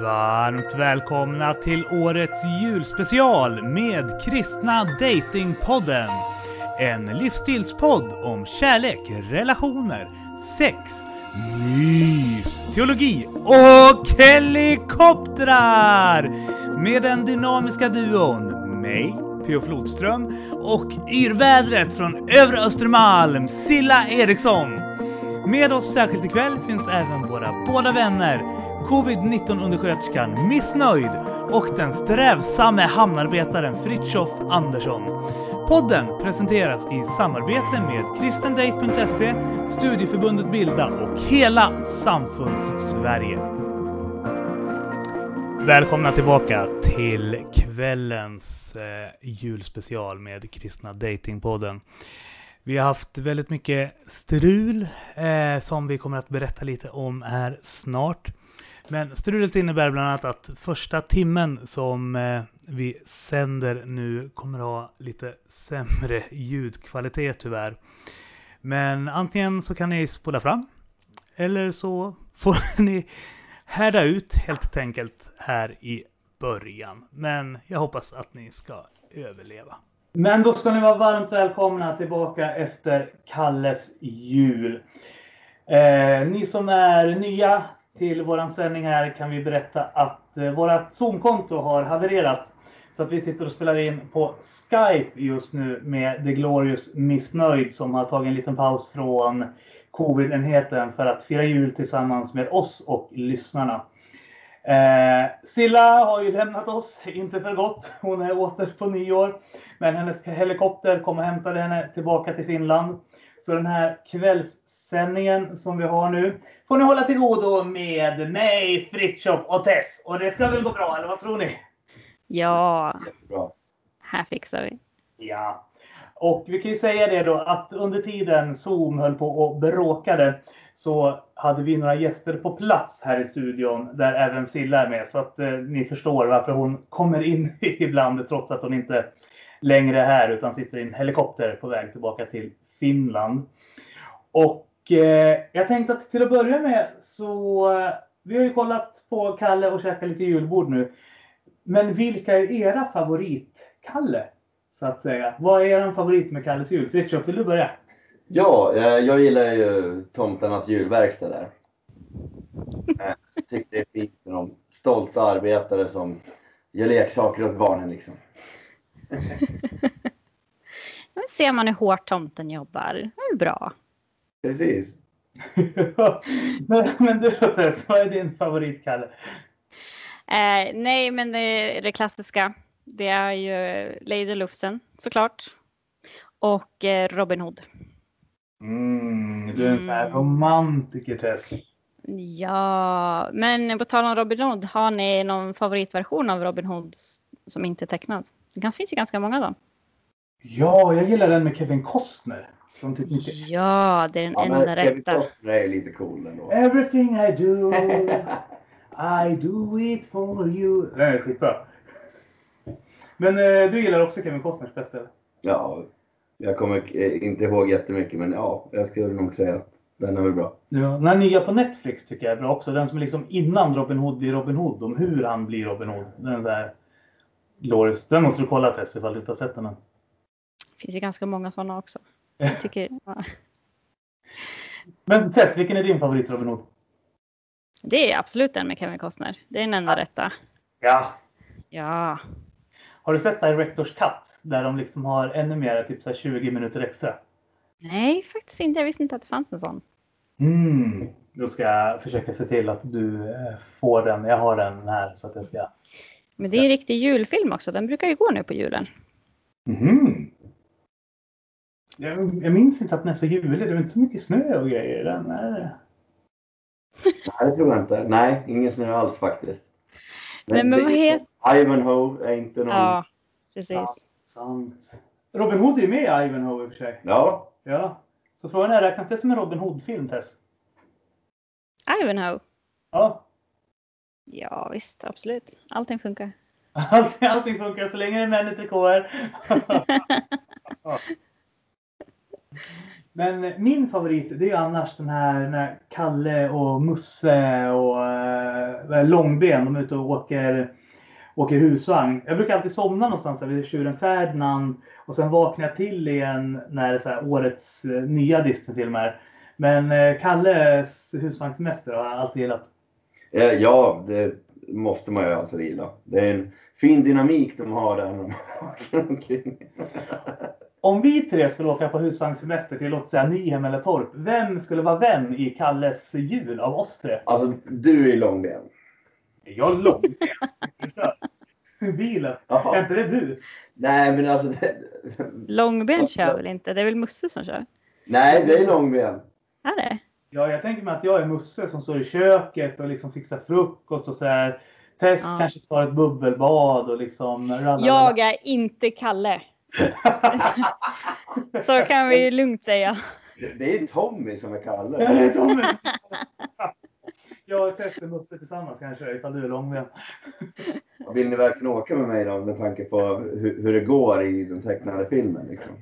Varmt välkomna till årets julspecial med Kristna Datingpodden. En livsstilspodd om kärlek, relationer, sex, mys, teologi och helikoptrar! Med den dynamiska duon mig, P.O. Flodström och yrvädret från övre Östermalm, Silla Eriksson. Med oss särskilt ikväll finns även våra båda vänner, covid-19-undersköterskan Missnöjd och den strävsamme hamnarbetaren Fritjof Andersson. Podden presenteras i samarbete med kristendate.se, Studieförbundet Bilda och hela Samfunds-Sverige. Välkomna tillbaka till kvällens eh, julspecial med Kristna Datingpodden. Vi har haft väldigt mycket strul eh, som vi kommer att berätta lite om här snart. Men strulet innebär bland annat att första timmen som eh, vi sänder nu kommer ha lite sämre ljudkvalitet tyvärr. Men antingen så kan ni spola fram eller så får ni härda ut helt enkelt här i början. Men jag hoppas att ni ska överleva. Men då ska ni vara varmt välkomna tillbaka efter Kalles jul. Eh, ni som är nya till våran sändning här kan vi berätta att eh, vårat Zoom-konto har havererat. Så att vi sitter och spelar in på Skype just nu med The Glorious Missnöjd som har tagit en liten paus från covid-enheten för att fira jul tillsammans med oss och lyssnarna. Eh, Silla har ju lämnat oss, inte för gott. Hon är åter på nyår. Men hennes helikopter kom och hämtade henne tillbaka till Finland. Så den här kvällssändningen som vi har nu får ni hålla till godo med mig, Fritiof och Tess. Och det ska väl gå bra, eller vad tror ni? Ja, Jättebra. här fixar vi. Ja. Och vi kan ju säga det då att under tiden Zoom höll på och bråkade så hade vi några gäster på plats här i studion där även Silla är med. Så att eh, ni förstår varför hon kommer in ibland trots att hon inte längre är här utan sitter i en helikopter på väg tillbaka till Finland. Och eh, jag tänkte att till att börja med så eh, vi har ju kollat på Kalle och käkat lite julbord nu. Men vilka är era favorit-Kalle? Så att säga. Vad är er favorit med Kalles jul? Fritiof, vill du börja? Ja, eh, jag gillar ju Tomtarnas julverkstad där. Eh, Jag tycker det är fint med de stolta arbetare som gör leksaker åt barnen liksom. Nu ser man hur hårt tomten jobbar. Det är bra. Precis. men, men du då Tess, vad är din favorit Kalle? Eh, nej, men det, det klassiska. Det är ju Lady Lufsen såklart. Och eh, Robin Hood. Mm, du är en sån här Mm. romantiker Tess. Ja, men på tal om Robin Hood. Har ni någon favoritversion av Robin Hood som inte är tecknad? Det finns ju ganska många då. Ja, jag gillar den med Kevin Costner. Från typ 90. Ja, det är den Ja, men enda Kevin rätta. Costner är lite cool ändå. Everything I do, I do it for you. Den är skitbra. Men eh, du gillar också Kevin Costners bästa? Ja, jag kommer eh, inte ihåg jättemycket men ja, jag skulle nog säga att den är väl bra. Ja, den här nya på Netflix tycker jag är bra också. Den som är liksom innan Robin Hood blir Robin Hood. Om hur han blir Robin Hood. Den där glorious. Den måste du kolla Tess ifall du inte har sett den än. Det finns ju ganska många sådana också. Jag tycker, ja. Men Tess, vilken är din favorit Robin Hood? Det är absolut den med Kevin Costner. Det är den enda rätta. Ja. Ja. Har du sett Directors Cut? Där de liksom har ännu mer, typ så här 20 minuter extra. Nej, faktiskt inte. Jag visste inte att det fanns en sån. Mm. Då ska jag försöka se till att du eh, får den. Jag har den här så att jag ska... Men det är en riktig julfilm också. Den brukar ju gå nu på julen. Mhm. Jag, jag minns inte att den är så julig. Det är inte så mycket snö och grejer. i Den är... Nej, det tror jag inte. Nej, ingen snö alls faktiskt. Nej, men vad är- heter- Ivanhoe är inte någon... Ja, precis. Ja. Sant. Robin Hood är med i Ivanhoe i och för sig. Ja, Ja. Så frågan är, räknas det som en Robin Hood-film, Tess? Ivanhoe. Ja. Ja, visst. Absolut. Allting funkar. Allting, allting funkar så länge det är män i trikåer. Men min favorit det är ju annars den här när Kalle och Musse och vad långben. De är ute och åker, åker husvagn. Jag brukar alltid somna någonstans där vid tjuren Ferdinand. Och sen vaknar jag till igen när det är så här, årets eh, nya Disney-filmer. Men eh, Kalles husvagnssemester har jag alltid gillat. Eh, ja, det måste man ju alltså gilla. Det är en fin dynamik de har där när de åker omkring. Om vi tre skulle åka på husvagnssemester till låt säga Nyhem eller Torp. Vem skulle vara vem i Kalles jul av oss tre? Alltså, du är långben. Jag är långbent. Bilen. Är Jaha. inte det du? Nej, men alltså. Det... Långben kör väl inte? Det är väl Musse som kör? Nej, det är långben. Är det? Ja, jag tänker mig att jag är Musse som står i köket och liksom fixar frukost och så här. Tess Ja. kanske tar ett bubbelbad och liksom rallar. Jag är inte Kalle. Så kan vi lugnt säga. Det- är Tommy som är Ja, Kalle. det är Tommy. Jag och Tess är Musse tillsammans kanske ifall du är långben. Vill ni verkligen åka med mig då med tanke på hur, hur det går i den tecknade filmen? Liksom?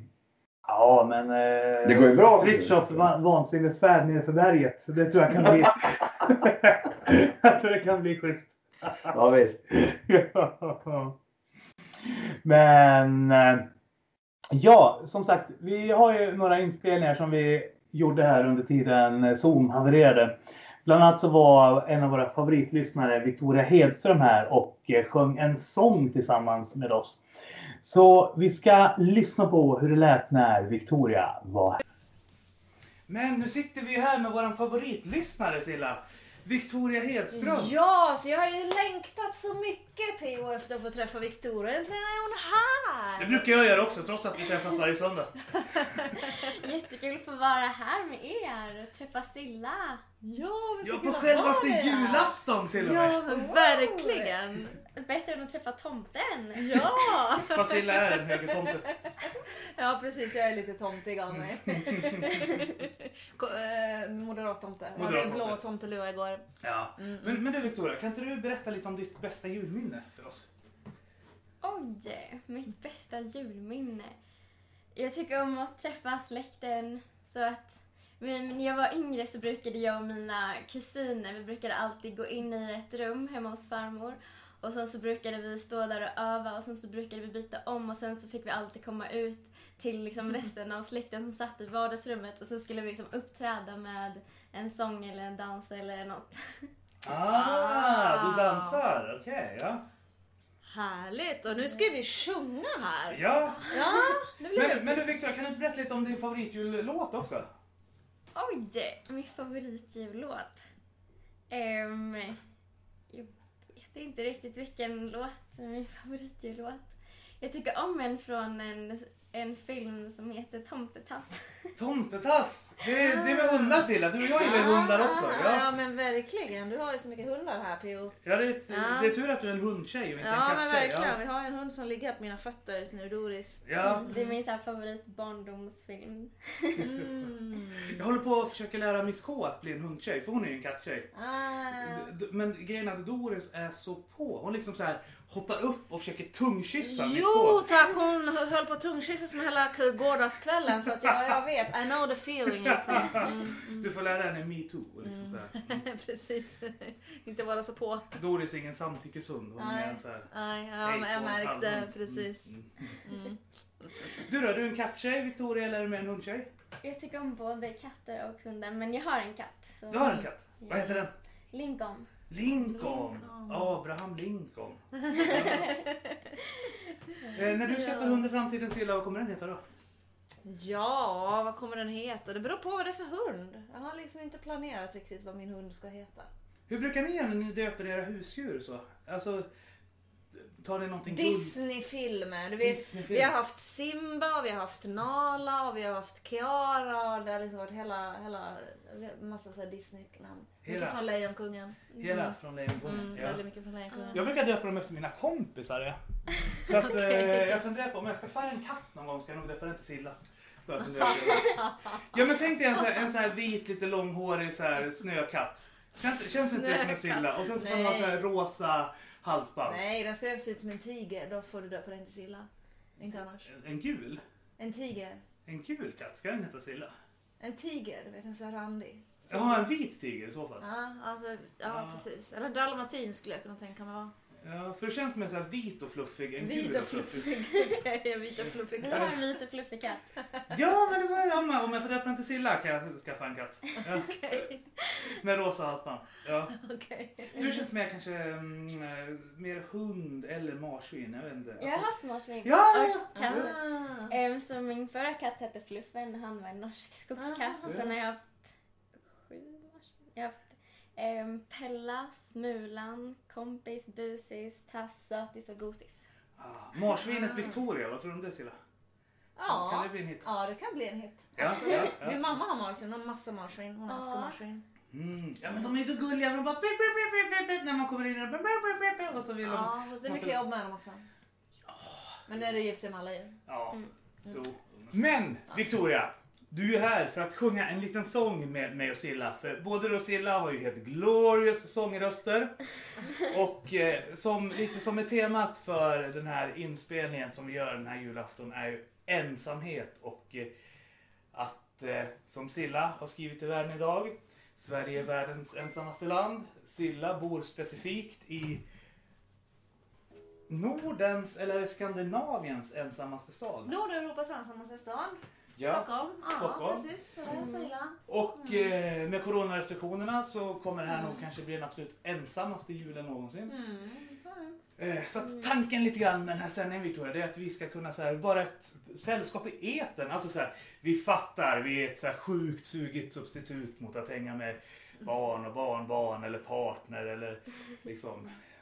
Ja, men... Eh, Det går ju bra. Fritiof va- vansinnesfärd ner för berget. Så det tror jag kan bli... jag tror det kan bli schysst. Ja, visst. Ja. Men eh, ja, som sagt, vi har ju några inspelningar som vi gjorde här under tiden Zoom havererade. Bland annat så var en av våra favoritlyssnare, Victoria Hedström här och eh, sjöng en sång tillsammans med oss. Så vi ska lyssna på hur det lät när Victoria var här. Men nu sitter vi här med våran favoritlyssnare Silla. Victoria Hedström. Ja, så jag har ju längtat så mycket PO efter att få träffa Victoria. Äntligen är hon här! Det brukar jag göra också, trots att vi träffas varje söndag. Jättekul att få vara här med er och träffa Silla. Ja, men så Ja, på att självaste julafton till och med. Ja, men verkligen. Bättre än att träffa tomten. Ja! Fast Silla är en högertomte. ja, precis. Jag är lite tomtig av mig. Ko- eh, Moderat tomte. Jag hade en Moderat blå tomte. tomtelua igår. Ja. Men, men du Victoria, kan inte du berätta lite om ditt bästa julminne för oss? Oj, mitt bästa julminne. Jag tycker om att träffa släkten. Så att men när jag var yngre så brukade jag och mina kusiner, vi brukade alltid gå in i ett rum hemma hos farmor. Och sen så brukade vi stå där och öva och sen så brukade vi byta om och sen så fick vi alltid komma ut till liksom resten av släkten som satt i vardagsrummet och så skulle vi liksom uppträda med en sång eller en dans eller något. Ah, du dansar. Okej, ja. Härligt! Och nu ska vi sjunga här. Ja, Ja, men, men du Victoria, kan du inte berätta lite om din favoritjullåt också? Oj, min favoritjullåt. Um, det är inte riktigt vilken låt som är min favoritjullåt. Jag tycker om en från en, en film som heter Tomtetass. Tomtetass! Det, det är med hundar Silla, du och jag gillar ju hundar också. Ja, Ja. men verkligen. Du har ju så mycket hundar här PO. Ja, det, är ett, Ja. det är tur att du är en hundtjej och inte Ja, en men katttjej. verkligen. Ja. Vi har en hund som ligger på mina fötter just nu, Doris. Ja. Det är min så här favorit barndomsfilm. Mm. Jag håller på att försöka lära Miss K att bli en hundtjej, för hon är ju en katttjej. Ah. D- d- Men grejen är att Doris är så på. Hon liksom så här hoppar upp och försöker tungkyssa Jo tack, hon höll på att tungkyssas med hela gårdagskvällen så att jag, jag vet, I know the feeling liksom. Mm, mm. Du får lära henne metoo. och Liksom så här. Precis, inte vara så på. Doris är ingen samtyckeshund. Hon Nej. en så här... Nej, ja, hej men jag märkte halvhund. precis. Mm, mm. Mm. Du då, du är en katttjej Victoria eller är du med en hundtjej? Jag tycker om både katter och hundar, men jag har en katt. Så Du har en katt. Vad heter den? Lincoln. Lincoln. Lincoln. Abraham Lincoln. eh, när du skaffar hund i framtiden Silla, vad kommer den heta då? Ja, vad kommer den heta? Det beror på vad det är för hund. Jag har liksom inte planerat riktigt vad min hund ska heta. Hur brukar ni göra när ni döper era husdjur så? Alltså, tar ni någonting Disneyfilmer. Vet, Disneyfilm. vi har haft Simba, vi har haft Nala och vi har haft Kiara. Det har liksom varit hela, hela massa så här Disney-namn. Hela? Mycket från Lejonkungen. Hela från Lejonkungen? Mm, ja. Väldigt mycket från Lejonkungen. Jag brukar döpa dem efter mina kompisar. Så att, eh, jag funderar på om jag ska få en katt någon gång ska jag nog döpa den till Silla. Ja men tänk dig en så här, en så här vit, lite långhårig så här, snökatt. Känns, känns inte det som en. Silla? Och sen så får den ha så här rosa halsband. Nej, den ska se ut som en tiger. Då får du döpa den till Silla. Inte annars. En gul? En tiger. En gul katt, ska den heta Silla? En tiger, du vet en sån här randig. Ja, en vit tiger i så fall. Ja, alltså, ja, Ja. precis. Eller dalmatin skulle jag kunna tänka mig vara. Ja, för det känns mer så här vit och fluffig än Vit gul och fluffig. Vit och fluffig katt. en vit och fluffig katt. Ja, men det var men om jag får döpa den till Silla kan jag skaffa en katt. Ja, med rosa halsband. Ja. okej. Du känns mer kanske mm, eh, mer hund eller marsvin. Jag vet inte. Jag har Alltså- haft marsvin. Ja, Och katt. Ah. Ehm, så min förra katt hette Fluffen, han var en norsk skogskatt. Ah. Sen har jag haft sju marsvin. Jag har haft ehm, Pella, Smulan, Kompis, Busis, Tass, Sötis och Gosis. Ah, marsvinet Victoria, vad tror du om det Silla? Kan Ja. det bli en hit? ja, det kan bli en hit. Ja, ja, ja. Min mamma har marsvin, hon har massa marsvin. Hon älskar Ja. marsvin. Mm. Ja men de är så gulliga, de bara pip, pip, pip, pip, pip, när man kommer in och, pip, pip, pip, och så vill de... Ja, fast det är mycket jobb med dem också. Men det är det gift sig med alla djur. Ja, Mm. jo. Men Victoria, du är här för att sjunga en liten sång med mig och Silla. För både du och Silla har ju helt glorious sångröster. Och eh, som, lite som är temat för den här inspelningen som vi gör den här julafton är ju ensamhet och eh, att, eh, som Silla har skrivit i världen idag, Sverige är världens ensammaste land. Silla bor specifikt i Nordens eller Skandinaviens ensammaste stad. Nordeuropas ensammaste stad. Ja. Stockholm. Ja, Stockholm. precis. Är så illa. Och eh, med coronarestriktionerna så kommer det här nog kanske bli den absolut ensammaste julen någonsin. Mm, så. Eh, så att tanken lite grann med den här sändningen Victoria, det är att vi ska kunna så här, vara ett sällskap i etern. Alltså så här, vi fattar, vi är ett så här sjukt sugigt substitut mot att hänga med barn och barnbarn eller partner eller liksom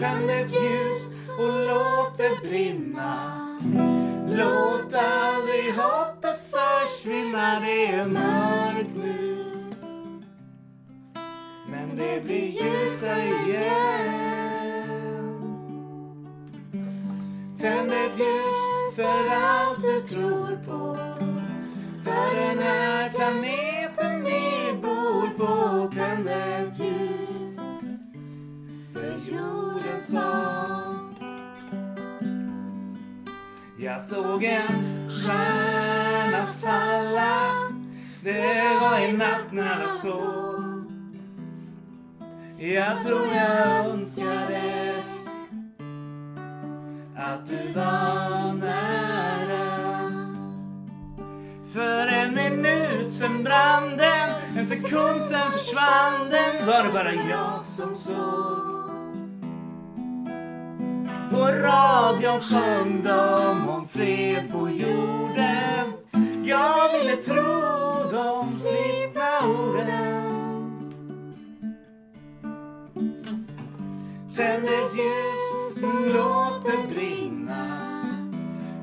Tänd ett ljus och låt det brinna. Låt aldrig hoppet försvinna, det är mörkt nu. Men det blir ljusare igen. Tänd ett ljus för allt du tror på. För den här planeten jordens barn. Jag såg en stjärna falla. Det var i natt när jag sov. Jag tror jag önskade att du var nära. För en minut sen brann den, en sekund sen försvann den. Var det bara jag som såg? På radion sjöng de om fred på jorden. Jag ville tro de slitna orden. Tänd ett ljus, låt det brinna.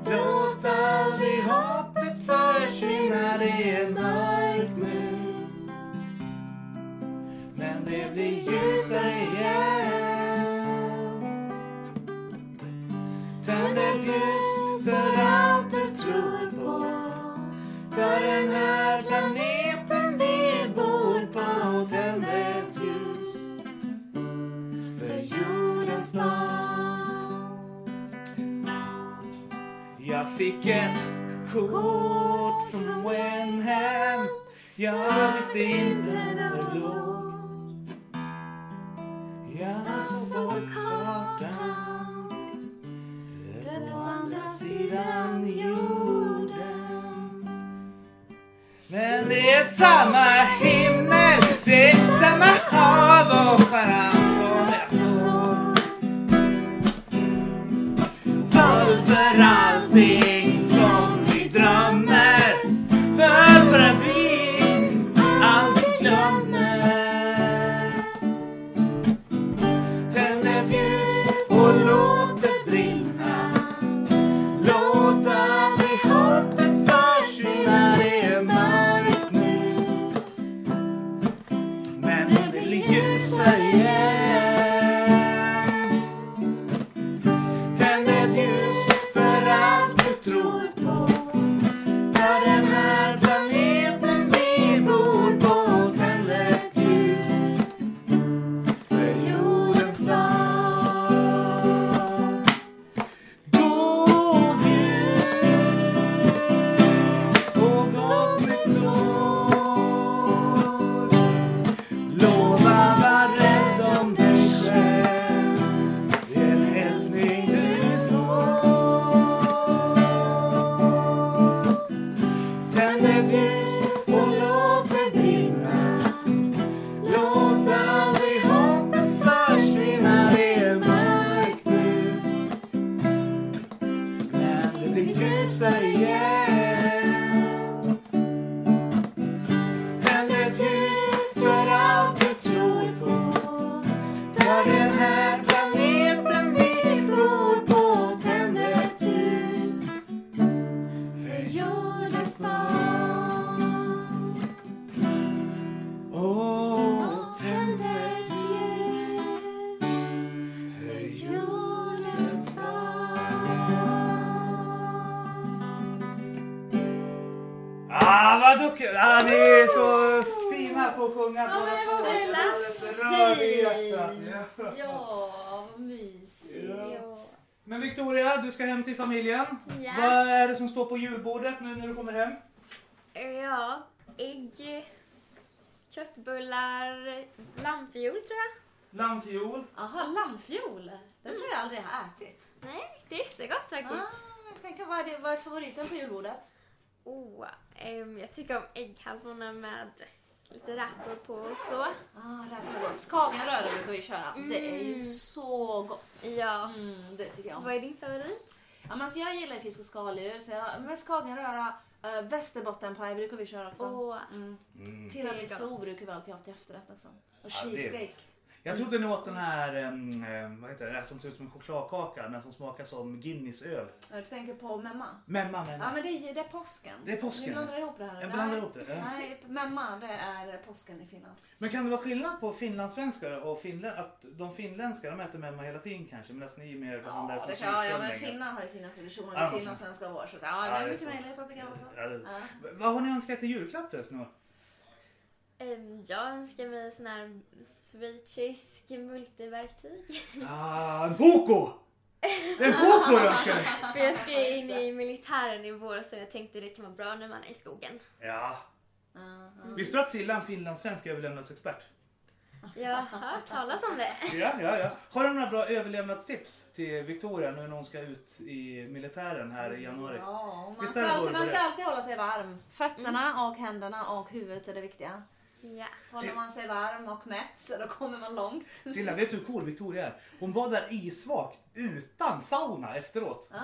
Låt aldrig hoppet försvinna, det är mörkt nu. Men det blir ljusare igen. Tänd ett ljus för allt du tror på. För den här planeten vi bor på. Tänd ett ljus för jordens barn. Jag fick ett kort från Wenham. Jag visste inte var det låg. Jag såg kartan. På andra sidan jorden. Men det är samma himmel, det är samma hav och stjärnan som jag såg. Fall för alltid. Julbordet nu när du kommer hem? Ja, ägg, köttbullar, lammfiol tror jag. Lammfiol. Jaha, lammfiol. Det tror jag aldrig jag har ätit. Nej, det är jättegott Ah, faktiskt. jag tänker, vad är, det, vad är favoriten på julbordet? Oh, ehm, jag tycker om ägghalvorna med lite räkor på och så. Ah, räkor. Skagenröra brukar vi köra. Det är ju Mm. så gott. Ja. Mm, det tycker jag. Vad är din favorit? Ja, men alltså jag gillar fisk och skaldjur, så jag, med skagenröra, äh, västerbottenpaj brukar vi köra också. Åh, Mm. Mm. Tiramisu brukar vi alltid ha till efterrätt också. Och cheesecake. Jag trodde ni åt den här, em, vad heter det, som ser ut som en chokladkaka men som smakar som Guinnessöl. Ja, Du tänker på memma? Memma, memma. Ja men det är, det är påsken. Det är påsken. Ni blandar ihop det här. Jag blandar ihop det. Ja. Nej, memma det är påsken i Finland. Men kan det vara skillnad på finlandssvenskar och finlän, att de finländska de äter memma hela tiden kanske medan ni mer behandlar Ja, det som kan, ja, ja men? Finland har ju sina traditioner. Ja, Ja, men- Finland svenska år. Så att, ja, Ja, det är är mycket möjligt att det kan vara så. Ja, det- Ja. Vad har ni önskat till julklapp förresten? Jag önskar mig sån här schweizisk multiverktyg. Ah, en Poco! En Poco önskar ni! För jag ska ju in i militären i vår så jag tänkte det kan vara bra när man är i skogen. Ja. Ja. Visste du att Silla är en finlandssvensk överlevnadsexpert? Jag har hört talas om det. Ja, ja, ja. Har du några bra överlevnadstips till Victoria nu när hon ska ut i militären här i januari? Ja, man, ska alltid, man ska alltid hålla sig varm. Fötterna och händerna och huvudet är det viktiga. Ja. Håller man sig varm och mätt så då kommer man långt. Silla, vet du hur cool Victoria är? Hon var där isvak utan sauna efteråt. Ah,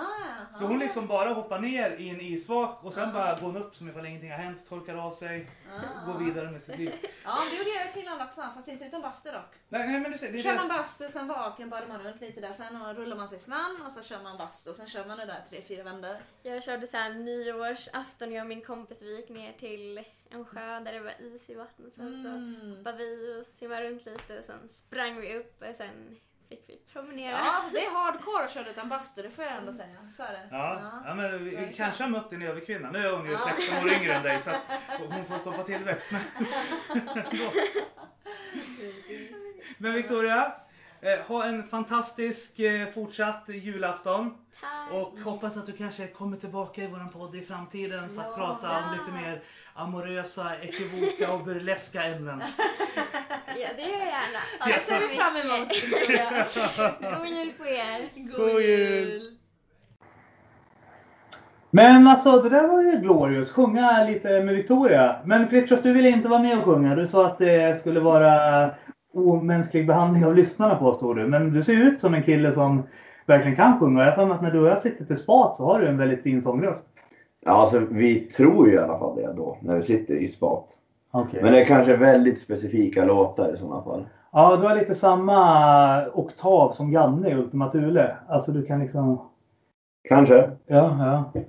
ja. Så hon liksom bara hoppar ner i en isvak och sen bara går hon upp som ifall ingenting har hänt, torkar av sig, Ah. går vidare med sitt liv. Ja, det gjorde jag i Finland också, fast inte utan bastu dock. Nej, nej men du ser, det Kör man det. bastu, sen vaken badar man runt lite där, sen rullar man sig snabbt och så kör man bastu och sen kör man det där tre, fyra vändor. Jag körde så här nyårsafton, jag och min kompis vi gick ner till en sjö där det var is i vattnet. Sen så Mm. hoppade vi och simmade runt lite och sen sprang vi upp och sen fick vi promenera. Ja, det är hardcore att köra utan bastu, det får jag ändå säga. Så är det. Ja, ja men vi, vi kanske har mött en överkvinna. Nu är hon ju Ja. 16 år yngre än dig så att hon får stå på tillväxt. Men, men Victoria, ha en fantastisk eh, fortsatt julafton. Tack! Och hoppas att du kanske kommer tillbaka i våran podd i framtiden för att Ja. prata om lite mer amorösa, ekivoka och burleska ämnen. Ja, det gör jag gärna. Ja, det ser vi fram emot. God jul på er! God jul. Men alltså det där var ju glorious. Sjunga lite med Victoria. Men Fritiof, du ville inte vara med och sjunga. Du sa att det skulle vara omänsklig behandling av lyssnarna påstod du. Men du ser ut som en kille som verkligen kan sjunga. Jag har att när du och jag sitter till spat så har du en väldigt fin sångröst. Ja, alltså vi tror ju i alla fall det då när vi sitter i spat. Okej. Men det är kanske väldigt specifika låtar i sådana fall. Ja, du har lite samma oktav som Janne i Ultima Thule. Alltså du kan liksom... Kanske. Ja, ja.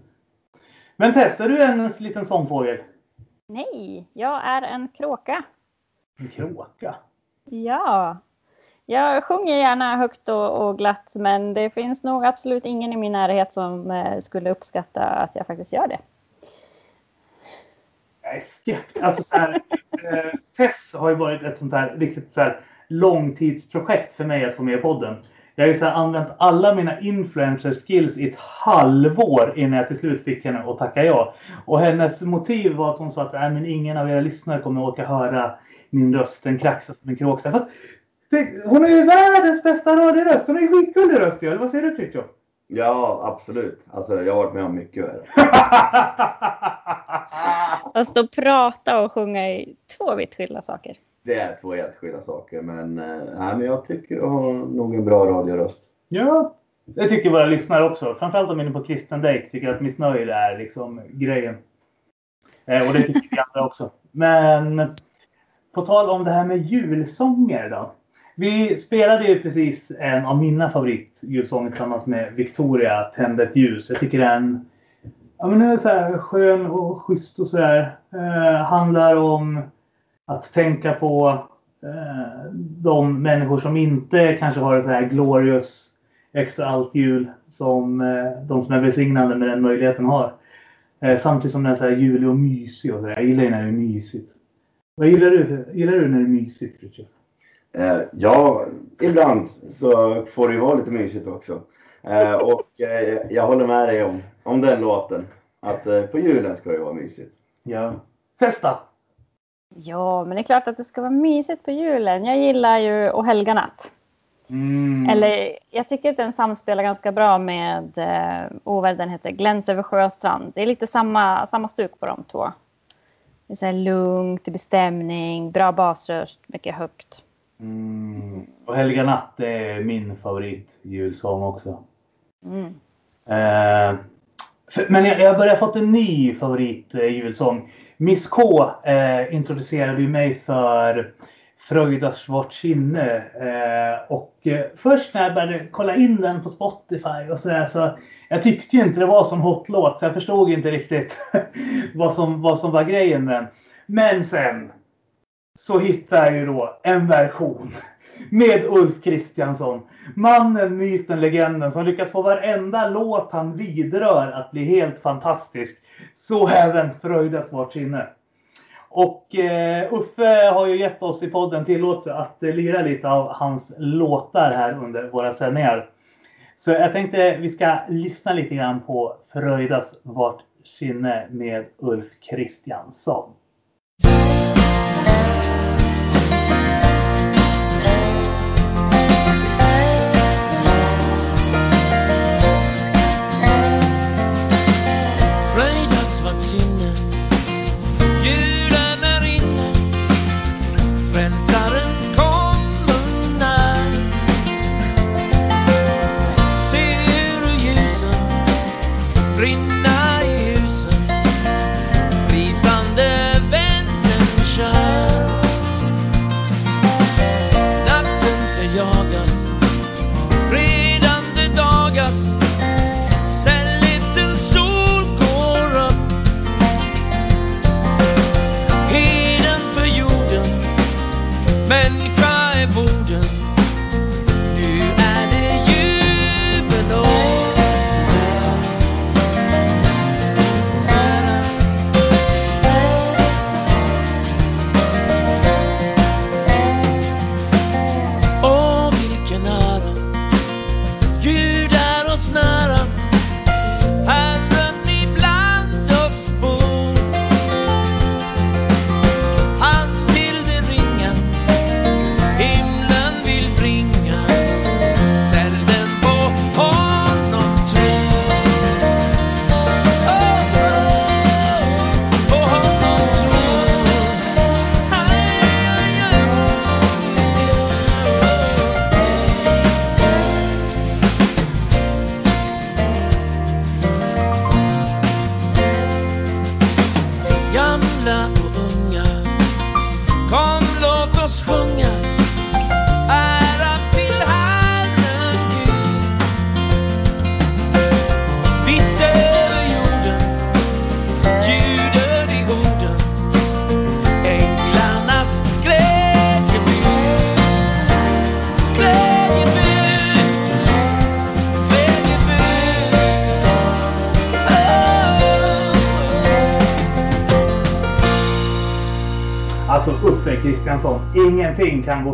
Men testar du en liten sångfågel? Nej, jag är en kråka. En kråka? Ja. Jag sjunger gärna högt och, och glatt, men det finns nog absolut ingen i min närhet som eh, skulle uppskatta att jag faktiskt gör det. Jag är skeptisk. Alltså så här, eh, Tess har ju varit ett sånt här riktigt så här långtidsprojekt för mig att få med i podden. Jag har ju så här använt alla mina influencer skills i ett halvår innan jag till slut fick henne att tacka ja. Och hennes motiv var att hon sa att äh, men ingen av era lyssnare kommer att orka höra min röst, den kraxar som en. Fast det, hon har ju världens bästa radioröst. Hon har ju skitgullig röst ju. Vad säger du Fritiof? Ja, absolut. Alltså jag har varit med om mycket värre. Fast att prata och sjunga är två vitt skilda saker. Det är två helt skilda saker. Men, eh, nej, men jag tycker du har nog en bra radioröst. Ja, det tycker våra lyssnare också. Framförallt om inne på Kristen Date tycker att missnöje är liksom grejen. Eh, och det tycker vi andra också. Men på tal om det här med julsånger då. Vi spelade ju precis en av mina favoritjulsånger tillsammans med Victoria, Tänd ett ljus. Jag tycker den ja, men den är så här skön och schysst och sådär. Eh, handlar om att tänka på eh, de människor som inte kanske har ett så här glorious extra allt jul som eh, de som är välsignade med den möjligheten har. Eh, samtidigt som den är så här julig och mysig och så där. Jag gillar ju när det är mysigt. Vad gillar du? Gillar du när det är mysigt, Fritiof? Eh, ja, ibland så får det ju vara lite mysigt också. Eh, och eh, jag håller med dig om, om den låten. Att eh, på julen ska det vara mysigt. Ja. Testa! Ja, men det är klart att det ska vara mysigt på julen. Jag gillar ju Och helga natt. Mm. Eller jag tycker att den samspelar ganska bra med eh, vad den heter, Gläns över sjö och strand. Det är lite samma, samma stuk på de två. Det är så här lugnt, det blir stämning, bra basröst, mycket högt. Mm. Och Helga natt är min favorit julsång också. Mm. Eh, för, men jag, jag börjar fått en ny favorit eh. Miss K eh, introducerade ju mig för Fröjdas vart sinne. Eh, och eh, först när jag började kolla in den på Spotify och sådär så jag tyckte ju inte det var som hotlåt så jag förstod inte riktigt vad, som, vad som var grejen med den. Men sen så hittade jag ju då en version med Ulf Kristiansson. Mannen, myten, legenden som lyckas få varenda låt han vidrör att bli helt fantastisk. Så även Fröjdas vart sinne. Och eh, Uffe har ju gett oss i podden tillåtelse att eh, lira lite av hans låtar här under våra sändningar. Så jag tänkte vi ska lyssna lite grann på Fröjdas vart sinne med Ulf Kristiansson.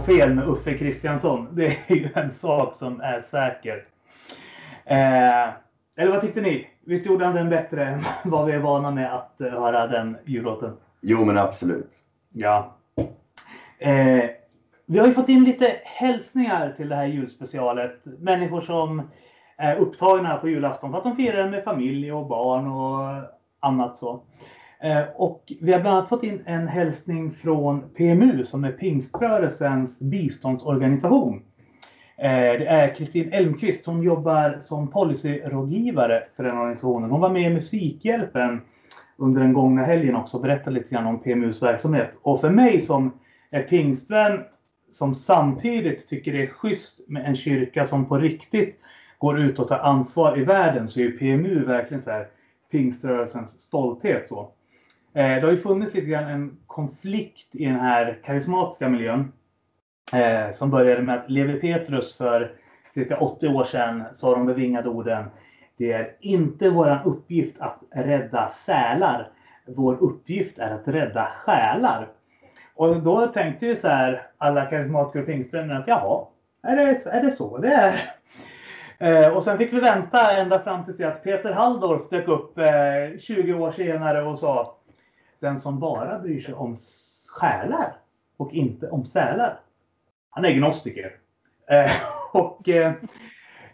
Fel med Uffe Kristiansson. Det är ju en sak som är säker. Eh, eller vad tyckte ni? Visst gjorde han den bättre än vad vi är vana med att eh, höra den jullåten? Jo, men absolut. Ja. Eh, vi har ju fått in lite hälsningar till det här julspecialet. Människor som är upptagna på julafton för att de firar den med familj och barn och annat så. Eh, och vi har bland annat fått in en hälsning från PMU som är pingströrelsens biståndsorganisation. Eh, det är Kristin Elmqvist. Hon jobbar som policyrådgivare för den organisationen. Hon var med i Musikhjälpen under den gångna helgen också och berättade lite grann om PMUs verksamhet. Och för mig som är pingstvän som samtidigt tycker det är schysst med en kyrka som på riktigt går ut och tar ansvar i världen så är ju PMU verkligen så här pingströrelsens stolthet. Så. Eh, det har ju funnits lite grann en konflikt i den här karismatiska miljön. Eh, som började med att Levi Petrus för cirka 80 år sedan sa de bevingade orden Det är inte våran uppgift att rädda sälar. Vår uppgift är att rädda själar. Och då tänkte ju så här alla karismatiker och pingstvänner att jaha, är det, är det så det är? Eh, och sen fick vi vänta ända fram tills det att Peter Halldorf dök upp eh, 20 år senare och sa den som bara bryr sig om själar och inte om sälar. Han är gnostiker. Eh, och eh,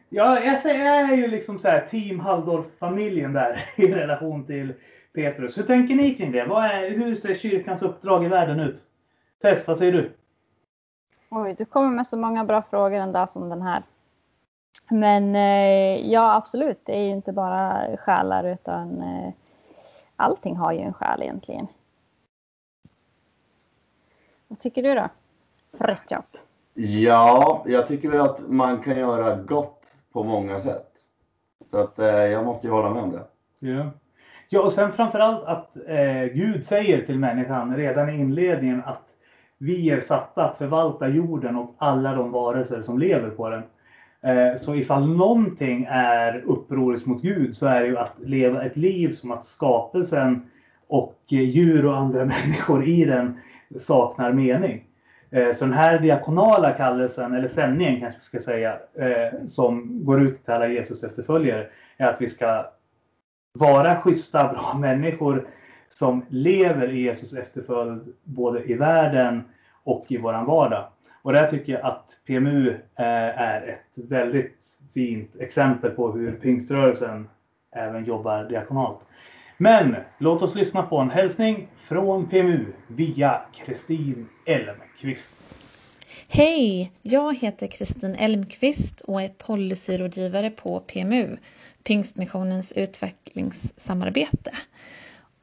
ja, jag, säger, jag är ju liksom så här team Halldorf-familjen där i relation till Petrus. Hur tänker ni kring det? Vad är, hur ser kyrkans uppdrag i världen ut? Tess, vad säger du? Oj, du kommer med så många bra frågor en dag som den här. Men eh, ja, absolut. Det är ju inte bara själar utan eh, allting har ju en själ egentligen. Vad tycker du då? Fritiof? Ja, jag tycker väl att man kan göra gott på många sätt. Så att eh, jag måste ju hålla med om det. Ja. ja, och sen framförallt att eh, Gud säger till människan redan i inledningen att vi är satta att förvalta jorden och alla de varelser som lever på den. Eh, så ifall någonting är upproriskt mot Gud så är det ju att leva ett liv som att skapelsen och eh, djur och andra människor i den saknar mening. Eh, så den här diakonala kallelsen, eller sändningen kanske vi ska säga, som går ut till alla Jesus efterföljare är att vi ska vara schyssta, bra människor som lever i Jesus efterföljd både i världen och i våran vardag. Och där tycker jag att PMU eh, är ett väldigt fint exempel på hur pingströrelsen även jobbar diakonalt. Men låt oss lyssna på en hälsning från PMU via Kristin Elmqvist. Hej! Jag heter Kristin Elmqvist och är policyrådgivare på PMU, Pingstmissionens utvecklingssamarbete.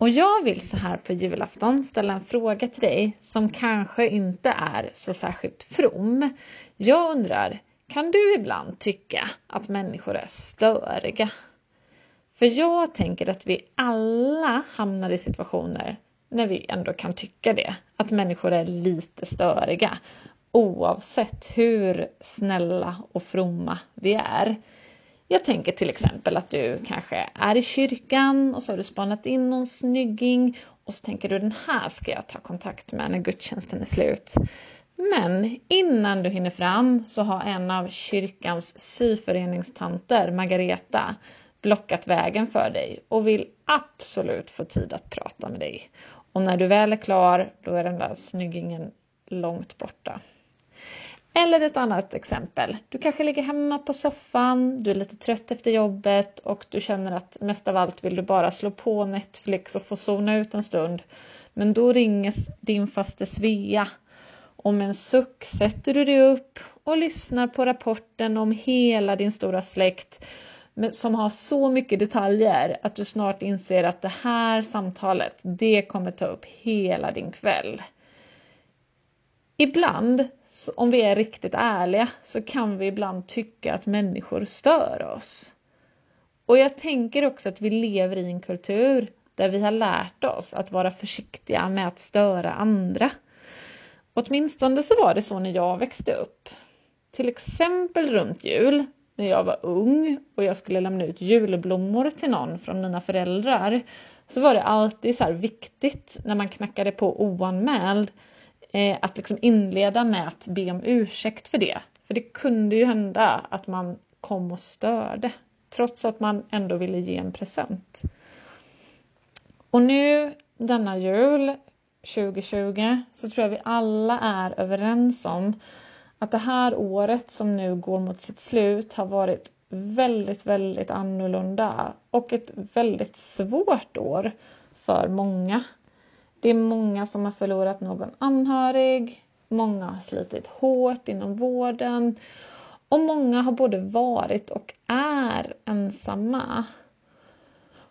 Och jag vill så här på julafton ställa en fråga till dig som kanske inte är så särskilt from. Jag undrar, kan du ibland tycka att människor är störiga? För jag tänker att vi alla hamnar i situationer när vi ändå kan tycka det. Att människor är lite störiga. Oavsett hur snälla och fromma vi är. Jag tänker till exempel att du kanske är i kyrkan och så har du spanat in någon snygging och så tänker du den här ska jag ta kontakt med när gudstjänsten är slut. Men innan du hinner fram så har en av kyrkans syföreningstanter, Margareta, blockat vägen för dig och vill absolut få tid att prata med dig. Och när du väl är klar, då är den där snyggingen långt borta. Eller ett annat exempel. Du kanske ligger hemma på soffan, du är lite trött efter jobbet och du känner att mest av allt vill du bara slå på Netflix och få zona ut en stund. Men då ringer din faste Svea och med en suck sätter du dig upp och lyssnar på rapporten om hela din stora släkt som har så mycket detaljer att du snart inser att det här samtalet, det kommer ta upp hela din kväll. Ibland, så om vi är riktigt ärliga, så kan vi ibland tycka att människor stör oss. Och jag tänker också att vi lever i en kultur där vi har lärt oss att vara försiktiga med att störa andra. Åtminstone så var det så när jag växte upp. Till exempel runt jul, när jag var ung och jag skulle lämna ut julblommor till någon från mina föräldrar, så var det alltid så här viktigt när man knackade på oanmäld eh, att liksom inleda med att be om ursäkt för det. För det kunde ju hända att man kom och störde, trots att man ändå ville ge en present. Och nu denna jul 2020 så tror jag vi alla är överens om att det här året som nu går mot sitt slut har varit väldigt, väldigt annorlunda och ett väldigt svårt år för många. Det är många som har förlorat någon anhörig, många har slitit hårt inom vården och många har både varit och är ensamma.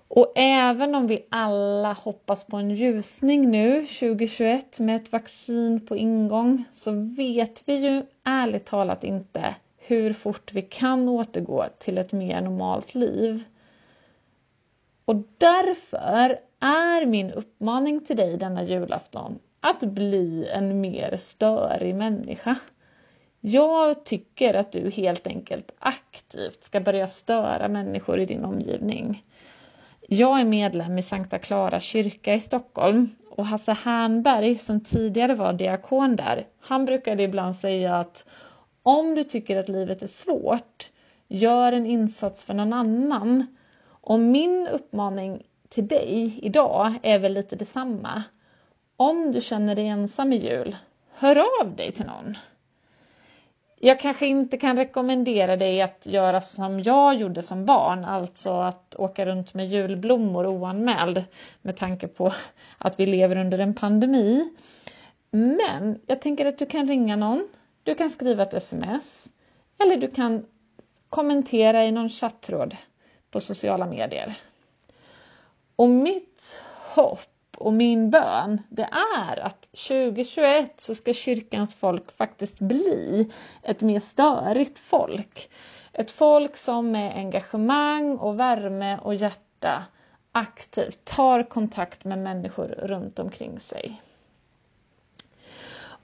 Och även om vi alla hoppas på en ljusning nu 2021 med ett vaccin på ingång så vet vi ju ärligt talat inte hur fort vi kan återgå till ett mer normalt liv. Och därför är min uppmaning till dig denna julafton att bli en mer störig människa. Jag tycker att du helt enkelt aktivt ska börja störa människor i din omgivning. Jag är medlem i Sankta Clara kyrka i Stockholm och Hasse Hernberg som tidigare var diakon där, han brukade ibland säga att om du tycker att livet är svårt, gör en insats för någon annan. Och min uppmaning till dig idag är väl lite detsamma. Om du känner dig ensam i jul, hör av dig till någon. Jag kanske inte kan rekommendera dig att göra som jag gjorde som barn, alltså att åka runt med julblommor oanmäld med tanke på att vi lever under en pandemi. Men jag tänker att du kan ringa någon, du kan skriva ett sms eller du kan kommentera i någon chattråd på sociala medier. Och mitt hopp och min bön, det är att 2021 så ska kyrkans folk faktiskt bli ett mer störigt folk. Ett folk som med engagemang och värme och hjärta aktivt tar kontakt med människor runt omkring sig.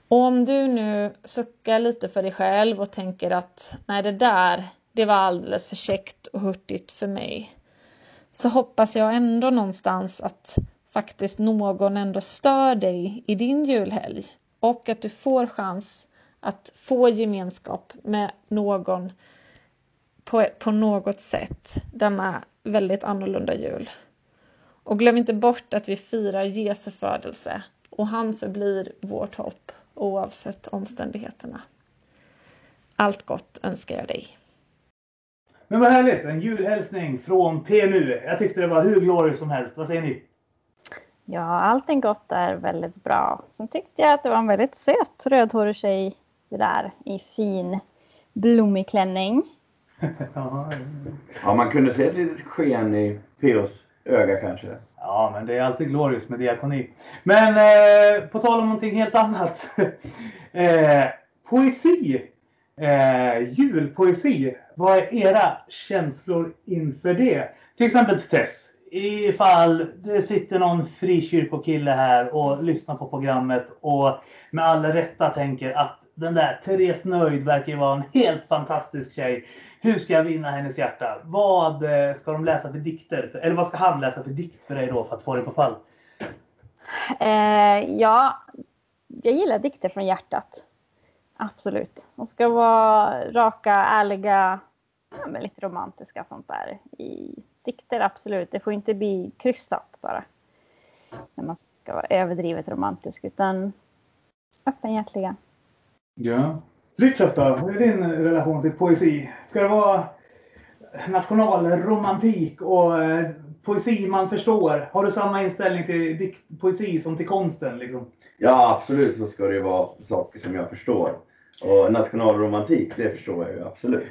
Och om du nu suckar lite för dig själv och tänker att nej, det där, det var alldeles för käckt och hurtigt för mig. Så hoppas jag ändå någonstans att faktiskt någon ändå stör dig i din julhelg och att du får chans att få gemenskap med någon på, på något sätt denna väldigt annorlunda jul. Och glöm inte bort att vi firar Jesu födelse och han förblir vårt hopp oavsett omständigheterna. Allt gott önskar jag dig. Men vad härligt! En julhälsning från PMU. Jag tyckte det var hur glorious som helst. Vad säger ni? Ja, allting gott är väldigt bra. Sen tyckte jag att det var en väldigt söt rödhårig tjej det där i fin blommig klänning. Ja, man kunde se ett litet sken i P.O.s öga kanske. Ja, men det är alltid glorious med diakoni. Men eh, på tal om någonting helt annat. eh, poesi. Eh, julpoesi. Vad är era känslor inför det? Till exempel Tess. Ifall det sitter någon frikyrkokille här och lyssnar på programmet och med all rätta tänker att den där Therese Nöjd verkar ju vara en helt fantastisk tjej. Hur ska jag vinna hennes hjärta? Vad eh, ska de läsa för dikter? Eller vad ska han läsa för dikt för dig då för att få dig på fall? Eh, ja, jag gillar dikter från hjärtat. Absolut. De ska vara raka, ärliga, ja, men lite romantiska sånt där. I dikter, absolut. Det får inte bli krystat bara. När man ska vara överdrivet romantisk, utan öppenhjärtiga. Ja. Fritiof då? Hur är din relation till poesi? Ska det vara nationalromantik och eh, poesi man förstår? Har du samma inställning till dikt, poesi som till konsten? Liksom? Ja, absolut så ska det vara saker som jag förstår. Och nationalromantik, det förstår jag ju absolut.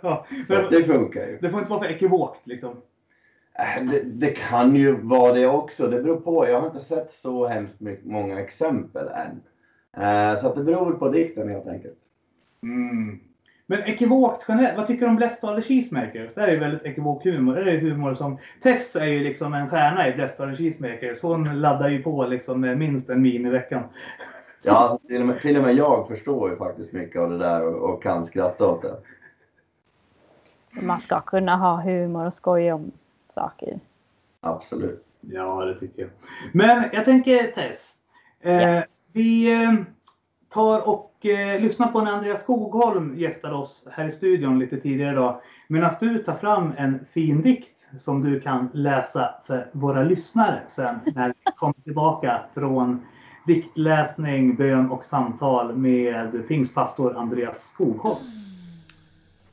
ja, att det funkar ju. det får inte vara för ekivokt liksom. Äh, Det, det kan ju vara det också. Det beror på. Jag har inte sett så hemskt mycket, många exempel än. Eh, Så att det beror på dikten helt enkelt. Mm. Men ekivokt generellt, vad tycker du om the Cheesemakers? Det här är ju väldigt ekivok humor. Det är humor som... Tess är ju liksom en stjärna i the Cheesemakers. Hon laddar ju på liksom minst en meme i veckan. Ja, alltså, till, och med, till och med jag förstår ju faktiskt mycket av det där och, och kan skratta åt det. Man ska kunna ha humor och skoja om saker. Absolut. Ja, det tycker jag. Men jag tänker Tess. Eh, Ja. Vi eh, tar och eh, lyssnar på när Andreas Skogholm gästade oss här i studion lite tidigare idag. Medan du tar fram en fin dikt som du kan läsa för våra lyssnare sen när vi kommer tillbaka från diktläsning, bön och samtal med pingstpastor Andreas Skogholm.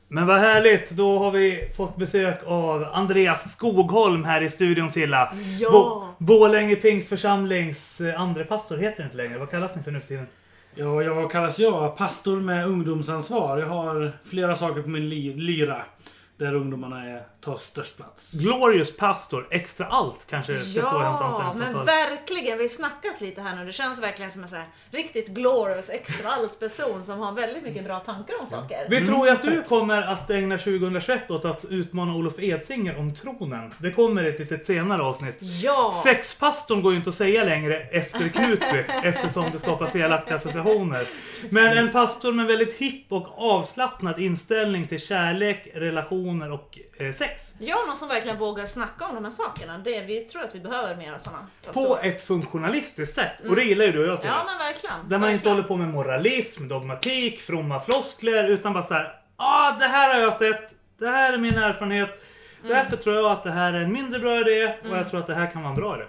Men vad härligt! Då har vi fått besök av Andreas Skogholm här i studion Silla. Ja! Bo- Borlänge pingstförsamlings eh, andre pastor heter det inte längre. Vad kallas ni för nu för tiden? Ja, jag kallas jag pastor med ungdomsansvar. Jag har flera saker på min ly- lyra. Där ungdomarna är, tar störst plats. Glorious Pastor, extra allt kanske det står i hans Ja, anställningsavtal. men verkligen. Vi har snackat lite här nu. Det känns verkligen som en så här riktigt glorious extra allt person som har väldigt mycket bra tankar om saker. Vi tror ju att du kommer att ägna 2021 åt att utmana Olof Edsinger om tronen. Det kommer i ett lite senare avsnitt. Ja! Sexpastorn går ju inte att säga längre efter Knutby eftersom det skapar felaktiga associationer. Men en pastor med väldigt hipp och avslappnad inställning till kärlek, relationer och eh, sex. Ja, någon som verkligen vågar snacka om de här sakerna. Det, vi tror att vi behöver mer av sådana. På ett funktionalistiskt sätt. Och det gillar ju du och jag till. Ja, men verkligen. Där man inte verkligen. håller på med moralism, dogmatik, fromma floskler utan bara så här. ah, det här har jag sett. Det här är min erfarenhet. Därför tror jag att det här är en mindre bra idé och jag tror att det här kan vara en bra idé.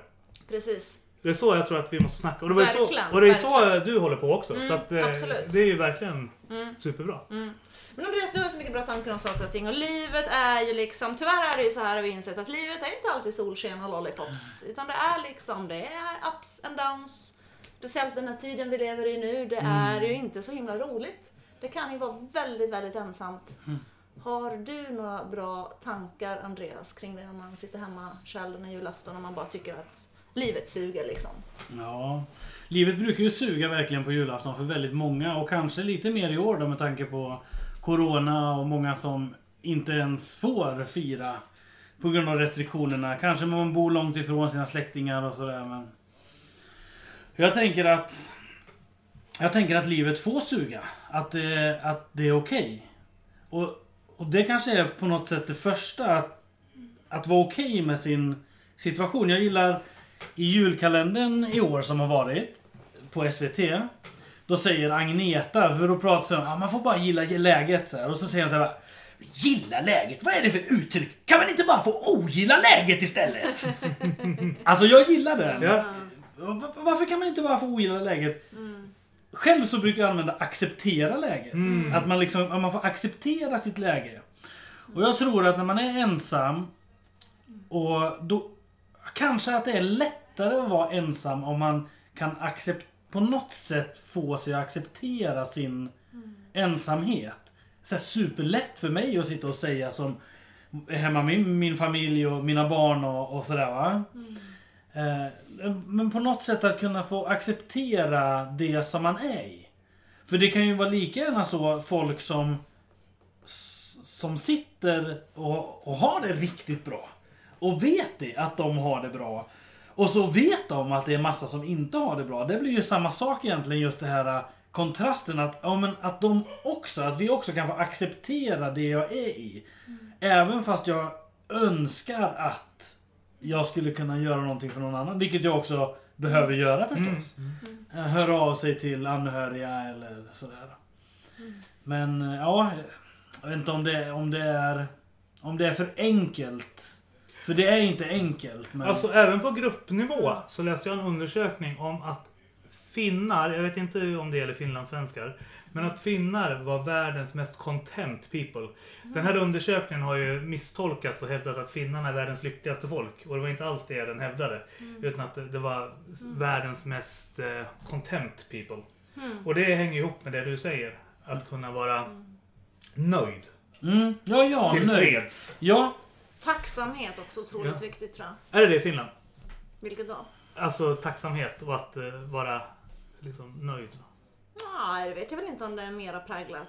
Precis. Det är så jag tror att vi måste snacka. Och det, var ju så, Verkligen, och det är så verkligen. du håller på också. Mm, så att, eh, det är ju verkligen superbra. Men Andreas, du har så mycket bra tankar om saker och ting och livet är ju liksom, tyvärr är det ju så här har vi insett att livet är inte alltid solsken och lollipops. Utan det är liksom, det är ups and downs. Speciellt den här tiden vi lever i nu, det är ju inte så himla roligt. Det kan ju vara väldigt, väldigt ensamt. Har du några bra tankar Andreas kring det om man sitter hemma själv den julafton och man bara tycker att livet suger liksom? Ja, livet brukar ju suga verkligen på julafton för väldigt många och kanske lite mer i år då med tanke på Corona och många som inte ens får fira på grund av restriktionerna. Kanske man bor långt ifrån sina släktingar och sådär men... Jag tänker att... Jag tänker att livet får suga. Att det, att det är okej. Och, och det kanske är på något sätt det första. Att, att vara okej med sin situation. Jag gillar i julkalendern i år som har varit på SVT. Då säger Agneta, för då pratar hon om att man får bara gilla läget. Så här. Och så säger hon så här. Gilla läget? Vad är det för uttryck? Kan man inte bara få ogilla läget istället? alltså jag gillar den. Ja. Va- Varför kan man inte bara få ogilla läget? Själv så brukar jag använda acceptera läget. Mm. Att man liksom, att man får acceptera sitt läge. Och jag tror att när man är ensam och då kanske att det är lättare att vara ensam om man kan accept, på något sätt få sig att acceptera sin ensamhet. Så här superlätt för mig att sitta och säga som hemma med min, min familj och mina barn och, och sådär va. Eh, men på något sätt att kunna få acceptera det som man är i. För det kan ju vara lika gärna så folk som som sitter och, och har det riktigt bra. Och vet det, att de har det bra. Och så vet de att det är massa som inte har det bra. Det blir ju samma sak egentligen just det här äh, kontrasten att, ja, men att de också, att vi också kan få acceptera det jag är i. Även fast jag önskar att jag skulle kunna göra någonting för någon annan. Vilket jag också behöver göra förstås. Eh, Höra av sig till anhöriga eller sådär. Men eh, ja, jag vet inte om det, om det är om det är för enkelt. För det är inte enkelt. Men... Alltså även på gruppnivå så läste jag en undersökning om att finnar, jag vet inte om det gäller finlandssvenskar, men att finnar var världens mest content people. Den här undersökningen har ju misstolkats och hävdat att finnarna är världens lyckligaste folk. Och det var inte alls det den hävdade. Utan att det, var världens mest eh, content people. Och det hänger ihop med det du säger. Att kunna vara nöjd. Mm, ja, ja, nöjd. Tillfreds. Ja, Tacksamhet också otroligt Ja. viktigt tror jag. Är det det i Finland? Vilket då? Alltså tacksamhet och att eh, vara liksom nöjd. Nej, det vet jag väl inte om det är mera präglat,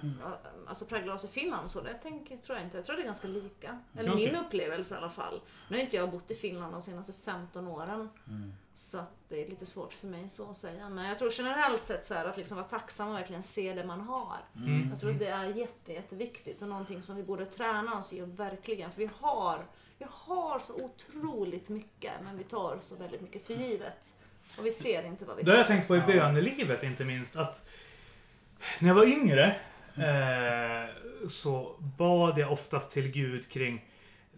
alltså präglat oss i Finland så det tänker, tror jag inte. Jag tror det är ganska lika. Eller Okej. min upplevelse i alla fall. Nu har inte jag bott i Finland de senaste 15 åren. Så att det är lite svårt för mig så att säga. Men jag tror generellt sett så här att liksom vara tacksam och verkligen se det man har. Mm. Jag tror det är jätte, jätteviktigt och någonting som vi borde träna oss i och verkligen. För vi har, vi har så otroligt mycket men vi tar så väldigt mycket för givet. Och vi ser inte vad vi Det har har. jag tänkt på i bönelivet inte minst. Att när jag var yngre eh, så bad jag oftast till Gud kring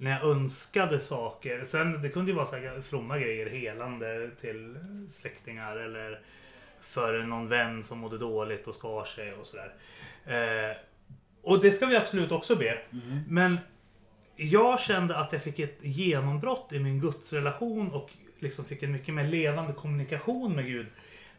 när jag önskade saker. Sen det kunde ju vara så här fromma grejer, helande till släktingar eller för någon vän som mådde dåligt och skar sig och sådär. Eh, och det ska vi absolut också be. Men jag kände att jag fick ett genombrott i min gudsrelation och liksom fick en mycket mer levande kommunikation med Gud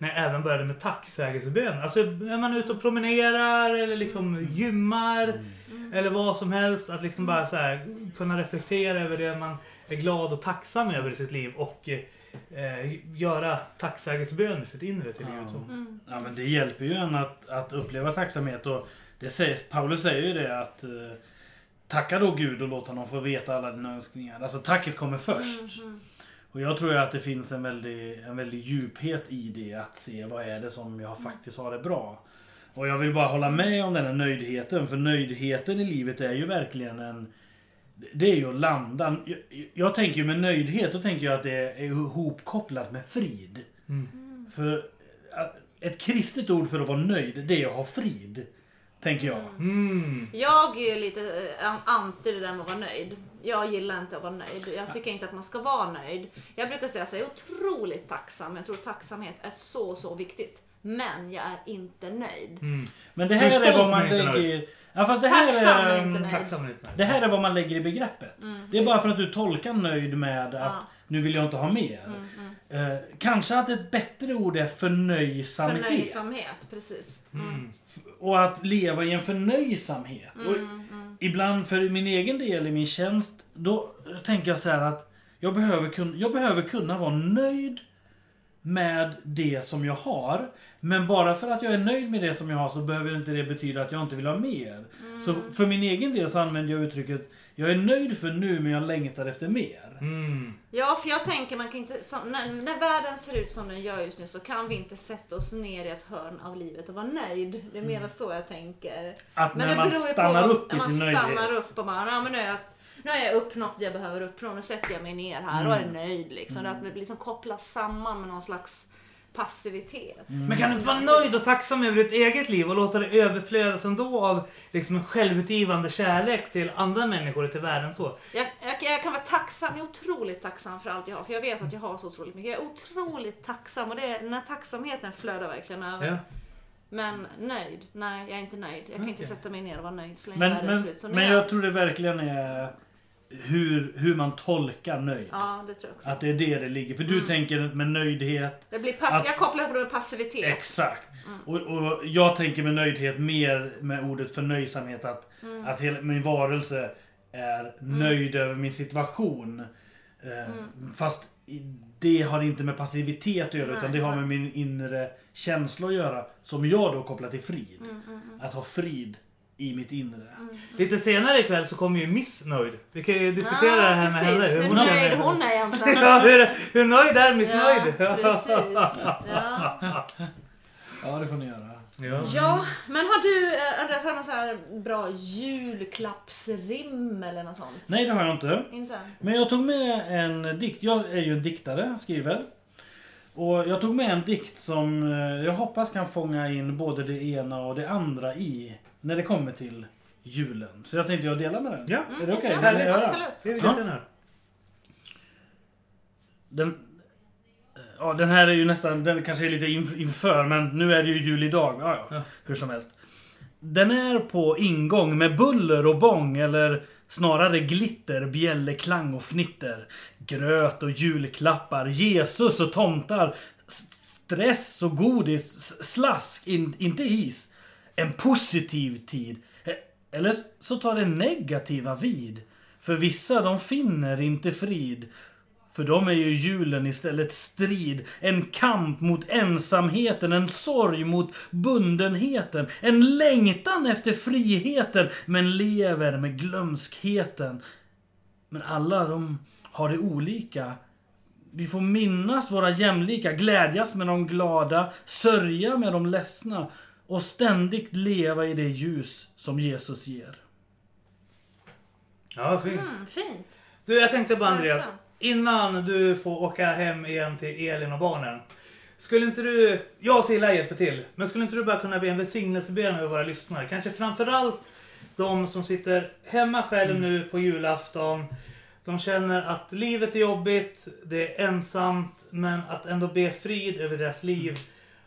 när jag även började med tacksägelsebön. Alltså när man är ute och promenerar eller liksom gymmar. Eller vad som helst. Att liksom bara så här, kunna reflektera över det man är glad och tacksam över i sitt liv. Och eh, göra tacksägelsebön i sitt inre till Gud. Så. Mm. Ja, men det hjälper ju en att, att uppleva tacksamhet. Och det sägs, Paulus säger ju det att eh, Tacka då Gud och låt honom få veta alla dina önskningar. Alltså tacket kommer först. Mm. Och jag tror ju att det finns en väldig, en väldig djuphet i det. Att se vad är det som jag faktiskt har det bra. Och jag vill bara hålla med om den här nöjdheten. För nöjdheten i livet är ju verkligen en... Det är ju att landa. Jag, jag tänker ju med nöjdhet, då tänker jag att det är ihopkopplat med frid. Mm. För att- ett kristet ord för att vara nöjd, det är att ha frid. Tänker jag. Mm. Jag är ju lite eh, anti det där med att vara nöjd. Jag gillar inte att vara nöjd. Jag tycker inte att man ska vara nöjd. Jag brukar säga att jag är otroligt tacksam. Jag tror tacksamhet är så, så viktigt. Men jag är inte nöjd. Mm. Men det är här är stolt vad man lägger... Ja, fast det här Tacksam är... men inte nöjd. Det här är vad man lägger i begreppet. Det är bara för att du tolkar nöjd med att Ja. Nu vill jag inte ha mer. Mm, mm. Eh, kanske att ett bättre ord är förnöjsamhet. Förnöjsamhet, precis. Mm. Mm. Och att leva i en förnöjsamhet. Och Mm, mm. ibland för min egen del i min tjänst, då tänker jag så här att jag behöver, kun, jag behöver kunna vara nöjd med det som jag har. Men bara för att jag är nöjd med det som jag har så behöver inte det betyda att jag inte vill ha mer. Så för min egen del så använder jag uttrycket Jag är nöjd för nu men jag längtar efter mer. Mm. Ja, för jag tänker man kan inte, som, när, när världen ser ut som den gör just nu så kan vi inte sätta oss ner i ett hörn av livet och vara nöjd. Det är mer så jag tänker. Att Men när det man stannar på, upp i när sin man nöjdhet. stannar upp och bara, ja men nu har jag, nu har jag uppnått det jag behöver uppnå, nu sätter jag mig ner här och är nöjd liksom. Att det liksom kopplas samman med någon slags passivitet. Men kan du inte vara nöjd och tacksam över ditt eget liv och låta det överflödas ändå av liksom en självutgivande kärlek till andra människor och till världen så? Jag, jag, jag kan vara tacksam, jag är otroligt tacksam för allt jag har, för jag vet att jag har så otroligt mycket. Jag är otroligt tacksam och det är, den här tacksamheten flödar verkligen över. Ja. Men nöjd? Nej, jag är inte nöjd. Jag kan inte Okej. sätta mig ner och vara nöjd så länge Men, världen ser men, ut som men jag tror det verkligen är hur, hur man tolkar nöjd. Ja, det tror jag också. Att det är det det ligger. För du Mm. tänker med nöjdhet. Det blir pass- att- Jag kopplar ihop det med passivitet. Exakt. Mm. Och, och jag tänker med nöjdhet mer med ordet förnöjsamhet. Att, Mm. att hela min varelse är nöjd över min situation. Eh, Mm. Fast det har inte med passivitet att göra Nej, utan det har med min inre känsla att göra. Som jag då kopplar till frid. Mm, mm, mm. Att ha frid i mitt inre. Lite senare ikväll så kommer ju Miss Nöjd. Vi kan ju diskutera det här med henne. precis. Hur hon nöjd hon är egentligen. Ja, hur, hur nöjd är Miss Ja, Nöjd? precis. Ja. Ja, det får ni göra. Ja. ja, men har du eh, Andreas, har någon så här bra julklappsrim eller något sånt? Nej, det har jag inte. Inte? Men jag tog med en dikt. Jag är ju en diktare, skriver. Och jag tog med en dikt som eh, jag hoppas kan fånga in både det ena och det andra i när det kommer till julen. Så jag tänkte jag dela med den. Ja, Är det okej? ni höra? Absolut. Ja. sitter nu. Den, ja, den här är ju nästan, den kanske är lite inf- inför, men nu är det ju jul idag. Ja, ja. Ja. Hur som helst. Den är på ingång med buller och bång, eller snarare glitter, bjällerklang och fnitter. Gröt och julklappar, Jesus och tomtar. Stress och godis, slask, in, inte is. En positiv tid. Eller så tar det negativa vid. För vissa de finner inte frid. För dem är ju julen istället strid. En kamp mot ensamheten, en sorg mot bundenheten. En längtan efter friheten, men lever med glömskheten. Men alla de har det olika. Vi får minnas våra jämlika, glädjas med de glada, sörja med de ledsna och ständigt leva i det ljus som Jesus ger. Ja, fint. Mm, fint. Du, jag tänkte bara Andreas. Innan du får åka hem igen till Elin och barnen. Skulle inte du, jag och Silla hjälper till, men skulle inte du bara kunna be en välsignelsebön över våra lyssnare? Kanske framförallt de som sitter hemma själv nu på julafton. De känner att livet är jobbigt, det är ensamt, men att ändå be frid över deras liv.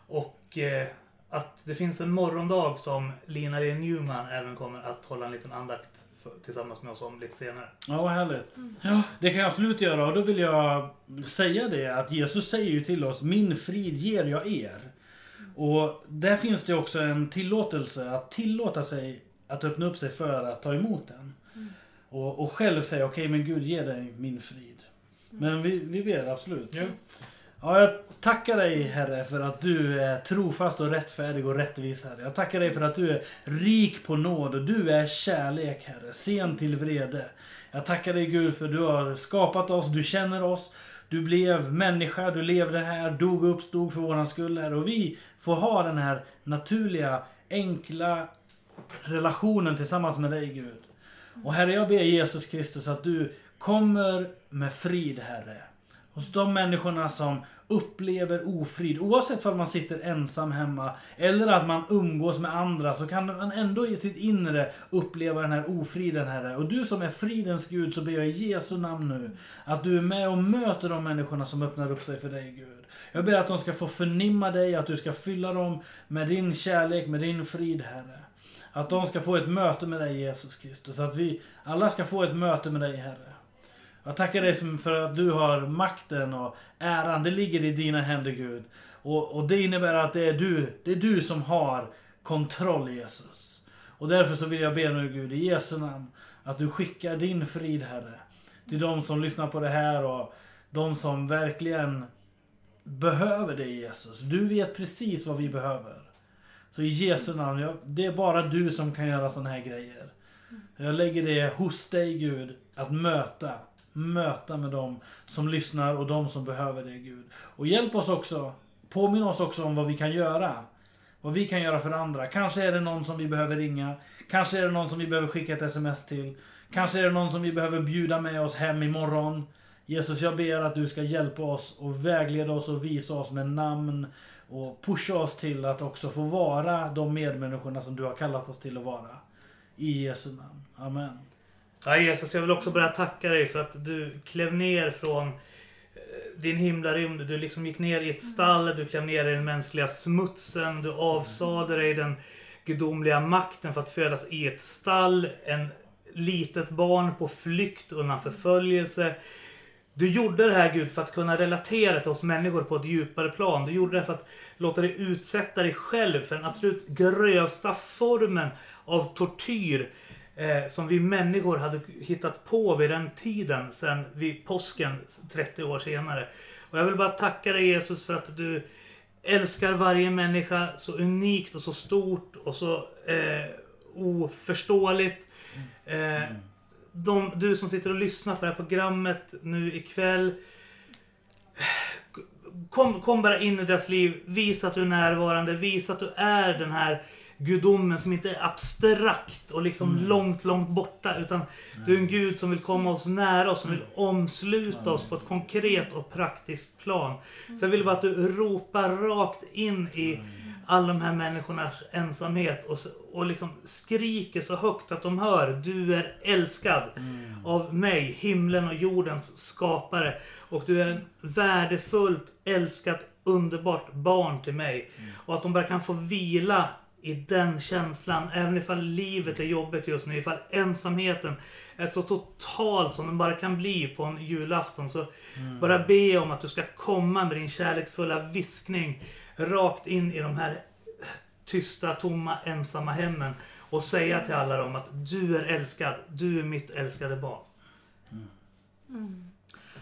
Och eh, att det finns en morgondag som Lina Lee Newman även kommer att hålla en liten andakt för, tillsammans med oss om lite senare. Ja, vad härligt. Ja, det kan jag absolut göra. Och då vill jag säga det att Jesus säger ju till oss Min frid ger jag er. Och där finns det också en tillåtelse att tillåta sig att öppna upp sig för att ta emot den. Och, och själv säga okej men Gud ge dig min frid. Men vi, vi ber absolut. Ja. Ja, jag tackar dig Herre för att du är trofast och rättfärdig och rättvis Herre. Jag tackar dig för att du är rik på nåd och du är kärlek Herre, sen till vrede. Jag tackar dig Gud för du har skapat oss, du känner oss. Du blev människa, du levde här, dog och uppstod för våran skull Herre. Och vi får ha den här naturliga, enkla relationen tillsammans med dig Gud. Och Herre, jag ber Jesus Kristus att du kommer med frid Herre. Hos de människorna som upplever ofrid, oavsett om man sitter ensam hemma eller att man umgås med andra, så kan man ändå i sitt inre uppleva den här ofriden Herre. Och du som är fridens Gud, så ber jag i Jesu namn nu att du är med och möter de människorna som öppnar upp sig för dig Gud. Jag ber att de ska få förnimma dig, att du ska fylla dem med din kärlek, med din frid Herre. Att de ska få ett möte med dig Jesus Kristus. Att vi alla ska få ett möte med dig Herre. Jag tackar dig för att du har makten och äran. Det ligger i dina händer Gud. Och, och det innebär att det är, du, det är du som har kontroll Jesus. Och därför så vill jag be nu Gud i Jesu namn att du skickar din frid Herre. Till de som lyssnar på det här och de som verkligen behöver dig Jesus. Du vet precis vad vi behöver. Så i Jesu namn, jag, det är bara du som kan göra sådana här grejer. Jag lägger det hos dig Gud, att möta. Möta med dem som lyssnar och de som behöver det Gud. Och hjälp oss också, påminn oss också om vad vi kan göra. Vad vi kan göra för andra. Kanske är det någon som vi behöver ringa. Kanske är det någon som vi behöver skicka ett sms till. Kanske är det någon som vi behöver bjuda med oss hem imorgon. Jesus, jag ber att du ska hjälpa oss och vägleda oss och visa oss med namn och pusha oss till att också få vara de medmänniskorna som du har kallat oss till att vara. I Jesu namn. Amen. Ja, Jesus, jag vill också börja tacka dig för att du klev ner från eh, din himlarymd. Du liksom gick ner i ett stall, du klev ner i den mänskliga smutsen, du avsade dig den gudomliga makten för att födas i ett stall. En litet barn på flykt undan förföljelse. Du gjorde det här Gud för att kunna relatera till oss människor på ett djupare plan. Du gjorde det för att låta dig utsätta dig själv för den absolut grövsta formen av tortyr eh, som vi människor hade hittat på vid den tiden sen vid påsken 30 år senare. Och jag vill bara tacka dig Jesus för att du älskar varje människa så unikt och så stort och så eh, oförståeligt. Eh, de, du som sitter och lyssnar på det här programmet nu ikväll. Kom, kom bara in i deras liv. Visa att du är närvarande. Visa att du är den här gudomen som inte är abstrakt och liksom långt, långt borta. Utan du är en gud som vill komma oss nära oss, som vill omsluta oss på ett konkret och praktiskt plan. Så jag vill bara att du ropar rakt in i alla de här människornas ensamhet och, och liksom skriker så högt att de hör Du är älskad av mig, himlen och jordens skapare. Och du är en värdefullt älskat, underbart barn till mig. Och att de bara kan få vila i den känslan, även ifall livet är jobbigt just nu, ifall ensamheten är så total som den bara kan bli på en julafton. Så bara be om att du ska komma med din kärleksfulla viskning rakt in i de här tysta, tomma, ensamma hemmen och säga till alla dem att du är älskad, du är mitt älskade barn.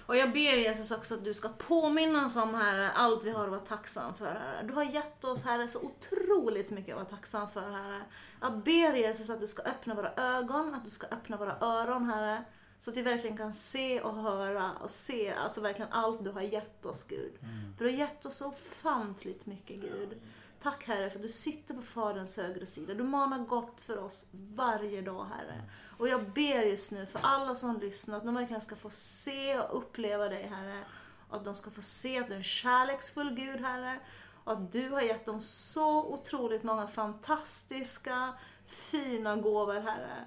Och jag ber Jesus också att du ska påminna oss om Herre, allt vi har att vara tacksam för Herre. Du har gett oss Herre så otroligt mycket att vara tacksam för Herre. Jag ber Jesus att du ska öppna våra ögon, att du ska öppna våra öron Herre. Så att vi verkligen kan se och höra och se alltså verkligen allt du har gett oss Gud. För du har gett oss så ofantligt mycket Gud. Tack Herre för att du sitter på Faderns högra sida. Du manar gott för oss varje dag Herre. Och jag ber just nu för alla som lyssnar att de verkligen ska få se och uppleva dig Herre. Och att de ska få se att du är en kärleksfull Gud Herre. Och att du har gett dem så otroligt många fantastiska, fina gåvor Herre.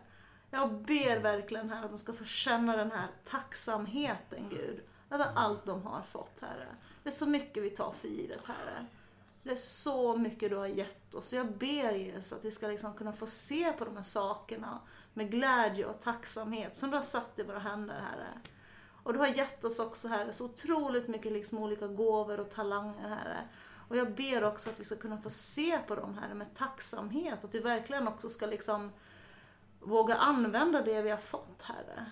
Jag ber verkligen Herre att de ska få känna den här tacksamheten Gud. Över allt de har fått Herre. Det är så mycket vi tar för givet Herre. Det är så mycket du har gett oss. Jag ber Jesus att vi ska liksom kunna få se på de här sakerna med glädje och tacksamhet som du har satt i våra händer, Herre. Och du har gett oss också, Herre, så otroligt mycket liksom olika gåvor och talanger, Herre. Och jag ber också att vi ska kunna få se på dem, Herre, med tacksamhet. Att vi verkligen också ska liksom våga använda det vi har fått, Herre.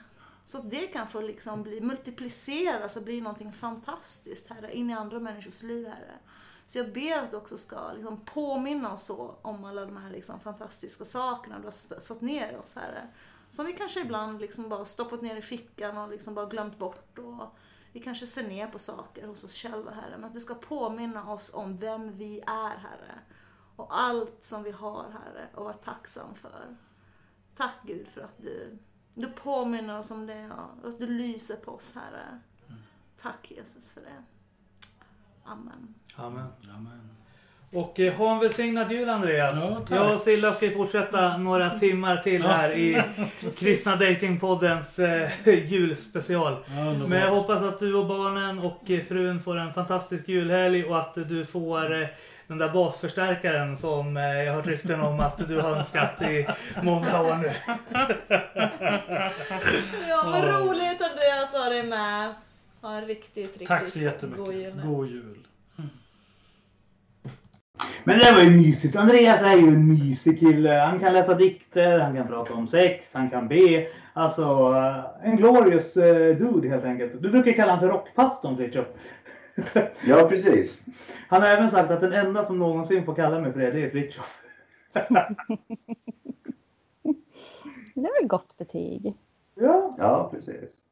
Så att det kan få liksom bli, multipliceras och bli någonting fantastiskt, Herre, in i andra människors liv, Herre. Så jag ber att du också ska liksom påminna oss så om alla de här liksom fantastiska sakerna du har satt ner i oss, Herre. Som vi kanske ibland liksom bara stoppat ner i fickan och liksom bara glömt bort. Och vi kanske ser ner på saker hos oss själva, Herre. Men att du ska påminna oss om vem vi är, Herre. Och allt som vi har, Herre, och vara tacksam för. Tack Gud för att du, du påminner oss om det och att du lyser på oss, Herre. Tack Jesus för det. Amen. Amen. Amen. Och eh, ha en välsignad jul Andreas. Ja, tack. jag och Silla ska fortsätta några timmar till här i Kristna Datingpoddens eh, julspecial. Ja. Men jag hoppas att du och barnen och eh, frun får en fantastisk julhelg och att du får eh, den där basförstärkaren som eh, jag har hört rykten om att du har önskat i många år nu. Ja, vad roligt att Andreas har dig med. Ha en riktigt, riktigt Tack så god jättemycket. jul nu. God jul. Men det var ju mysigt. Andreas är ju en mysig kille. Han kan läsa dikter, han kan prata om sex, han kan be. Alltså, eh, en glorious eh, dude helt enkelt. Du brukar kalla honom för rockpastorn, Fritiof. Ja, precis. Han har även sagt att den enda som någonsin får kalla mig för det, det är Fritiof. Det är väl gott betyg. Ja. Ja, precis.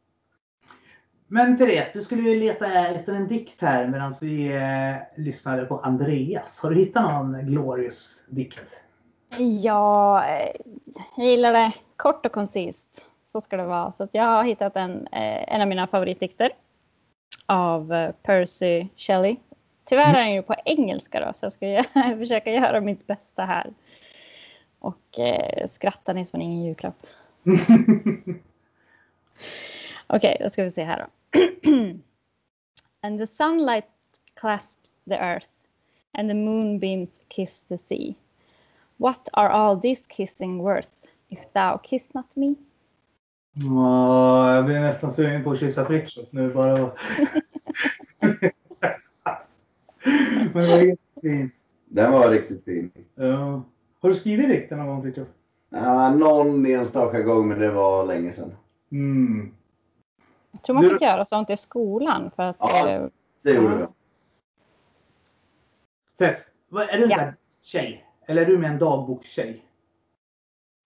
Men Therese, du skulle ju leta efter en dikt här medan vi eh, lyssnade på Andreas. Har du hittat någon glorious dikt? Ja, eh, jag gillar det kort och koncist. Så ska det vara. Så jag har hittat en, eh, en av mina favoritdikter. Av eh, Percy Shelley. Tyvärr är den ju på engelska då, så jag ska försöka göra mitt bästa här. Och eh, skratta ni som ingen julklapp. Okej, då ska vi se här då. and the sunlight clasps the earth and the moonbeams kiss the sea. What are all this kissing worth if thou kiss not me? Åh, jag blir nästan sugen på att kyssa Fritiof nu bara. Men det var jättefint. Den var riktigt fin. Ja. Har du skrivit dikter någon gång Fritiof? Ja, någon enstaka gång, men det var länge sedan. Mm. Jag tror man Du- fick göra sånt i skolan för att Ja. eh, Det gjorde Ja. vi. Tess, är du en Ja. tjej? Eller är du med en dagbokstjej?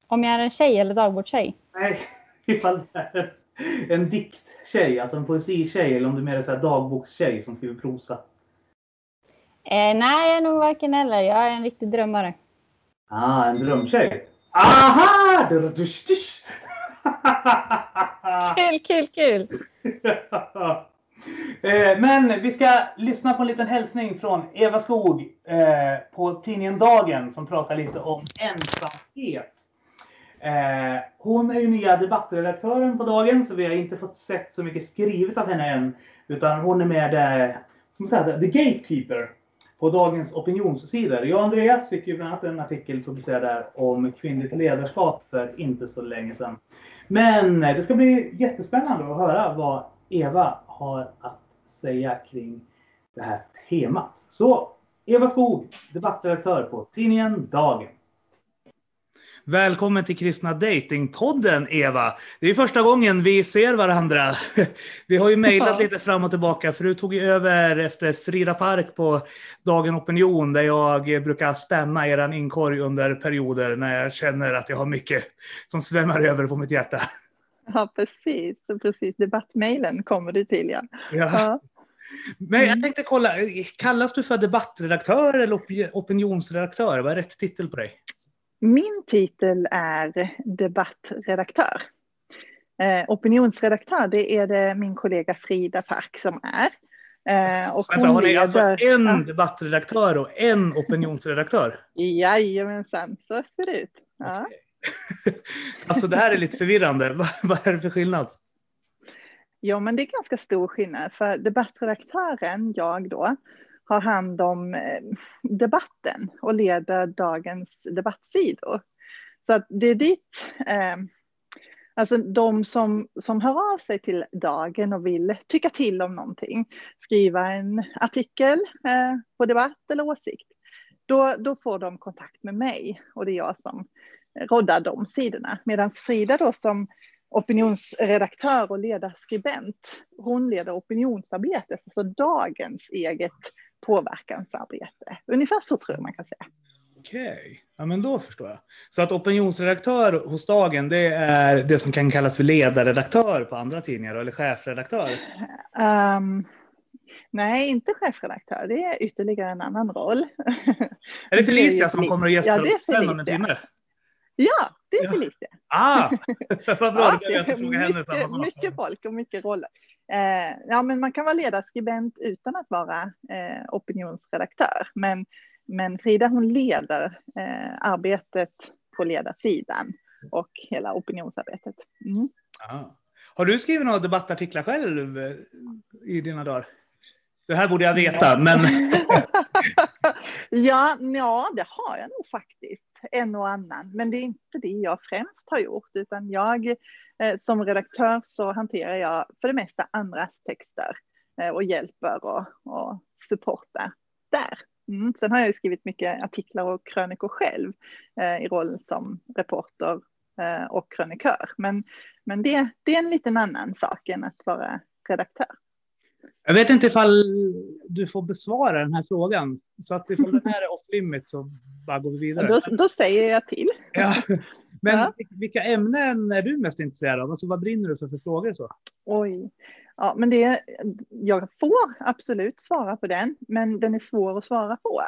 om jag är en tjej eller dagbordstjej. Nej, ifall det är en dikttjej, alltså en poesitjej, eller om du är mer här dagbokstjej som skriver prosa. Eh, nej, jag är nog varken eller. Jag är en riktig drömmare. Ah, en drömtjej. Aha! Kul, kul, kul! Eh, Men vi ska lyssna på en liten hälsning från Eva Skog eh, på tidningen Dagen som pratar lite om ensamhet. Eh, hon är ju nya debattredaktören på Dagen så vi har inte fått sett så mycket skrivet av henne än. Utan hon är med eh, som man säger, The Gatekeeper på Dagens opinionssidor. Jag och Andreas fick ju bland annat en artikel publicerad där om kvinnligt ledarskap för inte så länge sedan. Men det ska bli jättespännande att höra vad Eva har att säga kring det här temat. Så Eva Skog, debattredaktör på tidningen Dagen. Välkommen till Kristna Datingpodden Eva. Det är första gången vi ser varandra. Vi har ju mejlat lite fram och tillbaka för du tog ju över efter Frida Park på Dagen Opinion där jag brukar spamma eran inkorg under perioder när jag känner att jag har mycket som svämmar över på mitt hjärta. Ja, precis. precis. Debattmejlen kommer du till, ja. Ja. ja. Men jag tänkte kolla, kallas du för debattredaktör eller op- opinionsredaktör? Vad är rätt titel på dig? Min titel är debattredaktör. Eh, opinionsredaktör, det är det min kollega Frida Fark som är. Eh, och Vänta, har ni leder- alltså en debattredaktör och en opinionsredaktör? Jajamensan, så ser det ut. Ja. Alltså det här är lite förvirrande. Vad, vad är det för skillnad? Ja, men det är ganska stor skillnad. För debattredaktören, jag då, har hand om eh, debatten och leder dagens debattsidor. Så att det är dit, eh, alltså de som, som hör av sig till dagen och vill tycka till om någonting, skriva en artikel eh, på debatt eller åsikt, då, då får de kontakt med mig och det är jag som roddar de sidorna. Medan Frida då som opinionsredaktör och ledarskribent, hon leder opinionsarbetet, alltså dagens eget påverkansarbete. Ungefär så tror jag man kan säga. Okej, ja men då förstår jag. Så att opinionsredaktör hos Dagen, det är det som kan kallas för ledarredaktör på andra tidningar, eller chefredaktör? Um, nej, inte chefredaktör. Det är ytterligare en annan roll. Är det Felicia som kommer att gästa Ja, det är oss sen om en timme? Ja, det är Ja. Felicia. Ah, vad bra, Ja, henne samma mycket, mycket folk och mycket roller. Eh, ja, men man kan vara ledarskribent utan att vara eh, opinionsredaktör. Men, men Frida hon leder eh, arbetet på ledarsidan och hela opinionsarbetet. Mm. Ah. Har du skrivit några debattartiklar själv i dina dagar? Det här borde jag veta, men ja, ja, det har jag nog faktiskt. En och annan. Men det är inte det jag främst har gjort. Utan jag som redaktör så hanterar jag för det mesta andras texter. Eh, och hjälper och, och supportar där. Mm. Sen har jag ju skrivit mycket artiklar och krönikor själv. Eh, I roll som reporter eh, och krönikör. Men, men det, det är en liten annan sak än att vara redaktör. jag vet inte ifall du får besvara den här frågan. Så att ifall den här är off limit så bara går vi vidare. Då, då säger jag till. Ja. Men Ja. vilka ämnen är du mest intresserad av? Alltså, vad brinner du för, för frågor? Så? Oj. Ja, men det, jag får absolut svara på den, men den är svår att svara på.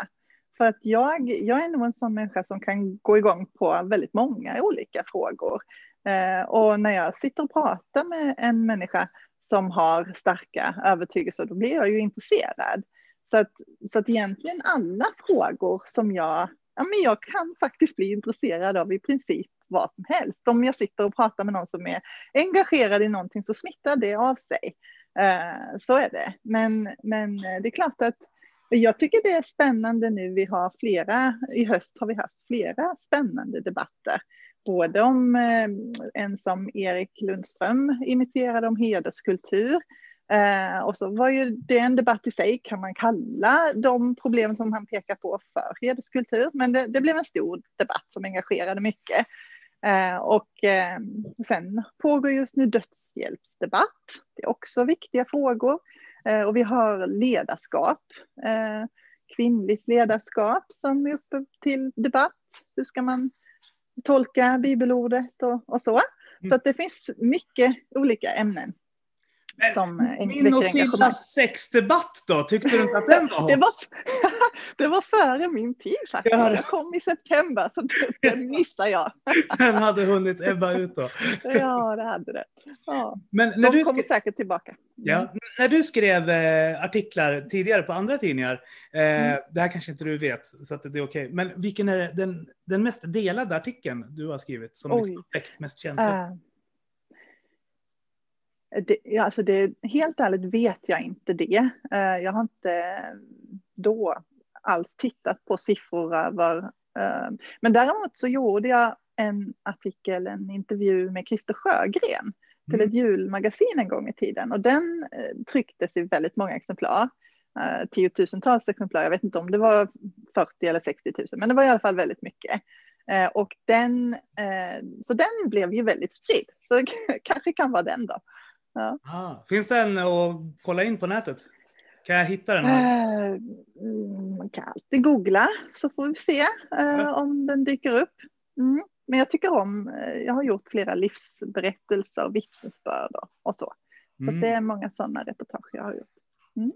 För att jag, jag är nog en sån människa som kan gå igång på väldigt många olika frågor. Eh, och när jag sitter och pratar med en människa som har starka övertygelser, då blir jag ju intresserad. Så att, så att egentligen alla frågor som jag, ja men jag kan faktiskt bli intresserad av i princip vad som helst. Om jag sitter och pratar med någon som är engagerad i någonting så smittar det av sig. Eh, så är det. Men, men eh, det är klart att jag tycker det är spännande nu. Vi har flera, i höst har vi haft flera spännande debatter. Både om eh, en som Erik Lundström imiterade om hederskultur. Eh, och så var ju det en debatt i sig, kan man kalla de problem som han pekar på för hederskultur? Men det, det blev en stor debatt som engagerade mycket. Eh, och eh, sen pågår just nu dödshjälpsdebatt. Det är också viktiga frågor. Eh, och vi har ledarskap, eh, kvinnligt ledarskap som är uppe till debatt. Hur ska man tolka bibelordet och, och så. Så att det finns mycket olika ämnen. Som eh, Min och. Sillas sexdebatt då? Tyckte du inte att den var Det hot? var, det var före min tid faktiskt. Ja. Jag kom i september så den missade jag. Den hade hunnit ebba ut då. Ja, det hade det. Ja. Men när De du, kommer säkert tillbaka. ja, när du skrev eh, artiklar tidigare på andra tidningar, eh, Mm. det här kanske inte du vet, så att det är okej. Men vilken är den, den mest delade artikeln du har skrivit som Oj. liksom väckt mest känslor? Eh, det, alltså det, helt ärligt vet jag inte det. Eh, jag har inte då alls tittat på siffror över. eh, men däremot så gjorde jag en artikel, en intervju med Christer Sjögren till ett julmagasin en gång i tiden och den eh, trycktes i väldigt många exemplar. Tiotusentals exemplar, jag vet inte om det var 40 eller 60 000, men det var i alla fall väldigt mycket. Eh, och den, eh, så den blev ju väldigt spridd, så det kanske kan vara den då. Ja. Ah, finns den att kolla in på nätet? Kan jag hitta den? Mm, man kan alltid googla så får vi se eh, om den dyker upp. Mm. Men jag tycker om, eh, jag har gjort flera livsberättelser och vittnesbörd och, så. Så Mm. att det är många sådana reportage jag har gjort. Mm.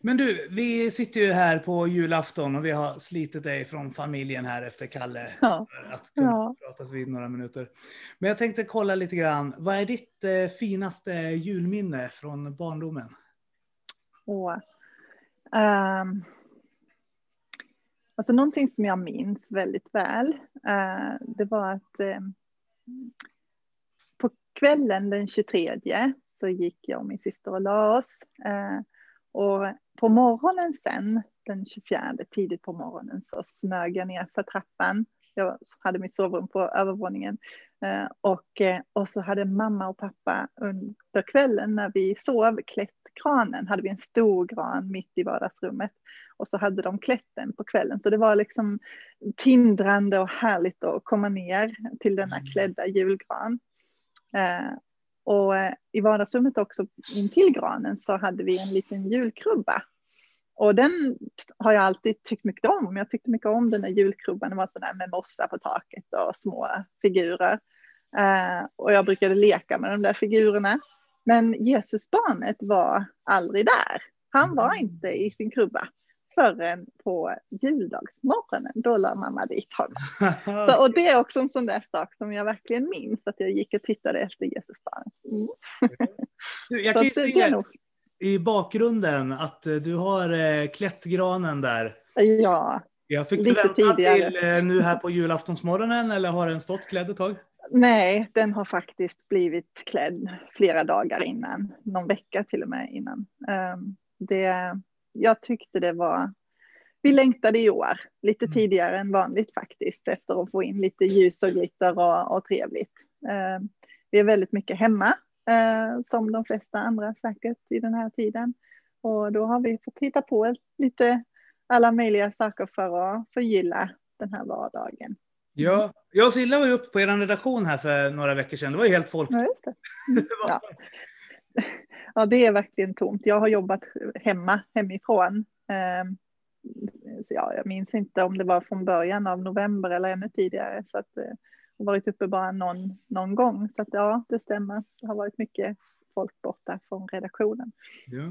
Men du, vi sitter ju här på julafton och vi har slitit dig från familjen här efter Kalle Ja. för att kunna Ja. pratas vid några minuter. Men jag tänkte kolla lite grann. Vad är ditt eh, finaste julminne från barndomen? Och, ehm, alltså någonting som jag minns väldigt väl, eh, det var att eh, på kvällen den 23 så gick jag och min syster och la oss. Eh, Och på morgonen sen, den 24, tidigt på morgonen, så smög jag ner för trappan. Jag hade mitt sovrum på övervåningen. Eh, och, eh, och så hade mamma och pappa under kvällen när vi sov klätt granen, hade vi en stor gran mitt i vardagsrummet. Och så hade de klätt den på kvällen. Så det var liksom tindrande och härligt att komma ner till denna klädda julgran. Och eh, i vardagsrummet också intill granen så hade vi en liten julkrubba. Och den har jag alltid tyckt mycket om. Jag tyckte mycket om den där julkrubban. Den var sådär med mossa på taket och små figurer. Eh, och jag brukade leka med de där figurerna. Men Jesusbarnet var aldrig där. Han var inte i sin krubba förrän på juldagsmorgonen. Då la mamma dit honom. Så, och det är också en sån där sak som jag verkligen minns, att jag gick och tittade efter Jesusbarnet. Mm. Du, Jag kan ju se i bakgrunden att eh, du har eh, klätt granen där. Ja, Jag fick du Lite vänta tidigare. till eh, nu här på julaftonsmorgonen eller har den stått klädd ett tag? nej, den har faktiskt blivit klädd flera dagar innan, någon vecka till och med innan. Ehm, det, jag tyckte det var, vi längtade i år, lite Mm. tidigare än vanligt faktiskt, efter att få in lite ljus och glitter och, och trevligt. Ehm, vi är väldigt mycket hemma, eh, som de flesta andra säkert i den här tiden. Och då har vi fått hitta på lite alla möjliga saker för att förgylla den här vardagen. Ja, jag och Silla var ju uppe på er redaktion här för några veckor sedan. Det var ju helt folk. Ja, just det. Mm, ja ja, det är verkligen tomt. Jag har jobbat hemma, hemifrån. Ehm, så ja, jag minns inte om det var från början av november eller ännu tidigare. Så att, eh, jag har varit uppe bara någon, någon gång. Så att, ja, det stämmer. Det har varit mycket folk borta från redaktionen. Ja.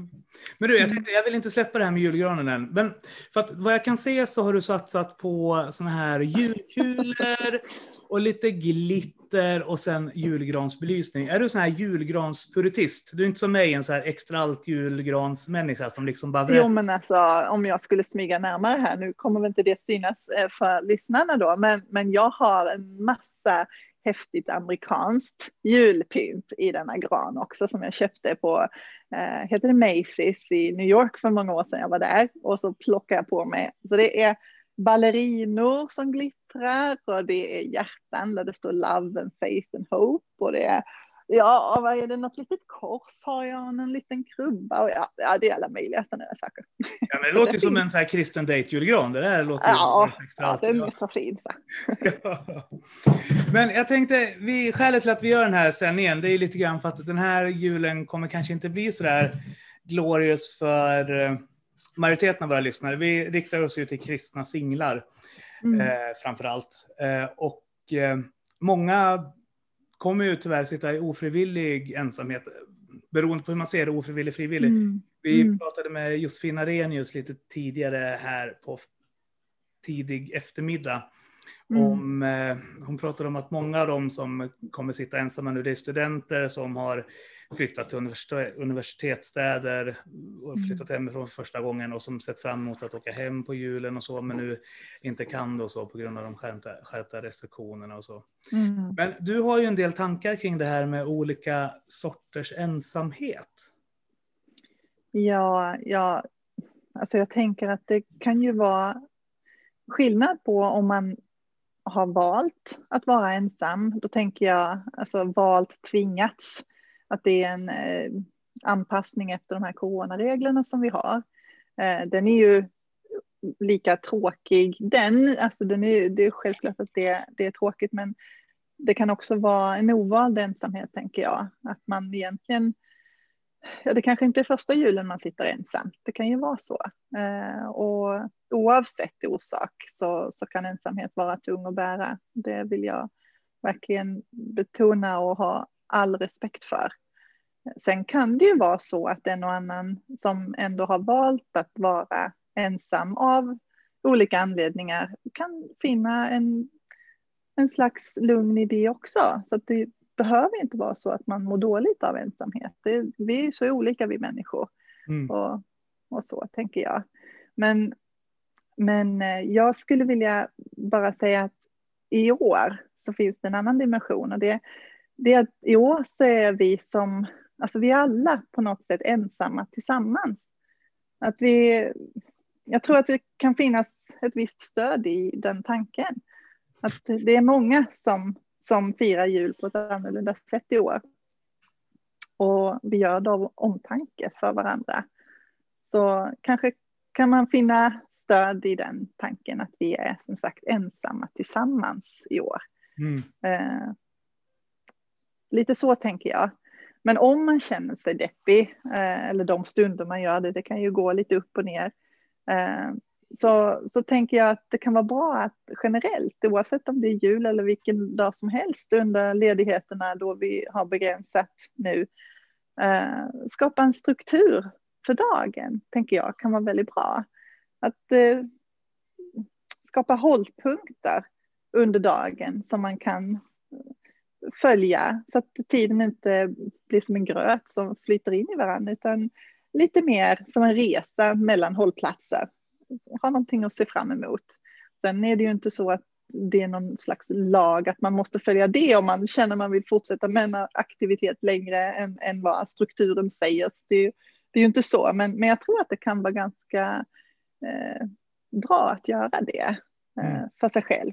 Men du, jag tänkte, jag vill inte släppa det här med julgranen än. Men för att vad jag kan se så har du satsat på såna här julkulor och lite glitter och sen julgransbelysning. Är du sån här julgranspuritist? Du är inte som mig, en så här extra allt julgransmänniska som liksom bara Jo, men alltså om jag skulle smyga närmare här, nu kommer väl inte det synas eh, för lyssnarna då, men, men jag har en massa häftigt amerikanskt julpynt i denna gran också som jag köpte på, eh, heter det Macy's i New York för många år sedan jag var där och så plockade jag på mig, så det är ballerinor som glittrar och det är hjärtan där det står love and faith and hope och det är Ja, vad är det? Något litet kors har jag, en liten krubba och ja, ja det är alla möjliga sådana saker. Ja, men det låter ju som en så här kristen date-julgran. Det där låter Ja, ja den är så fin. Så. Ja. Men jag tänkte, vi, skälet till att vi gör den här sändningen, det är lite grann för att den här julen kommer kanske inte bli så där glorious för eh, majoriteten av våra lyssnare. Vi riktar oss ju till kristna singlar Mm. eh, framför allt. Eh, och eh, många kommer ju tyvärr sitta i ofrivillig ensamhet, beroende på hur man ser det, ofrivillig, frivillig. Mm. Vi Mm. pratade med Josefin Arrhenius lite tidigare här på tidig eftermiddag. Mm. Om, eh, hon pratade om att många av dem som kommer sitta ensamma nu, det är studenter som har flyttat till universitet, universitetsstäder och flyttat hemifrån för första gången och som sett fram emot att åka hem på julen och så, men nu inte kan det och så på grund av de skärpta, skärpta restriktionerna och så. Mm. Men du har ju en del tankar kring det här med olika sorters ensamhet. Ja, ja, alltså jag tänker att det kan ju vara skillnad på om man har valt att vara ensam. Då tänker jag alltså valt tvingats. Att det är en eh, anpassning efter de här coronareglerna som vi har. Eh, den är ju lika tråkig den. Alltså den är, det är självklart att det, det är tråkigt men det kan också vara en ovald ensamhet tänker jag. Att man egentligen Ja, det kanske inte är första julen man sitter ensam. Det kan ju vara så. Eh, och oavsett orsak så, så kan ensamhet vara tung att bära. Det vill jag verkligen betona och ha all respekt för. Sen kan det ju vara så att en och annan som ändå har valt att vara ensam av olika anledningar kan finna en, en slags lugn i det också. Så att det behöver inte vara så att man mår dåligt av ensamhet. Det, vi är så olika vi människor Mm. och, och så tänker jag. Men, men eh, jag skulle vilja bara säga att i år så finns det en annan dimension och det, det är att i år så är vi som, alltså vi alla på något sätt ensamma tillsammans. Att vi, jag tror att det kan finnas ett visst stöd i den tanken. Att det är många som, som firar jul på ett annorlunda sätt i år. Och vi gör det av omtanke för varandra. Så kanske kan man finna stöd i den tanken att vi är som sagt ensamma tillsammans i år. Mm. Eh, lite så tänker jag. Men om man känner sig deppig, eh, eller de stunder man gör det, det kan ju gå lite upp och ner. Eh, så, så tänker jag att det kan vara bra att generellt, oavsett om det är jul eller vilken dag som helst under ledigheterna då vi har begränsat nu, eh, skapa en struktur för dagen, tänker jag, kan vara väldigt bra. Att eh, skapa hållpunkter under dagen som man kan följa så att tiden inte blir som en gröt som flyter in i varandra utan lite mer som en resa mellan hållplatser. Ha någonting att se fram emot. Sen är det ju inte så att det är någon slags lag att man måste följa det om man känner man vill fortsätta med en aktivitet längre än, än vad strukturen säger. Det, det är ju inte så, men, men jag tror att det kan vara ganska eh, bra att göra det eh, för sig själv.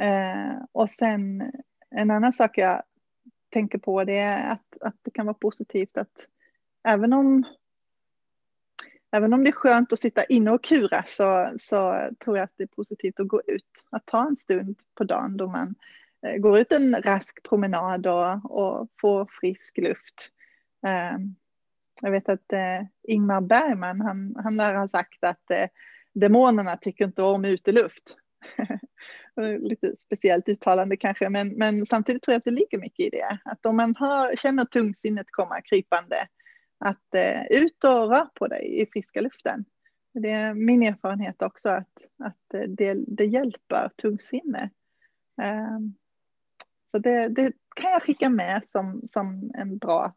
Eh, och sen en annan sak jag tänker på det är att, att det kan vara positivt att även om Även om det är skönt att sitta inne och kura så, så tror jag att det är positivt att gå ut. Att ta en stund på dagen då man eh, går ut en rask promenad och, och får frisk luft. Ehm, jag vet att eh, Ingmar Bergman, han, han har sagt att eh, demonerna tycker inte om uteluft. Lite speciellt uttalande kanske, men, men samtidigt tror jag att det ligger mycket i det. Att om man har, känner tungsinnet komma krypande, att eh, ut och rör på dig i friska luften. Det är min erfarenhet också att, att eh, det, det hjälper tungsinne. Eh, så det, det, kan jag skicka med som, som en, bra,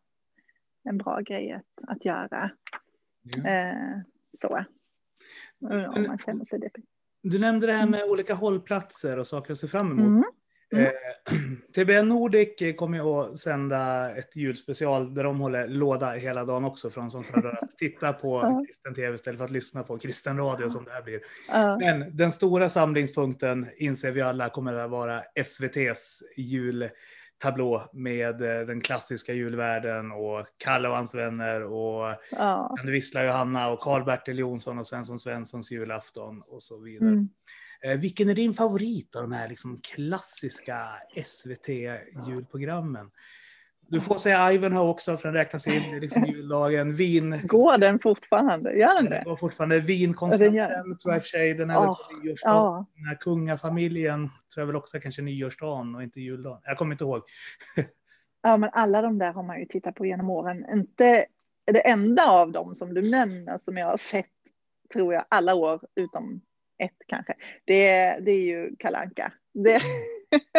en bra grej att, att göra. Ja. Eh, så. Om man känner sig deppig. Du nämnde det här med olika hållplatser och saker att se fram emot. Mm. Mm. Eh, TBN Nordic kommer ju att sända ett julspecial där de håller låda hela dagen också de som föredrar att titta på kristen tv istället för att lyssna på kristen radio som det här blir. Men den stora samlingspunkten inser vi alla kommer att vara SVTs jul tablå med eh, den klassiska julvärden och Kalle och hans vänner och ja. Kan du vissla Johanna och Karl-Bertil Jonsson och Svensson Svenssons julafton och så vidare. Mm. Eh, vilken är din favorit av de här liksom klassiska SVT-julprogrammen? Du får säga Ivanhoe också, för den räknas in i liksom juldagen. Vin... Går den fortfarande? Gör den det? Den går fortfarande. Vinkonserten tror jag i och för sig, den är oh, på nyårsdagen. Oh. Den här kungafamiljen tror jag väl också kanske nyårsdagen och inte juldagen. Jag kommer inte ihåg. ja, men alla de där har man ju tittat på genom åren. Inte det enda av dem som du nämner som jag har sett, tror jag, alla år utom ett kanske. Det, det är ju Kalanka. Det,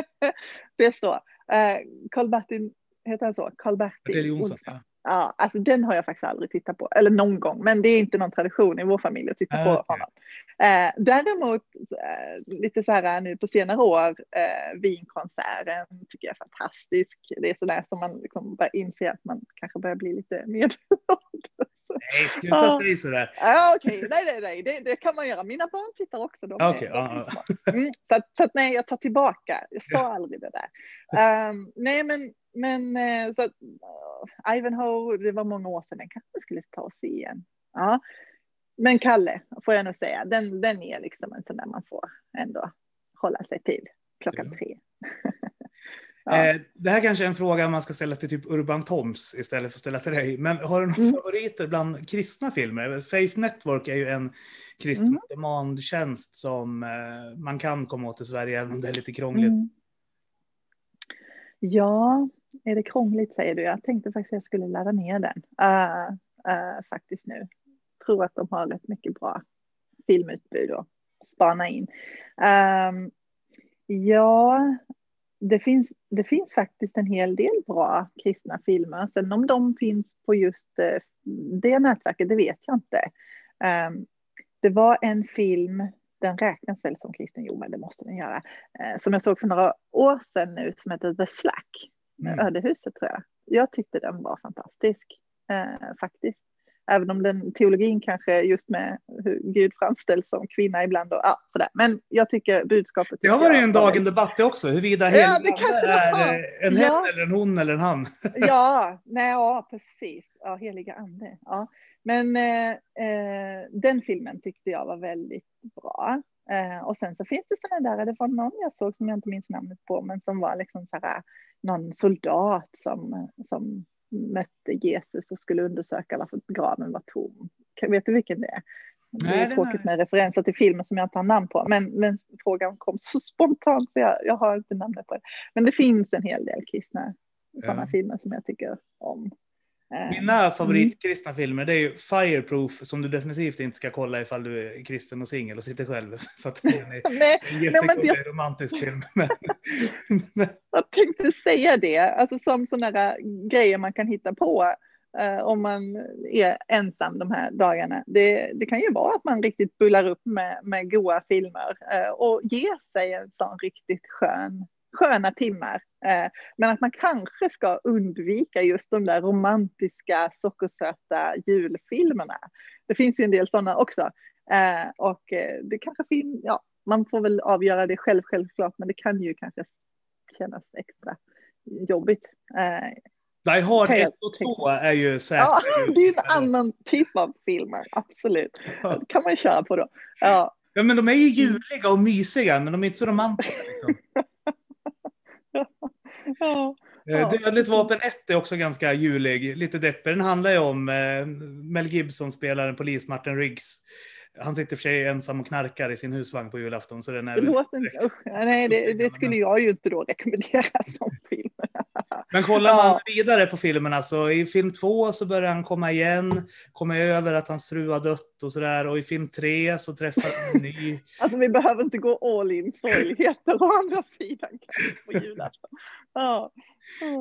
det är så. Uh, Karl-Bertil heter han så? Karl-Bertil Jonsson. Ja. ja, alltså den har jag faktiskt aldrig tittat på, eller någon gång, men det är inte någon tradition i vår familj att titta äh, på okay. honom. Eh, däremot eh, lite så här nu på senare år, eh, vinkonserten tycker jag är fantastisk. Det är sådär som man liksom börjar inse att man kanske börjar bli lite medelålders. Nej, sluta ja. säga sådär. Ja, okej, okay. nej, nej, nej, det, det, kan man göra. Mina barn tittar också. De okay, ja. mm, så, att, så att nej, jag tar tillbaka. Jag sa aldrig det där. Um, nej, men men eh, så att, uh, Ivanhoe, det var många år sedan, den kanske skulle ta och se igen. Ja. Men Kalle, får jag nog säga, den, den är liksom en sån där man får ändå hålla sig till klockan tre. ja. eh, det här kanske är en fråga man ska ställa till typ Urban Toms istället för att ställa till dig. Men har du några mm. favoriter bland kristna filmer? Faith Network är ju en kristen mm. demandtjänst som eh, man kan komma åt i Sverige, även om det är lite krångligt. Mm. Ja, är det krångligt säger du? Jag tänkte faktiskt att jag skulle ladda ner den. Uh, uh, faktiskt nu. Tror att de har rätt mycket bra filmutbud att spana in. Um, ja, det finns, det finns faktiskt en hel del bra kristna filmer. Sen om de finns på just uh, det nätverket, det vet jag inte. Um, det var en film den räknas väl som kristen? Jo, men det måste den göra. Eh, som jag såg för några år sedan nu som heter The Slack. Mm. Ödehuset tror jag. Jag tyckte den var fantastisk eh, faktiskt. Även om den teologin kanske just med hur Gud framställs som kvinna ibland och ja, sådär. Men jag tycker budskapet. Det har varit en dagen debatt det också, huruvida Ja, är eh, en Ja. hen eller en hon eller en han. Ja, nej, ja, precis. Ja, heliga ande. Ja. Men eh, eh, den filmen tyckte jag var väldigt bra. Eh, och sen så finns det sådana där, det var någon jag såg som jag inte minns namnet på, men som var liksom så här, någon soldat som, som mötte Jesus och skulle undersöka varför graven var tom. Vet du vilken det är? Det Nej, är den tråkigt med referenser till filmen som jag inte har namn på, men, men frågan kom så spontant så jag, jag har inte namnet på det. Men det finns en hel del kristna sådana Ja. filmer som jag tycker om. Mina favoritkristna filmer det är ju Fireproof som du definitivt inte ska kolla ifall du är kristen och singel och sitter själv. För att den är en nej, jag, romantisk film. Jag tänkte säga det, alltså som sådana grejer man kan hitta på eh, om man är ensam de här dagarna. Det, det kan ju vara att man riktigt bullar upp med, med goa filmer eh, och ger sig en sån riktigt skön, sköna timmar. Eh, men att man kanske ska undvika just de där romantiska sockersöta julfilmerna. Det finns ju en del sådana också. Eh, och eh, det kanske finns, ja, man får väl avgöra det själv självklart, men det kan ju kanske kännas extra jobbigt. Die Hard Kan jag 1 och 2 är ju säkert. ja, det är en annan typ av filmer, absolut. Det kan man köra på då. Ja, Ja, men de är ju juliga och mysiga, men de är inte så romantiska. Liksom. ja, Eh, Ja. Dödligt vapen 1 är också ganska julig, lite deppig. Den handlar ju om eh, Mel Gibson spelar en polis, Martin Riggs. Han sitter för sig ensam och knarkar i sin husvagn på julafton. Så den är inte, usch, nej, det, det skulle jag ju inte då rekommendera som film. Men kollar man vidare på filmerna så i film två så börjar han komma igen, komma över att hans fru har dött och sådär. Och i film tre så träffar han en ny. Alltså vi behöver inte gå all in sorgligheter å andra sidan kanske på julafton. Ja.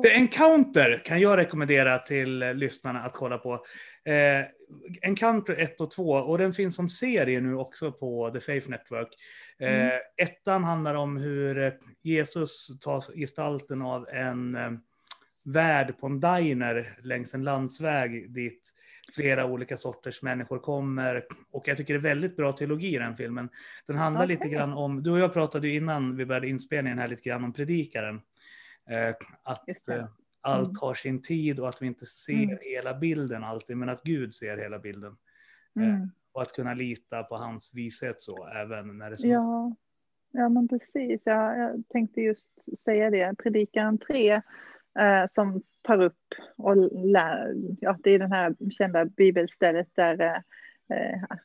The Encounter kan jag rekommendera till lyssnarna att kolla på. Eh, Encounter 1 och 2 och den finns som serie nu också på The Faith Network. Eh, Mm. Ettan handlar om hur eh, Jesus tar gestalten av en eh, värd på en diner längs en landsväg dit flera olika sorters människor kommer. Och jag tycker det är väldigt bra teologi i den filmen. Den handlar lite Okej. grann om, du och jag pratade ju innan vi började inspelningen här lite grann om predikaren. Eh, att eh, allt Mm. har sin tid och att vi inte ser Mm. hela bilden alltid, men att Gud ser hela bilden. Mm. Och att kunna lita på hans vishet så, även när det är så. Ja, ja men precis. Ja, jag tänkte just säga det. Predikaren 3 eh, som tar upp och lär, ja, det är den här kända bibelstället där eh, eh,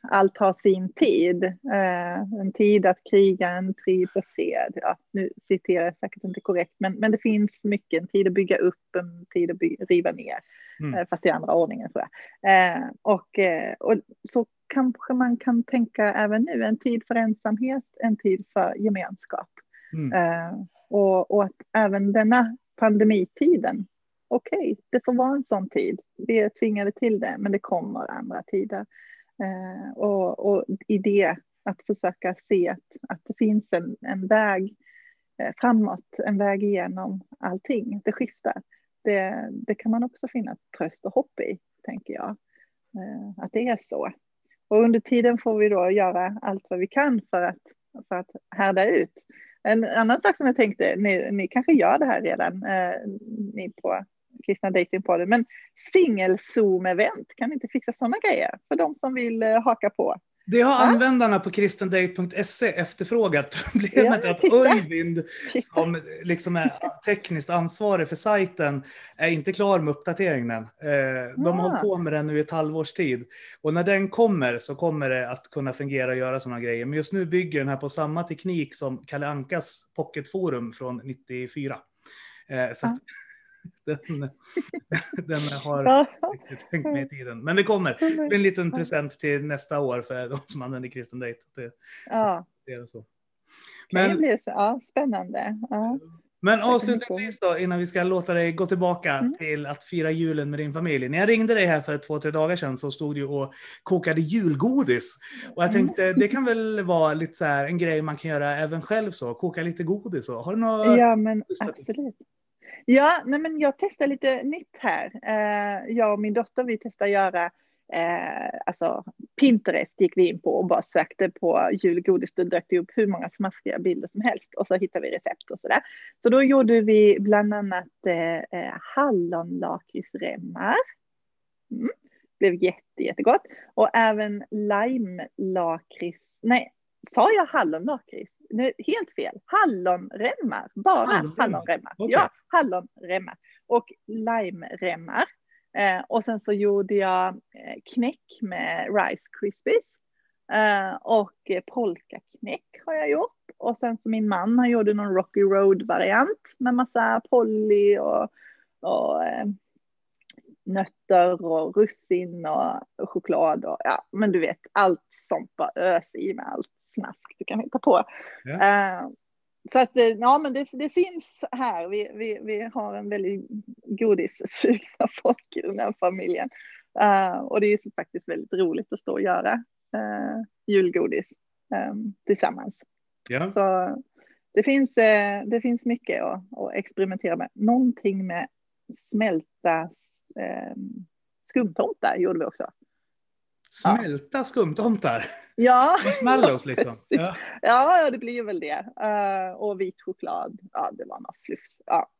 allt har sin tid. Eh, en tid att kriga, en tid för fred. Ja, nu citerar jag säkert inte korrekt, men, men det finns mycket. En tid att bygga upp, en tid att riva ner. Mm. Eh, fast i andra ordningen tror jag. Eh, och, eh, och så kanske man kan tänka även nu, en tid för ensamhet, en tid för gemenskap. Mm. Eh, och, och att även denna pandemitiden, okej, det får vara en sån tid. Vi är tvingade till det, men det kommer andra tider. Eh, och, och i det att försöka se att, att det finns en, en väg eh, framåt, en väg igenom allting. Det skiftar. Det, det kan man också finna tröst och hopp i, tänker jag. Eh, att det är så. Och under tiden får vi då göra allt vad vi kan för att, för att härda ut. En annan sak som jag tänkte, ni, ni kanske gör det här redan, eh, ni på Kristna Datingpodden, men singel-zoom-event, kan ni inte fixa sådana grejer för de som vill eh, haka på? Det har Va? användarna på kristendate.se efterfrågat. Problemet Ja, att. Öyvind, som liksom är tekniskt ansvarig för sajten, är inte klar med uppdateringen än. Eh, De har Ah. hållit på med den nu i ett halvårs tid. Och när den kommer så kommer det att kunna fungera och göra sådana grejer. Men just nu bygger den här på samma teknik som Kalle Ankas pocketforum från 94. Eh, Så Ah. den, den har riktigt hängt med i tiden. Men det kommer. Det blir en liten present till nästa år för de som använder kristen date. Det, Ja, det är så. det Men, blir så, ja, spännande. Ja. men avslutningsvis då, innan vi ska låta dig gå tillbaka Mm. till att fira julen med din familj. När jag ringde dig här för två, tre dagar sedan så stod du och kokade julgodis. Och jag Mm. tänkte, det kan väl vara lite så här en grej man kan göra även själv så, koka lite godis. Så. Har du något? Ja, men det. absolut. Ja, nej, men jag testar lite nytt här. Eh, jag och min dotter vi testar göra eh, alltså Pinterest gick vi in på och bara sökte på julgodis. Då dök det upp hur många smaskiga bilder som helst och så hittade vi recept och sådär. Så då gjorde vi bland annat eh, eh hallonlakritsremmar. Mm. Blev jätte, jättegott. Och även lime-lakrits. Nej, sa jag hallonlakrits? Nej, helt fel. Hallonremmar. Bara Hallonremmar. hallonremmar. Okej. Ja, hallonremmar. Och lime-remmar. Eh, och sen så gjorde jag eh, knäck med Rice Krispies. Eh, och eh, polkaknäck har jag gjort. Och sen så min man han gjorde någon Rocky Road-variant med massa Polly och, och eh, nötter och russin och, och choklad och ja, men du vet allt sånt bara ös i med allt snask du kan hitta på. Ja. Eh, så att eh, ja, men det, det finns här. Vi, vi, vi har en väldigt godissugna folk i den här familjen. Eh, och det är faktiskt väldigt roligt att stå och göra julgodis eh, tillsammans. Ja. Så det finns, det finns mycket att, att experimentera med. Någonting med smälta eh, skumtomtar gjorde vi också. Smälta skumtomtar. Ja, Marshmallows liksom. Ja. ja det blir väl det. Eh, och vit choklad. Ja, det var något fluffs. Ja.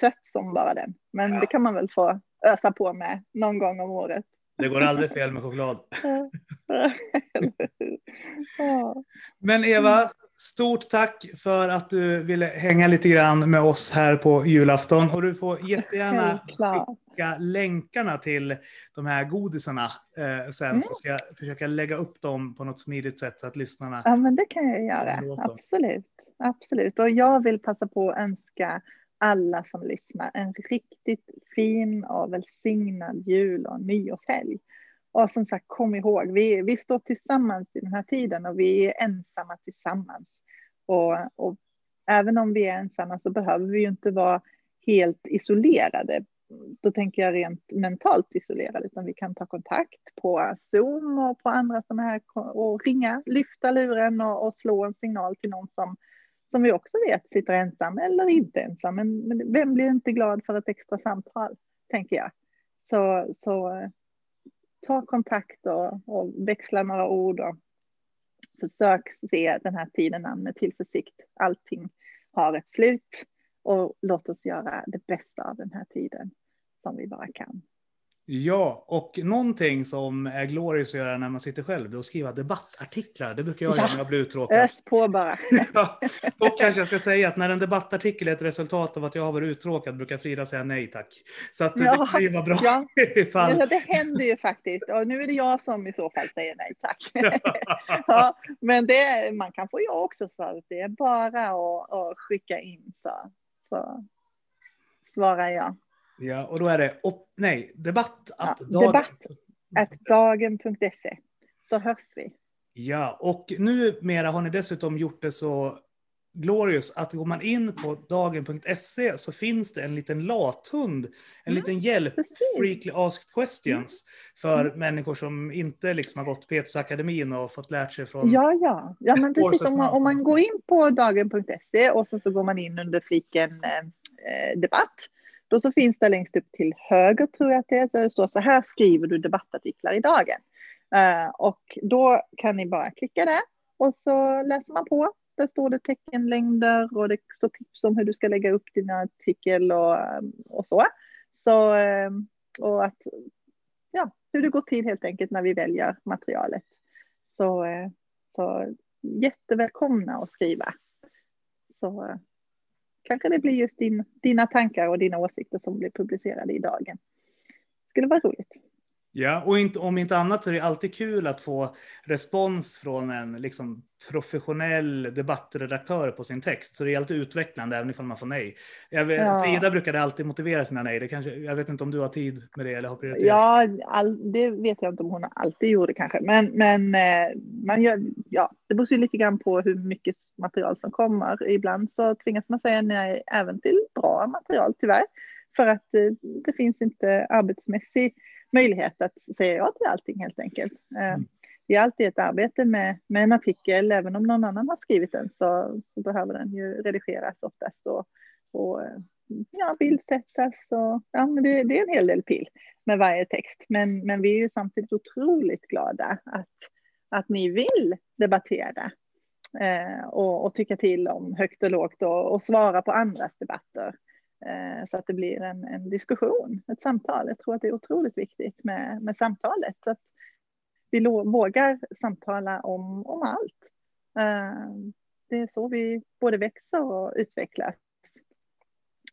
Sött som bara den. Men det kan man väl få ösa på med någon gång om året. Det går aldrig fel med choklad. Ja. Men Eva, stort tack för att du ville hänga lite grann med oss här på julafton. Och du får jättegärna skicka länkarna till de här godisarna eh, sen Mm. så ska jag försöka lägga upp dem på något smidigt sätt så att lyssnarna... Ja, men det kan jag göra. Absolut. Absolut. Och jag vill passa på att önska alla som lyssnar en riktigt fin och välsignad jul och nyårshelg. Och som sagt, kom ihåg, vi, vi står tillsammans i den här tiden och vi är ensamma tillsammans. Och, och även om vi är ensamma så behöver vi ju inte vara helt isolerade. Då tänker jag rent mentalt isolerade, utan vi kan ta kontakt på Zoom och på andra sådana här och ringa, lyfta luren och, och slå en signal till någon som, som vi också vet sitter ensam eller inte ensam. Men, men vem blir inte glad för ett extra samtal, tänker jag. Så, så ta kontakt och, och växla några ord och försök se den här tiden an med tillförsikt. Allting har ett slut och låt oss göra det bästa av den här tiden som vi bara kan. Ja, och någonting som är glorious att göra när man sitter själv, det är att skriva debattartiklar. Det brukar jag Ja. göra när jag blir uttråkad. Ös på bara. Ja, och kanske jag ska säga att när en debattartikel är ett resultat av att jag har varit uttråkad brukar Frida säga nej tack. Så att Ja, det kan ju vara bra ja. ifall... Ja, det händer ju faktiskt. Och nu är det jag som i så fall säger nej tack. ja, men det, man kan få ja också så att det är bara att, att skicka in så, så svarar jag. Ja, och då är det op- nej, debatt. Att Ja, dagen- debatt. Att dagen.se så hörs vi. Ja, och numera har ni dessutom gjort det så glorious att går man in på dagen.se så finns det en liten lathund, en liten hjälp, precis. Freakly Asked Questions, för människor som inte liksom har gått Petrusakademin och fått lärt sig från... Ja, ja. ja men precis. Om man, om man går in på dagen.se och sen så går man in under fliken eh, debatt. Då så finns det längst upp till höger tror jag att det är. där det står så här skriver du debattartiklar i dagen. Eh, och då kan ni bara klicka där och så läser man på. Där står det teckenlängder och det står tips om hur du ska lägga upp din artikel och, eh, och så. Så eh, och att ja, hur det går till helt enkelt när vi väljer materialet. Så, så jättevälkomna att skriva. Så kanske det blir just din, dina tankar och dina åsikter som blir publicerade i dagen. Det Skulle vara roligt. Ja, och inte, om inte annat så är det alltid kul att få respons från en liksom, professionell debattredaktör på sin text. Så det är alltid utvecklande även ifall man får nej. Jag vet, Ja. Frida brukade alltid motivera sina nej. Det kanske, jag vet inte om du har tid med det eller har prioriterat. Ja, all, det vet jag inte om hon alltid gjorde kanske. Men, men eh, man gör, ja, det beror ju lite grann på hur mycket material som kommer. Ibland så tvingas man säga nej även till bra material tyvärr. För att eh, det finns inte arbetsmässig möjlighet att säga ja till allting helt enkelt. Eh, Det är alltid ett arbete med, med en artikel, även om någon annan har skrivit den så, så behöver den ju redigeras oftast och, och eh, ja, bildsättas och ja, men det, det är en hel del pill med varje text. Men, men vi är ju samtidigt otroligt glada att, att ni vill debattera eh, och, och tycka till om högt och lågt och, och svara på andras debatter. Eh, så att det blir en, en diskussion, ett samtal. Jag tror att det är otroligt viktigt med, med samtalet. Så att vi vågar samtala om, om allt. Eh, det är så vi både växer och utvecklas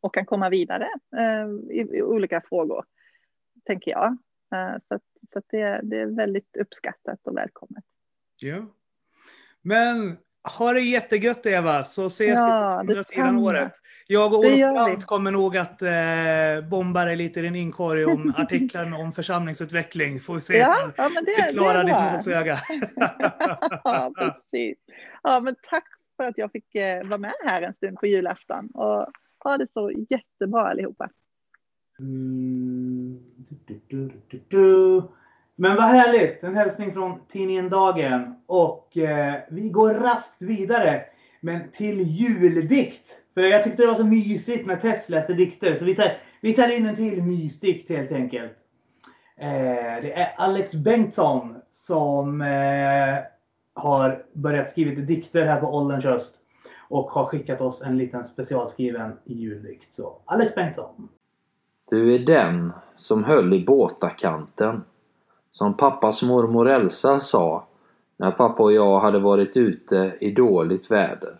och kan komma vidare eh, i, i, olika frågor, tänker jag. Eh, så att, så att det, det, är väldigt uppskattat och välkommet. Ja. Men ha det jättegött Eva, så ses ja, vi på andra sidan året. Jag och Olof Brandt kommer nog att eh, bomba dig lite i din inkorg om artiklar om församlingsutveckling. Får vi se ja, ja, men det, du klarar ditt nålsöga. ja, precis. Ja, men tack för att jag fick eh, vara med här en stund på julafton. Och ha det så jättebra allihopa. Mm. Du, du, du, men vad härligt! En hälsning från tidningen Dagen. Och eh, vi går raskt vidare. Men till juldikt. För jag tyckte det var så mysigt när Tess läste dikter. Så vi tar, vi tar in en till mysdikt helt enkelt. Eh, det är Alex Bengtsson som eh, har börjat skriva dikter här på ålderns höst och har skickat oss en liten specialskriven juldikt. Så Alex Bengtsson. Du är den som höll i båtakanten. Som pappas mormor Elsa sa när pappa och jag hade varit ute i dåligt väder.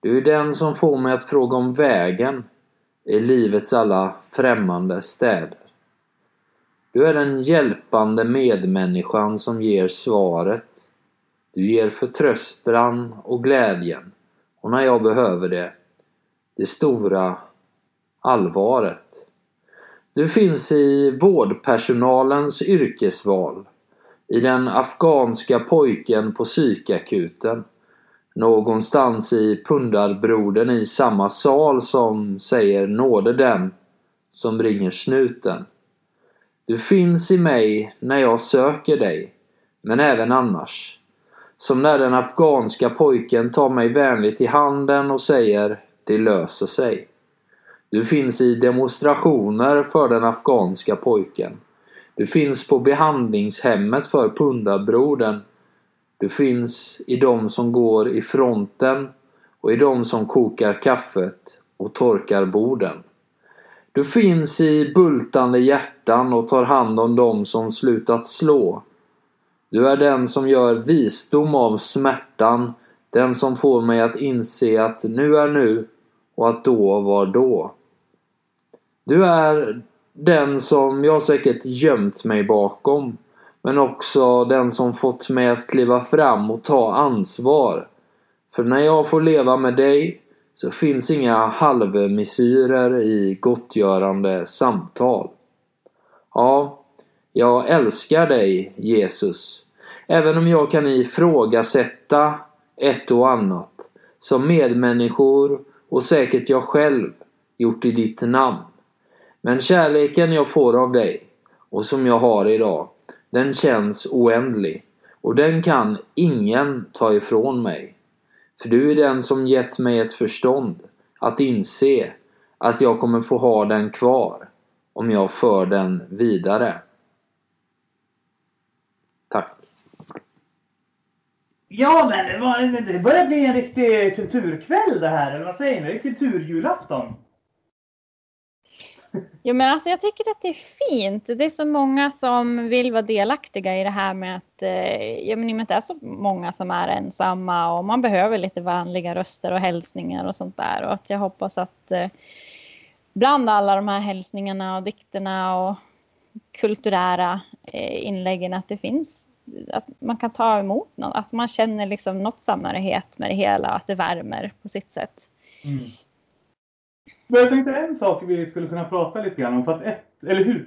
Du är den som får mig att fråga om vägen i livets alla främmande städer. Du är den hjälpande medmänniskan som ger svaret. Du ger förtröstan och glädjen och när jag behöver det, det stora allvaret. Du finns i vårdpersonalens yrkesval, i den afghanska pojken på psykakuten, någonstans i pundarbrodern i samma sal som säger nåde den som ringer snuten. Du finns i mig när jag söker dig, men även annars. Som när den afghanska pojken tar mig vänligt i handen och säger det löser sig. Du finns i demonstrationer för den afghanska pojken. Du finns på behandlingshemmet för pundarbrodern. Du finns i de som går i fronten och i de som kokar kaffet och torkar borden. Du finns i bultande hjärtan och tar hand om de som slutat slå du är den som gör visdom av smärtan, den som får mig att inse att nu är nu och att då var då. Du är den som jag säkert gömt mig bakom, men också den som fått mig att kliva fram och ta ansvar. För när jag får leva med dig så finns inga halvmesyrer i gottgörande samtal. Ja, jag älskar dig, Jesus. Även om jag kan ifrågasätta ett och annat som medmänniskor och säkert jag själv gjort i ditt namn. Men kärleken jag får av dig och som jag har idag, den känns oändlig och den kan ingen ta ifrån mig. För du är den som gett mig ett förstånd att inse att jag kommer få ha den kvar om jag för den vidare. Tack. Ja, men det, börjar bli en riktig kulturkväll det här, eller vad säger ni? Det är kulturjulafton. Ja, men alltså jag tycker att det är fint. Det är så många som vill vara delaktiga i det här med att eh, ja, men det är så många som är ensamma och man behöver lite vanliga röster och hälsningar och sånt där. Och att jag hoppas att eh, bland alla de här hälsningarna och dikterna och kulturära eh, inläggen att det finns att man kan ta emot något. Alltså man känner liksom något samhörighet med det hela, att det värmer på sitt sätt. Mm. Jag tänkte en sak vi skulle kunna prata lite grann om. För att ett, eller hu,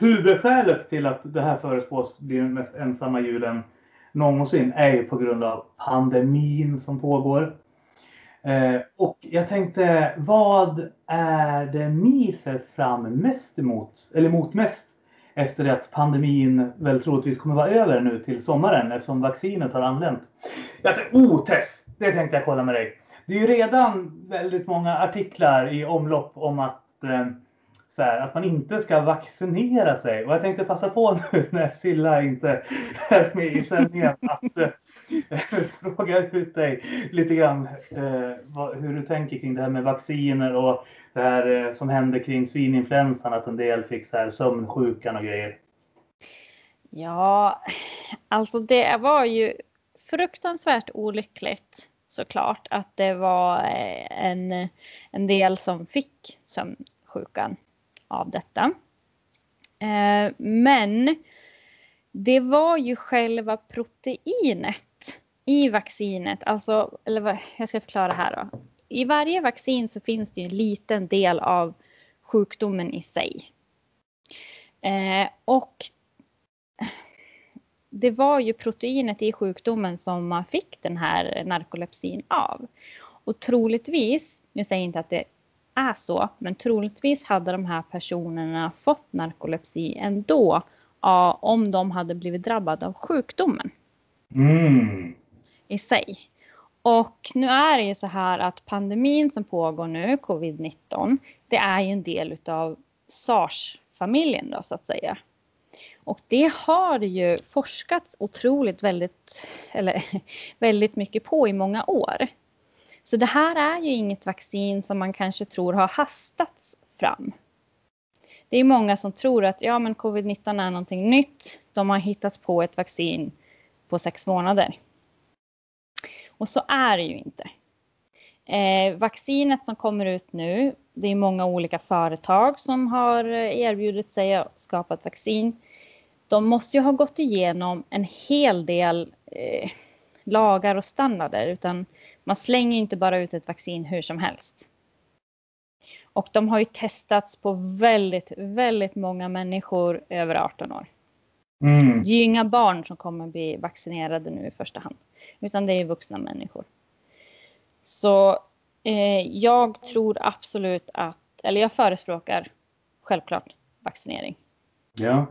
huvudskälet till att det här förespås bli den mest ensamma julen någonsin är ju på grund av pandemin som pågår. Eh, och jag tänkte, vad är det ni ser fram mest emot, eller mot mest efter det att pandemin väl troligtvis kommer vara över nu till sommaren eftersom vaccinet har anlänt. Jag tänkte, oh Tess! Det tänkte jag kolla med dig det är ju redan väldigt många artiklar i omlopp om att, eh, så här, att man inte ska vaccinera sig. Och jag tänkte passa på nu när Silla inte är med i sändningen att eh, fråga ut dig lite grann eh, vad, hur du tänker kring det här med vacciner och det här eh, som hände kring svininfluensan, att en del fick så här sömnsjukan och grejer. Ja, alltså det var ju fruktansvärt olyckligt såklart att det var eh, en, en del som fick sömnsjukan av detta. Eh, men det var ju själva proteinet i vaccinet, alltså, eller vad, jag ska förklara här då. I varje vaccin så finns det ju en liten del av sjukdomen i sig. Eh, och det var ju proteinet i sjukdomen som man fick den här narkolepsin av. Och troligtvis, nu säger jag inte att det är så, men troligtvis hade de här personerna fått narkolepsi ändå ja, om de hade blivit drabbade av sjukdomen Mm. i sig. Och nu är det ju så här att pandemin som pågår nu, covid-19, det är ju en del utav SARS-familjen då så att säga. Och det har det ju forskats otroligt väldigt, eller väldigt mycket på i många år. Så det här är ju inget vaccin som man kanske tror har hastats fram. Det är många som tror att ja, men covid-19 är någonting nytt. De har hittat på ett vaccin på sex månader. Och så är det ju inte. Eh, vaccinet som kommer ut nu, det är många olika företag som har eh, erbjudit sig att skapa ett vaccin. De måste ju ha gått igenom en hel del eh, lagar och standarder, utan man slänger inte bara ut ett vaccin hur som helst. Och de har ju testats på väldigt, väldigt många människor över 18 år. Mm. Det är ju inga barn som kommer bli vaccinerade nu i första hand, utan det är vuxna människor. Så eh, jag tror absolut att, eller jag förespråkar självklart vaccinering. Ja.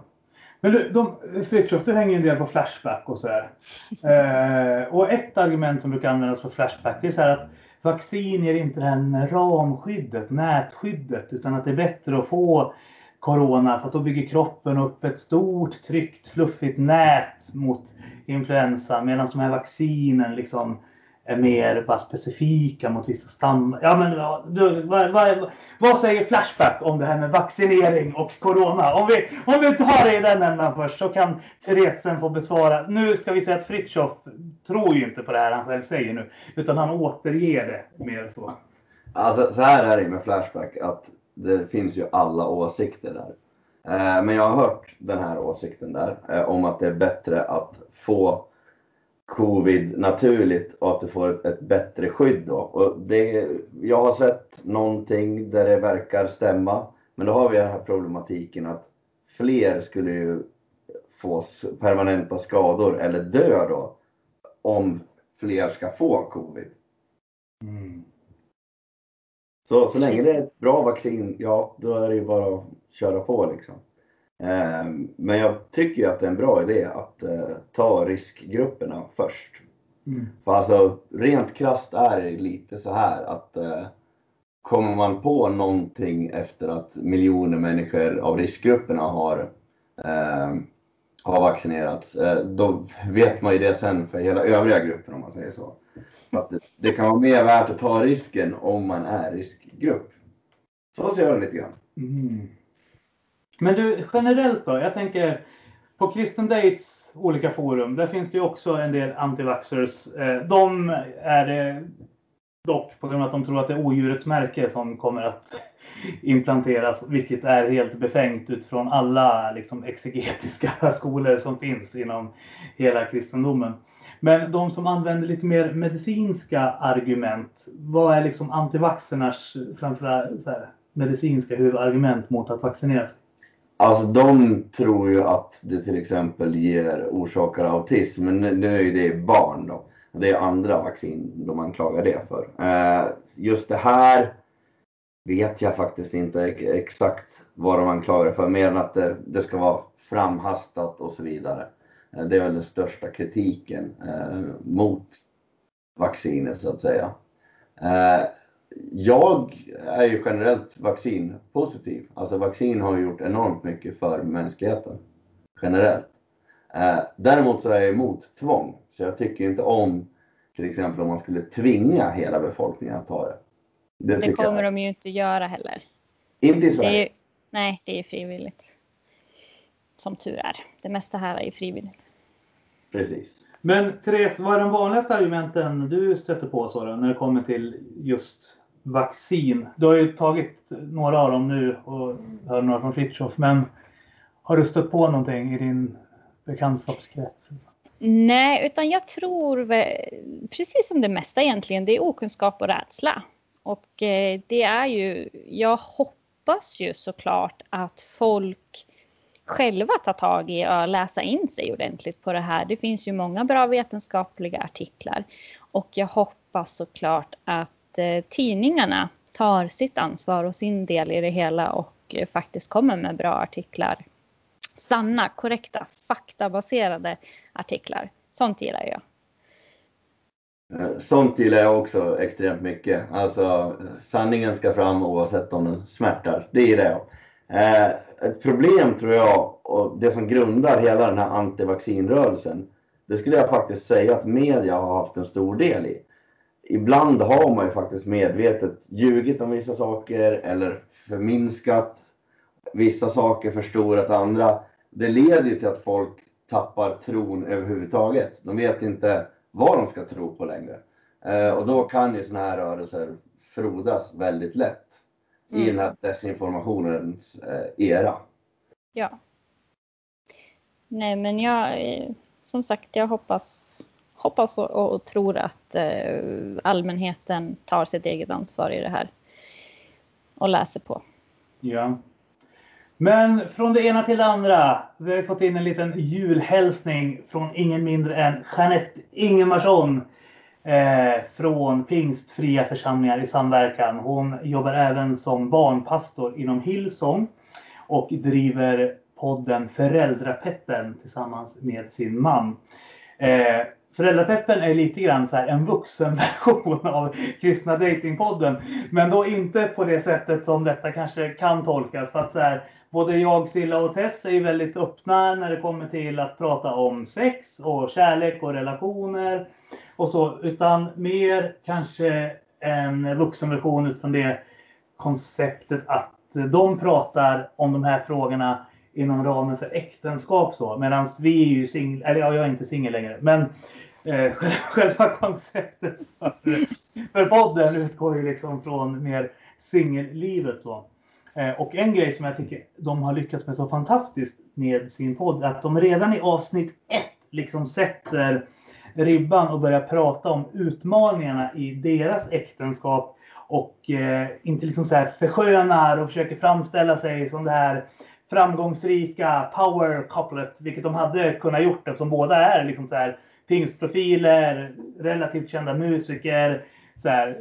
Men du, de, Fritiof, du hänger en del på Flashback och sådär. Eh, och ett argument som brukar användas på Flashback är så här att vaccin ger inte det här ramskyddet, nätskyddet, utan att det är bättre att få corona för att då bygger kroppen upp ett stort, tryggt, fluffigt nät mot influensa medan de här vaccinen liksom är mer bara specifika mot vissa stammar. Ja, men ja, du, vad, vad, vad säger Flashback om det här med vaccinering och corona? Om vi, om vi tar det i den ändan först så kan Therese sen få besvara. Nu ska vi säga att Fritiof tror ju inte på det här han själv säger nu, utan han återger det mer så. Alltså så här är det med Flashback att det finns ju alla åsikter där. Eh, men jag har hört den här åsikten där eh, om att det är bättre att få covid naturligt och att du får ett, ett bättre skydd då. Och det, jag har sett någonting där det verkar stämma. Men då har vi den här problematiken att fler skulle ju få permanenta skador eller dö då om fler ska få covid. Så, så länge det är ett bra vaccin, ja då är det ju bara att köra på liksom. Ehm, Men jag tycker ju att det är en bra idé att eh, ta riskgrupperna först. Mm. För alltså rent krasst är det lite så här att eh, kommer man på någonting efter att miljoner människor av riskgrupperna har, eh, har vaccinerats, eh, då vet man ju det sen för hela övriga gruppen om man säger så. så att det, det kan vara mer värt att ta risken om man är riskgrupp. Så ser jag det lite grann. Mm. Men du, generellt då? Jag tänker på Kristen Dates olika forum, där finns det ju också en del antivaxxers. Eh, de är det dock på grund av att de tror att det är odjurets märke som kommer att implanteras, vilket är helt befängt utifrån alla liksom, exegetiska skolor som finns inom hela kristendomen. Men de som använder lite mer medicinska argument, vad är liksom antivaxxernas framförallt medicinska huvudargument mot att vaccinera sig? Alltså de tror ju att det till exempel ger orsakar autism, men nu- är ju det barn då. Det är andra vaccin de anklagar det för. Eh, just det här vet jag faktiskt inte exakt vad de anklagar för, mer än att det, det ska vara framhastat och så vidare. Eh, det är väl den största kritiken eh, mot vaccinet så att säga. Jag är ju generellt vaccinpositiv. Alltså vaccin har gjort enormt mycket för mänskligheten. Generellt. Eh, däremot så är jag emot tvång. Så jag tycker inte om till exempel om man skulle tvinga hela befolkningen att ta det. Det, Det kommer jag. de ju inte göra heller. Inte i Det är Sverige. ju, nej, det är frivilligt. Som tur är. Det mesta här är ju frivilligt. Precis. Men Therese, vad är de vanligaste argumenten du stöter på då, när det kommer till just vaccin? Du har ju tagit några av dem nu och hör några från Fritiof, men har du stött på någonting i din bekantskapskrets? Nej, utan jag tror precis som det mesta egentligen, det är okunskap och rädsla. Och eh, det är ju, jag hoppas ju såklart att folk själva tar tag i att läsa in sig ordentligt på det här. Det finns ju många bra vetenskapliga artiklar och jag hoppas såklart att eh, tidningarna tar sitt ansvar och sin del i det hela och eh, faktiskt kommer med bra artiklar sanna, korrekta, faktabaserade artiklar. Sånt gillar jag. Eh, sånt gillar jag också extremt mycket. Alltså sanningen ska fram oavsett om den smärtar. Det gillar jag. Eh, ett problem tror jag, och det som grundar hela den här antivaccinrörelsen, det skulle jag faktiskt säga att media har haft en stor del i. Ibland har man ju faktiskt medvetet ljugit om vissa saker eller förminskat vissa saker, förstorat andra. Det leder ju till att folk tappar tron överhuvudtaget. De vet inte vad de ska tro på längre. Eh, och då kan ju sådana här rörelser frodas väldigt lätt i Mm. den här desinformationens eh, era. Ja. Nej, men jag, eh, som sagt, jag hoppas, hoppas och, och, och tror att eh, allmänheten tar sitt eget ansvar i det här och läser på. Ja. Men från det ena till det andra. Vi har fått in en liten julhälsning från ingen mindre än Jeanette Ingemarsson. Eh, från Pingstfria församlingar i samverkan. Hon jobbar även som barnpastor inom Hillsong. Och driver podden Föräldrapeppen tillsammans med sin man. Eh, Föräldrapeppen är lite grann så här en vuxenversion av Kristna Datingpodden. Men då inte på det sättet som detta kanske kan tolkas. För att så här, både jag, Silla och Tess är väldigt öppna när det kommer till att prata om sex och kärlek och relationer. Och så, utan mer kanske en vuxenversion utifrån det konceptet att de pratar om de här frågorna inom ramen för äktenskap så. Medan vi är ju singel, eller jag är inte singel längre. Men eh, själva konceptet för, för podden utgår ju liksom från mer singellivet så. Eh, och en grej som jag tycker de har lyckats med så fantastiskt med sin podd är att de redan i avsnitt ett liksom sätter ribban och börjar prata om utmaningarna i deras äktenskap och eh, inte liksom så här förskönar och försöker framställa sig som det här framgångsrika power couplet, vilket de hade kunnat gjort eftersom båda är liksom så här pingstprofiler, relativt kända musiker, så här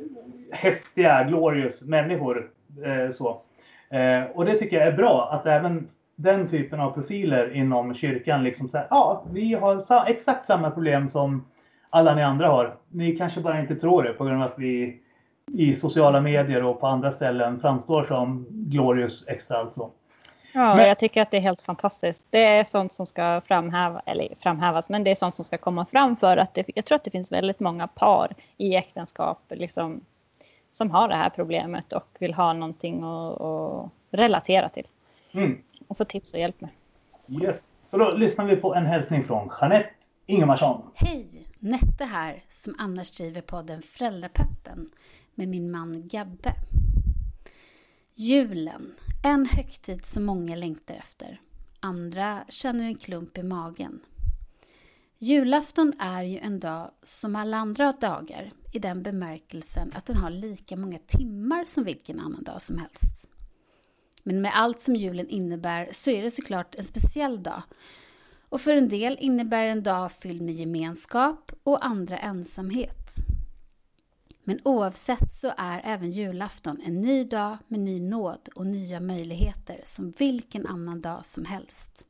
häftiga, glorious människor. Eh, så. Eh, och det tycker jag är bra att även den typen av profiler inom kyrkan liksom så här, ja, vi har sa- exakt samma problem som alla ni andra har. Ni kanske bara inte tror det på grund av att vi i sociala medier och på andra ställen framstår som glorious extra alltså. Ja, Men- jag tycker att det är helt fantastiskt. Det är sånt som ska framhäva, eller framhävas, men det är sånt som ska komma fram för att det, jag tror att det finns väldigt många par i äktenskap liksom, som har det här problemet och vill ha någonting att, att relatera till Mm. och få tips och hjälp med. Yes. Så då lyssnar vi på en hälsning från Jeanette Ingemarsson. Hej! Nette här, som annars driver podden Föräldrapeppen med min man Gabbe. Julen, en högtid som många längtar efter. Andra känner en klump i magen. Julafton är ju en dag som alla andra dagar i den bemärkelsen att den har lika många timmar som vilken annan dag som helst. Men med allt som julen innebär så är det såklart en speciell dag och för en del innebär en dag fylld med gemenskap och andra ensamhet. Men oavsett så är även julafton en ny dag med ny nåd och nya möjligheter som vilken annan dag som helst.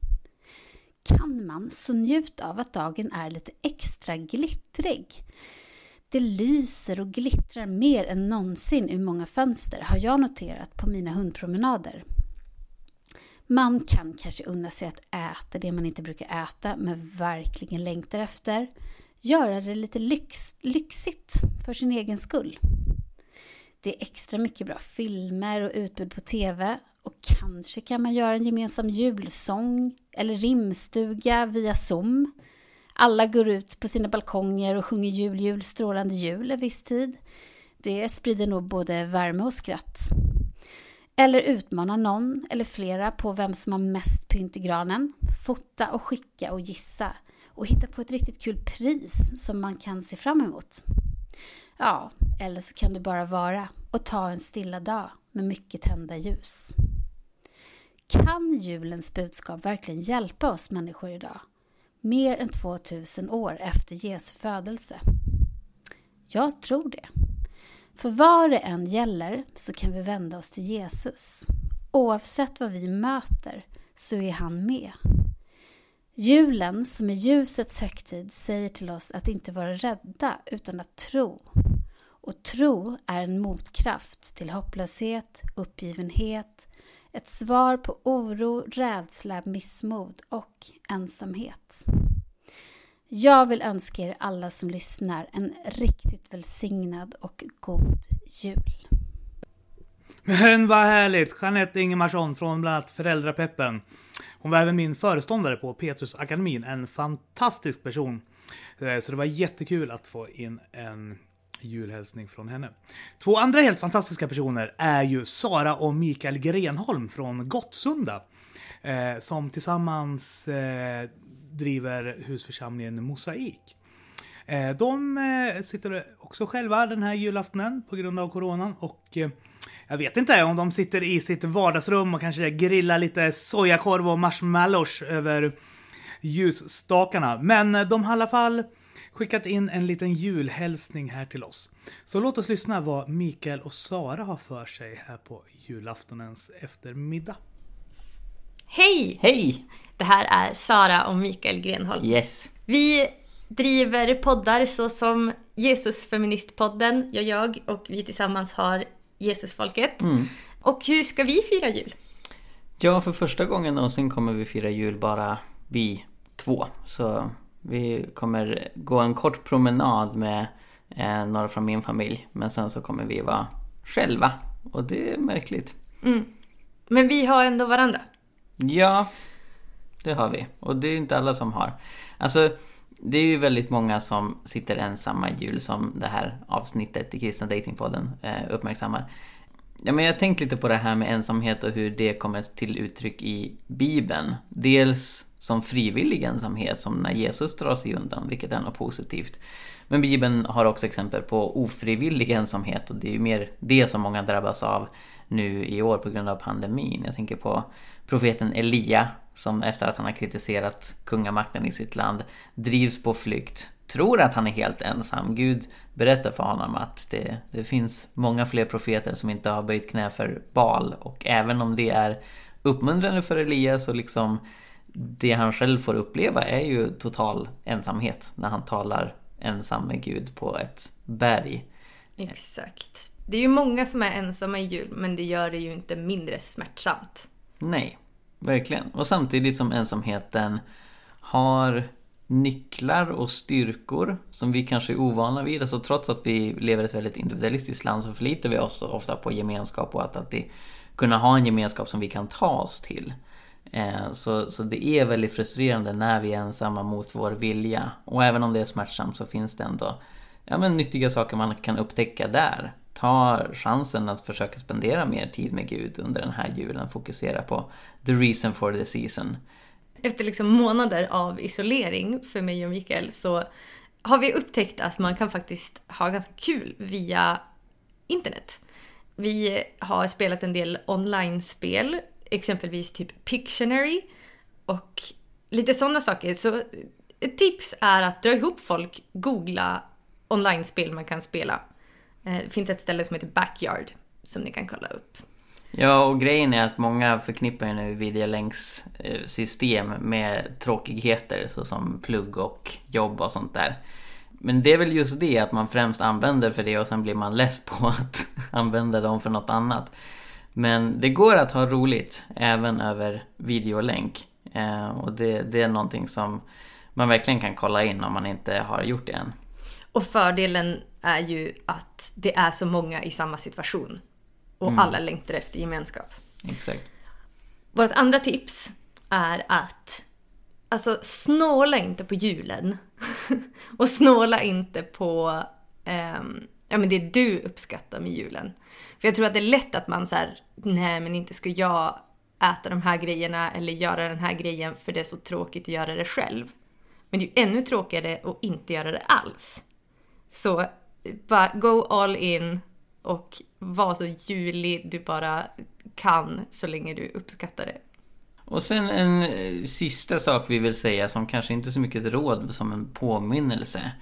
Kan man så njut av att dagen är lite extra glittrig. Det lyser och glittrar mer än någonsin ur många fönster har jag noterat på mina hundpromenader. Man kan kanske unna sig att äta det man inte brukar äta men verkligen längtar efter. Göra det lite lyx, lyxigt för sin egen skull. Det är extra mycket bra filmer och utbud på TV och kanske kan man göra en gemensam julsång eller rimstuga via Zoom. Alla går ut på sina balkonger och sjunger jul, jul, strålande jul en viss tid. Det sprider nog både värme och skratt. Eller utmana någon eller flera på vem som har mest pynt i granen. Fota och skicka och gissa. Och hitta på ett riktigt kul pris som man kan se fram emot. Ja, eller så kan du bara vara och ta en stilla dag med mycket tända ljus. Kan julens budskap verkligen hjälpa oss människor idag? Mer än 2000 år efter Jesu födelse? Jag tror det. För vad det än gäller så kan vi vända oss till Jesus. Oavsett vad vi möter så är han med. Julen, som är ljusets högtid, säger till oss att inte vara rädda utan att tro. Och tro är en motkraft till hopplöshet, uppgivenhet, ett svar på oro, rädsla, missmod och ensamhet. Jag vill önska er alla som lyssnar en riktigt välsignad och god jul. Men vad härligt! Jeanette Ingemarsson från bland annat Föräldrapeppen. Hon var även min föreståndare på Petrusakademin, en fantastisk person. Eh, så det var jättekul att få in en julhälsning från henne. Två andra helt fantastiska personer är ju Sara och Mikael Grenholm från Gottsunda. Eh, som tillsammans eh, driver husförsamlingen Mosaik. De sitter också själva den här julaftonen på grund av coronan och jag vet inte om de sitter i sitt vardagsrum och kanske grillar lite sojakorv och marshmallows över ljusstakarna. Men de har i alla fall skickat in en liten julhälsning här till oss. Så låt oss lyssna vad Mikael och Sara har för sig här på julaftonens eftermiddag. Hej! Hej! Det här är Sara och Mikael Grenholm. Yes. Vi driver poddar såsom Jesusfeministpodden, gör jag och vi tillsammans har Jesusfolket. Mm. Och hur ska vi fira jul? Ja, för första gången någonsin kommer vi fira jul bara vi två. Så vi kommer gå en kort promenad med eh, några från min familj. Men sen så kommer vi vara själva. Och det är märkligt. Mm. Men vi har ändå varandra. Ja, det har vi. Och det är inte alla som har. Alltså, det är ju väldigt många som sitter ensamma i jul som det här avsnittet i Kristna Datingpodden eh, uppmärksammar. Ja, men jag har tänkt lite på det här med ensamhet och hur det kommer till uttryck i Bibeln. Dels som frivillig ensamhet, som när Jesus drar sig undan, vilket är något positivt. Men Bibeln har också exempel på ofrivillig ensamhet och det är ju mer det som många drabbas av nu i år på grund av pandemin. Jag tänker på profeten Elia som efter att han har kritiserat kungamakten i sitt land drivs på flykt. Tror att han är helt ensam. Gud berättar för honom att det, det finns många fler profeter som inte har böjt knä för Baal. Och även om det är uppmuntrande för Elia så liksom det han själv får uppleva är ju total ensamhet när han talar ensam med Gud på ett berg. Exakt. Det är ju många som är ensamma i jul, men det gör det ju inte mindre smärtsamt. Nej, verkligen. Och samtidigt som ensamheten har nycklar och styrkor som vi kanske är ovana vid. Alltså trots att vi lever i ett väldigt individualistiskt land så förlitar vi oss ofta på gemenskap och att alltid kunna ha en gemenskap som vi kan ta oss till. Eh, så, så det är väldigt frustrerande när vi är ensamma mot vår vilja. Och även om det är smärtsamt så finns det ändå ja, men nyttiga saker man kan upptäcka där. Ta chansen att försöka spendera mer tid med Gud under den här julen. Fokusera på the reason for the season. Efter liksom månader av isolering för mig och Mikael så har vi upptäckt att man kan faktiskt ha ganska kul via internet. Vi har spelat en del online-spel, exempelvis typ Pictionary och lite sådana saker. Så ett tips är att dra ihop folk, googla online-spel man kan spela. Eh, det finns ett ställe som heter Backyard som ni kan kolla upp. Ja, och grejen är att många förknippar ju nu videolänkssystem eh, med tråkigheter såsom plugg och jobb och sånt där. Men det är väl just det att man främst använder för det och sen blir man less på att använda dem för något annat. Men det går att ha roligt även över videolänk. Eh, och det, det är någonting som man verkligen kan kolla in om man inte har gjort det än. Och fördelen är ju att det är så många i samma situation. Och Mm. alla längtar efter gemenskap. Exakt. Vårt andra tips är att alltså snåla inte på julen. och snåla inte på ehm, ja, men det du uppskattar med julen. För jag tror att det är lätt att man så här, nej men inte ska jag äta de här grejerna eller göra den här grejen för det är så tråkigt att göra det själv. Men det är ju ännu tråkigare att inte göra det alls. Så bara go all in och var så julig du bara kan så länge du uppskattar det. Och sen en eh, sista sak vi vill säga som kanske inte är så mycket ett råd som en påminnelse.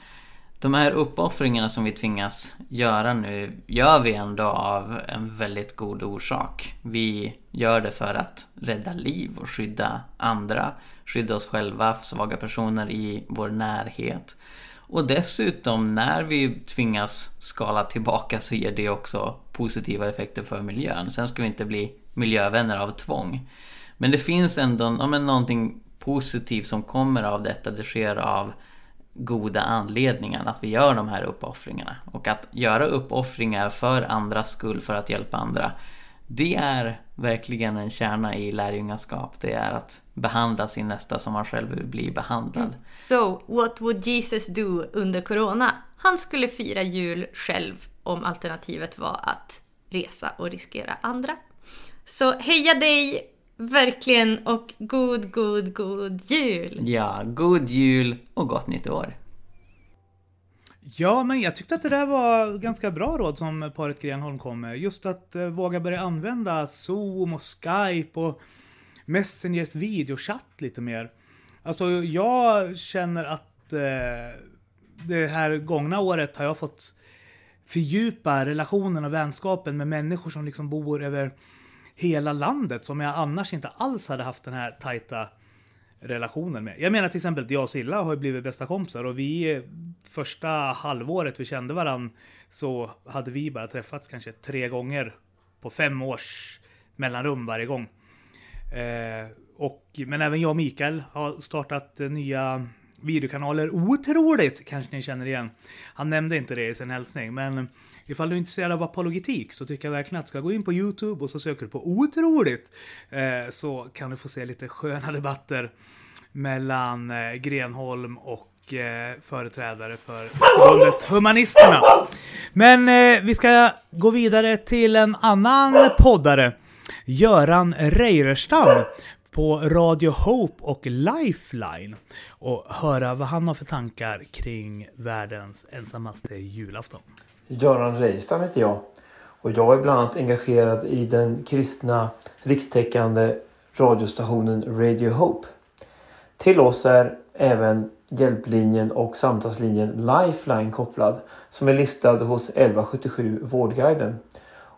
De här uppoffringarna som vi tvingas göra nu gör vi ändå av en väldigt god orsak. Vi gör det för att rädda liv och skydda andra, skydda oss själva, svaga personer i vår närhet. Och dessutom när vi tvingas skala tillbaka så ger det också positiva effekter för miljön. Sen ska vi inte bli miljövänner av tvång. Men det finns ändå ja, men någonting positivt som kommer av detta. Det sker av goda anledningar att vi gör de här uppoffringarna. Och att göra uppoffringar för andras skull, för att hjälpa andra. Det är verkligen en kärna i lärjungaskap. Det är att behandla sin nästa som man själv vill bli behandlad. So, what would Jesus do under corona? Han skulle fira jul själv om alternativet var att resa och riskera andra. Så heja dig verkligen och god, god, god jul! Ja, god jul och gott nytt år! Ja, men jag tyckte att det där var ganska bra råd som paret Grenholm kom med. Just att eh, våga börja använda Zoom och Skype och Messengers videochatt lite mer. Alltså, jag känner att eh, det här gångna året har jag fått fördjupa relationen och vänskapen med människor som liksom bor över hela landet som jag annars inte alls hade haft den här tajta relationen med. Jag menar till exempel att jag och Silla har ju blivit bästa kompisar och vi första halvåret vi kände varann så hade vi bara träffats kanske tre gånger på fem års mellanrum varje gång. Eh, och, men även jag och Mikael har startat nya videokanaler. Otroligt kanske ni känner igen. Han nämnde inte det i sin hälsning, men ifall du är intresserad av apologetik så tycker jag verkligen att du ska gå in på Youtube och så söker du på otroligt. Eh, så kan du få se lite sköna debatter mellan eh, Grenholm och eh, företrädare för förbundet Humanisterna. Men eh, vi ska gå vidare till en annan poddare. Göran Reirerstam på Radio Hope och Lifeline och höra vad han har för tankar kring världens ensammaste julafton. Göran Reifstam heter jag och jag är bland annat engagerad i den kristna rikstäckande radiostationen Radio Hope. Till oss är även hjälplinjen och samtalslinjen Lifeline kopplad som är listad hos 1177 Vårdguiden.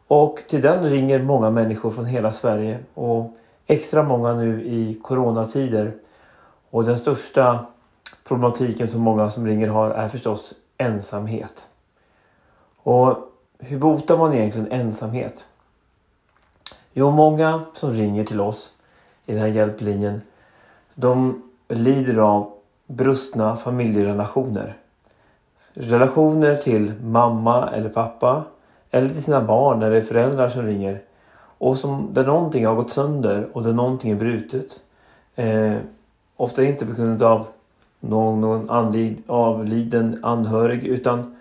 Och till den ringer många människor från hela Sverige och extra många nu i coronatider. Och den största problematiken som många som ringer har är förstås ensamhet. Och hur botar man egentligen ensamhet? Jo, många som ringer till oss i den här hjälplinjen de lider av brustna familjerelationer. Relationer till mamma eller pappa eller till sina barn när det är föräldrar som ringer och som, där någonting har gått sönder och där någonting är brutet. Eh, ofta inte på grund av någon, någon anlid, avliden anhörig utan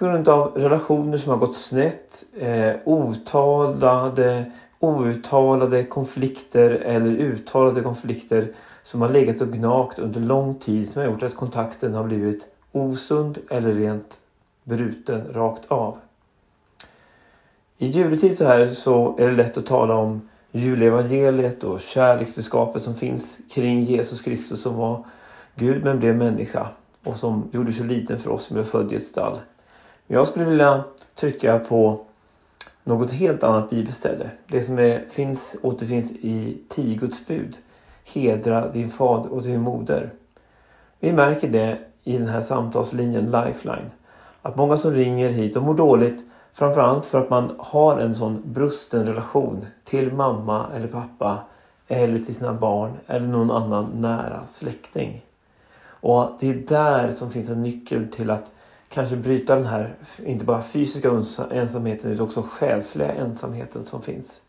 på grund av relationer som har gått snett, eh, otalade, outtalade konflikter eller uttalade konflikter som har legat och gnagt under lång tid som har gjort att kontakten har blivit osund eller rent bruten rakt av. I juletid så här så är det lätt att tala om julevangeliet och kärleksbudskapet som finns kring Jesus Kristus som var Gud men blev människa och som gjorde sig liten för oss som blev född i ett stall. Jag skulle vilja trycka på något helt annat bibelställe. Det som är, finns, återfinns i tio Guds bud. Hedra din fader och din moder. Vi märker det i den här samtalslinjen Lifeline. Att många som ringer hit och mår dåligt framförallt för att man har en sån brusten relation till mamma eller pappa eller till sina barn eller någon annan nära släkting. Och det är där som finns en nyckel till att kanske bryta den här, inte bara fysiska ensamheten utan också själsliga ensamheten som finns.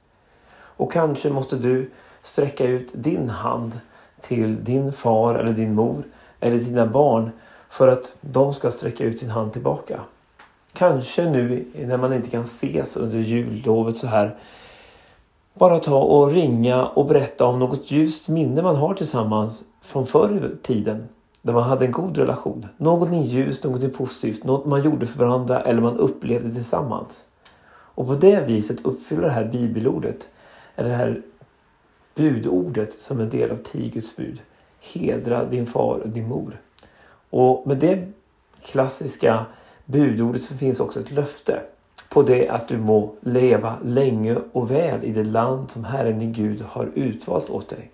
Och kanske måste du sträcka ut din hand till din far eller din mor eller dina barn för att de ska sträcka ut sin hand tillbaka. Kanske nu när man inte kan ses under jullovet så här bara ta och ringa och berätta om något ljust minne man har tillsammans från förr i tiden. Där man hade en god relation. Någonting ljust, någonting positivt, något man gjorde för varandra eller man upplevde tillsammans. Och på det viset uppfyller det här bibelordet, eller det här budordet som en del av tio Guds bud. Hedra din far och din mor. Och med det klassiska budordet så finns också ett löfte på det att du må leva länge och väl i det land som Herren din Gud har utvalt åt dig.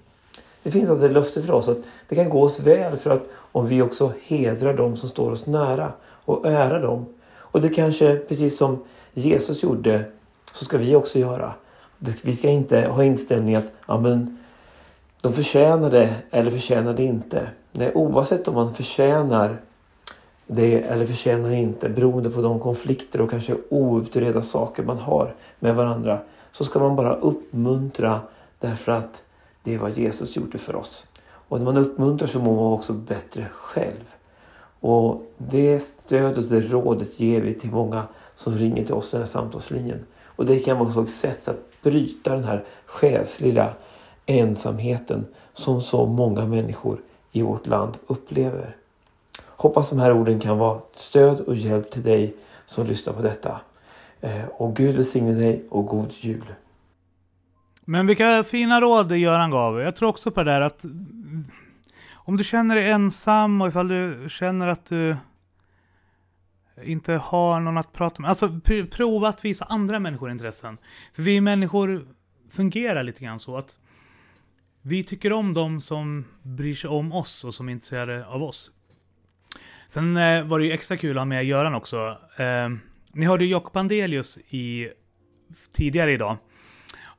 Det finns alltså ett löfte för oss att det kan gå oss väl för att om vi också hedrar dem som står oss nära och ärar dem. Och det kanske precis som Jesus gjorde så ska vi också göra. Vi ska inte ha inställningen att ja, men, de förtjänar det eller förtjänar det inte. Nej, oavsett om man förtjänar det eller förtjänar inte beroende på de konflikter och kanske outredda saker man har med varandra så ska man bara uppmuntra därför att det är vad Jesus gjorde för oss. Och när man uppmuntrar så mår man också bättre själv. Och det stödet och det rådet ger vi till många som ringer till oss i den här samtalslinjen. Och det kan vara ett sätt att bryta den här själsliga ensamheten som så många människor i vårt land upplever. Hoppas de här orden kan vara stöd och hjälp till dig som lyssnar på detta. Eh, och Gud välsigne dig och god jul. Men vilka fina råd Göran gav. Jag tror också på det där att om du känner dig ensam och ifall du känner att du inte har någon att prata med. Alltså prova att visa andra människor intressen. För vi människor fungerar lite grann så att vi tycker om de som bryr sig om oss och som är intresserade av oss. Sen eh, var det ju extra kul att ha med Göran också. Eh, ni hörde Jakob Andelius i, tidigare idag.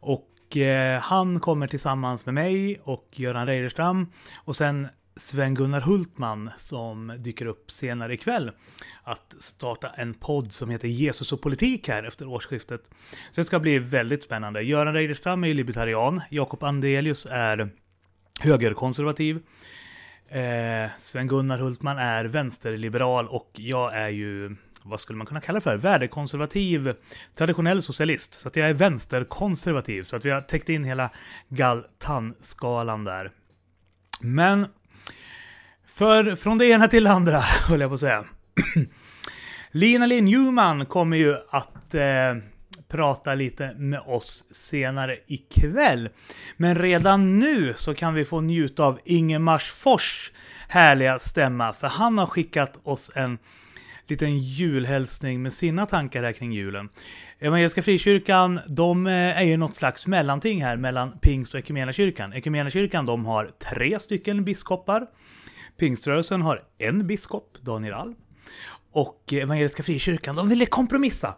Och eh, han kommer tillsammans med mig och Göran Reiderstam och sen Sven-Gunnar Hultman som dyker upp senare ikväll att starta en podd som heter Jesus och politik här efter årsskiftet. Så det ska bli väldigt spännande. Göran Reiderstam är ju libertarian. Jakob Andelius är högerkonservativ. Eh, Sven-Gunnar Hultman är vänsterliberal och jag är ju, vad skulle man kunna kalla det för, värdekonservativ, traditionell socialist. Så att jag är vänsterkonservativ, så att vi har täckt in hela Galtan-skalan där. Men, för från det ena till det andra, höll jag på att säga. Lina Linn Newman kommer ju att eh, prata lite med oss senare ikväll. Men redan nu så kan vi få njuta av Ingemars Fors härliga stämma, för han har skickat oss en liten julhälsning med sina tankar här kring julen. Evangeliska Frikyrkan, de eh, är ju något slags mellanting här mellan pingst och ekumeniakyrkan. Equmeniakyrkan, de har tre stycken biskopar. Pingströrelsen har en biskop, Daniel Alm. Och Evangeliska Frikyrkan, de ville kompromissa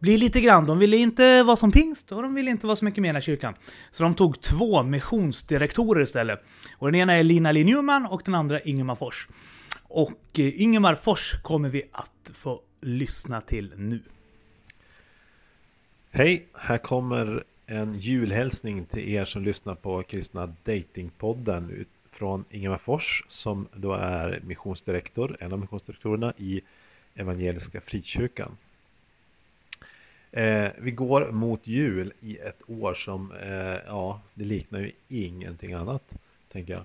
bli lite grann. De ville inte vara som pingst och de ville inte vara så mycket kyrkan. Så de tog två missionsdirektorer istället. Och den ena är Lina Linn och den andra Ingemar Fors. Och eh, Ingemar Fors kommer vi att få lyssna till nu. Hej, här kommer en julhälsning till er som lyssnar på Kristna Datingpodden från Ingemar Fors som då är missionsdirektor, en av missionsdirektorerna i Evangeliska Frikyrkan. Eh, vi går mot jul i ett år som, eh, ja, det liknar ju ingenting annat, tänker jag.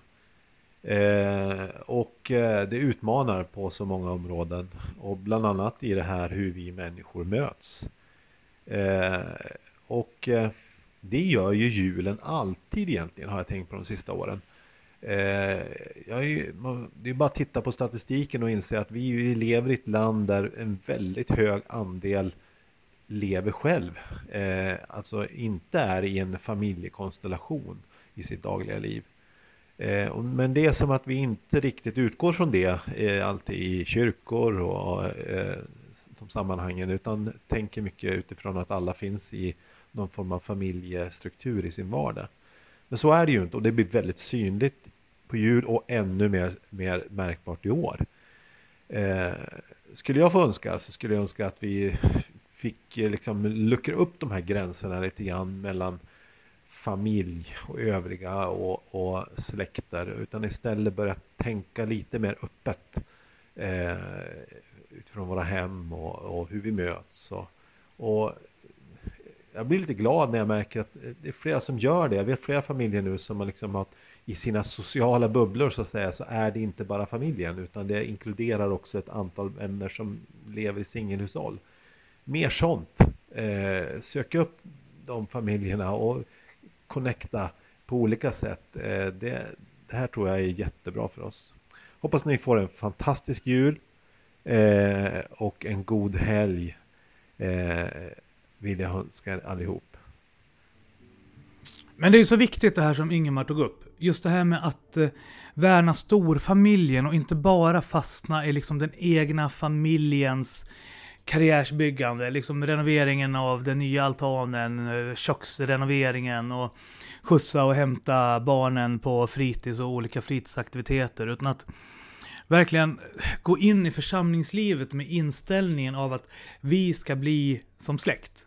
Eh, och eh, det utmanar på så många områden och bland annat i det här hur vi människor möts. Eh, och eh, det gör ju julen alltid egentligen, har jag tänkt på de sista åren. Eh, jag är, det är bara att titta på statistiken och inse att vi lever i ett land där en väldigt hög andel lever själv, eh, alltså inte är i en familjekonstellation i sitt dagliga liv. Eh, men det är som att vi inte riktigt utgår från det eh, alltid i kyrkor och eh, de sammanhangen utan tänker mycket utifrån att alla finns i någon form av familjestruktur i sin vardag. Men så är det ju inte och det blir väldigt synligt på jul och ännu mer, mer märkbart i år. Eh, skulle jag få önska så skulle jag önska att vi fick liksom luckra upp de här gränserna lite grann mellan familj och övriga och, och släkter utan istället börja tänka lite mer öppet eh, utifrån våra hem och, och hur vi möts. Och, och jag blir lite glad när jag märker att det är flera som gör det. Jag vet flera familjer nu som har liksom har i sina sociala bubblor så att säga så är det inte bara familjen utan det inkluderar också ett antal vänner som lever i singelhushåll. Mer sånt. Eh, sök upp de familjerna och connecta på olika sätt. Eh, det, det här tror jag är jättebra för oss. Hoppas ni får en fantastisk jul eh, och en god helg eh, vill jag önska er allihop. Men det är ju så viktigt det här som Ingemar tog upp. Just det här med att eh, värna storfamiljen och inte bara fastna i liksom den egna familjens karriärsbyggande. Liksom renoveringen av den nya altanen, köksrenoveringen och skjutsa och hämta barnen på fritids och olika fritidsaktiviteter. Utan att verkligen gå in i församlingslivet med inställningen av att vi ska bli som släkt.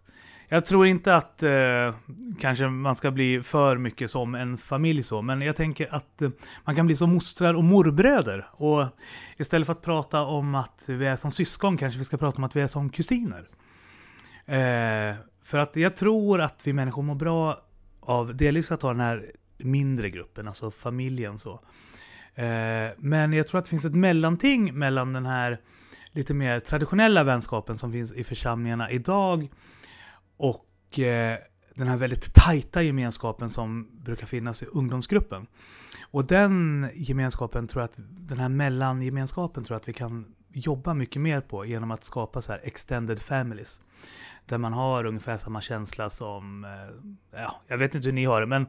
Jag tror inte att eh, kanske man ska bli för mycket som en familj så, men jag tänker att eh, man kan bli som mostrar och morbröder. Och istället för att prata om att vi är som syskon kanske vi ska prata om att vi är som kusiner. Eh, för att jag tror att vi människor mår bra av delvis att ha den här mindre gruppen, alltså familjen så. Eh, men jag tror att det finns ett mellanting mellan den här lite mer traditionella vänskapen som finns i församlingarna idag och eh, den här väldigt tajta gemenskapen som brukar finnas i ungdomsgruppen. Och den gemenskapen tror jag att, den här mellangemenskapen tror jag att vi kan jobba mycket mer på genom att skapa så här extended families. Där man har ungefär samma känsla som, eh, ja, jag vet inte hur ni har det, men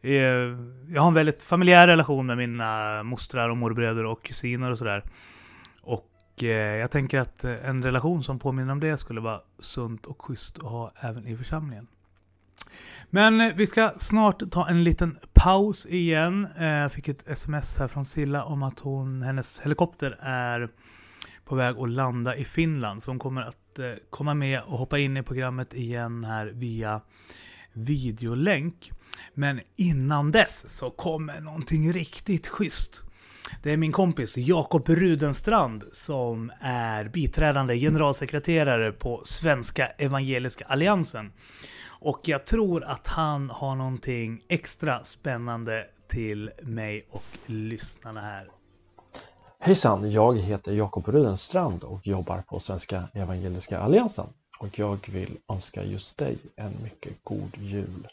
eh, jag har en väldigt familjär relation med mina mostrar och morbröder och kusiner och sådär. Och eh, jag tänker att en relation som påminner om det skulle vara sunt och schysst att ha även i församlingen. Men eh, vi ska snart ta en liten paus igen. Jag fick ett sms här från Silla om att hon, hennes helikopter är på väg att landa i Finland. Så hon kommer att eh, komma med och hoppa in i programmet igen här via videolänk. Men innan dess så kommer någonting riktigt schysst. Det är min kompis Jakob Rudenstrand som är biträdande generalsekreterare på Svenska Evangeliska Alliansen. Och jag tror att han har någonting extra spännande till mig och lyssnarna här. Hejsan, jag heter Jakob Rudenstrand och jobbar på Svenska Evangeliska Alliansen. Och jag vill önska just dig en mycket god jul.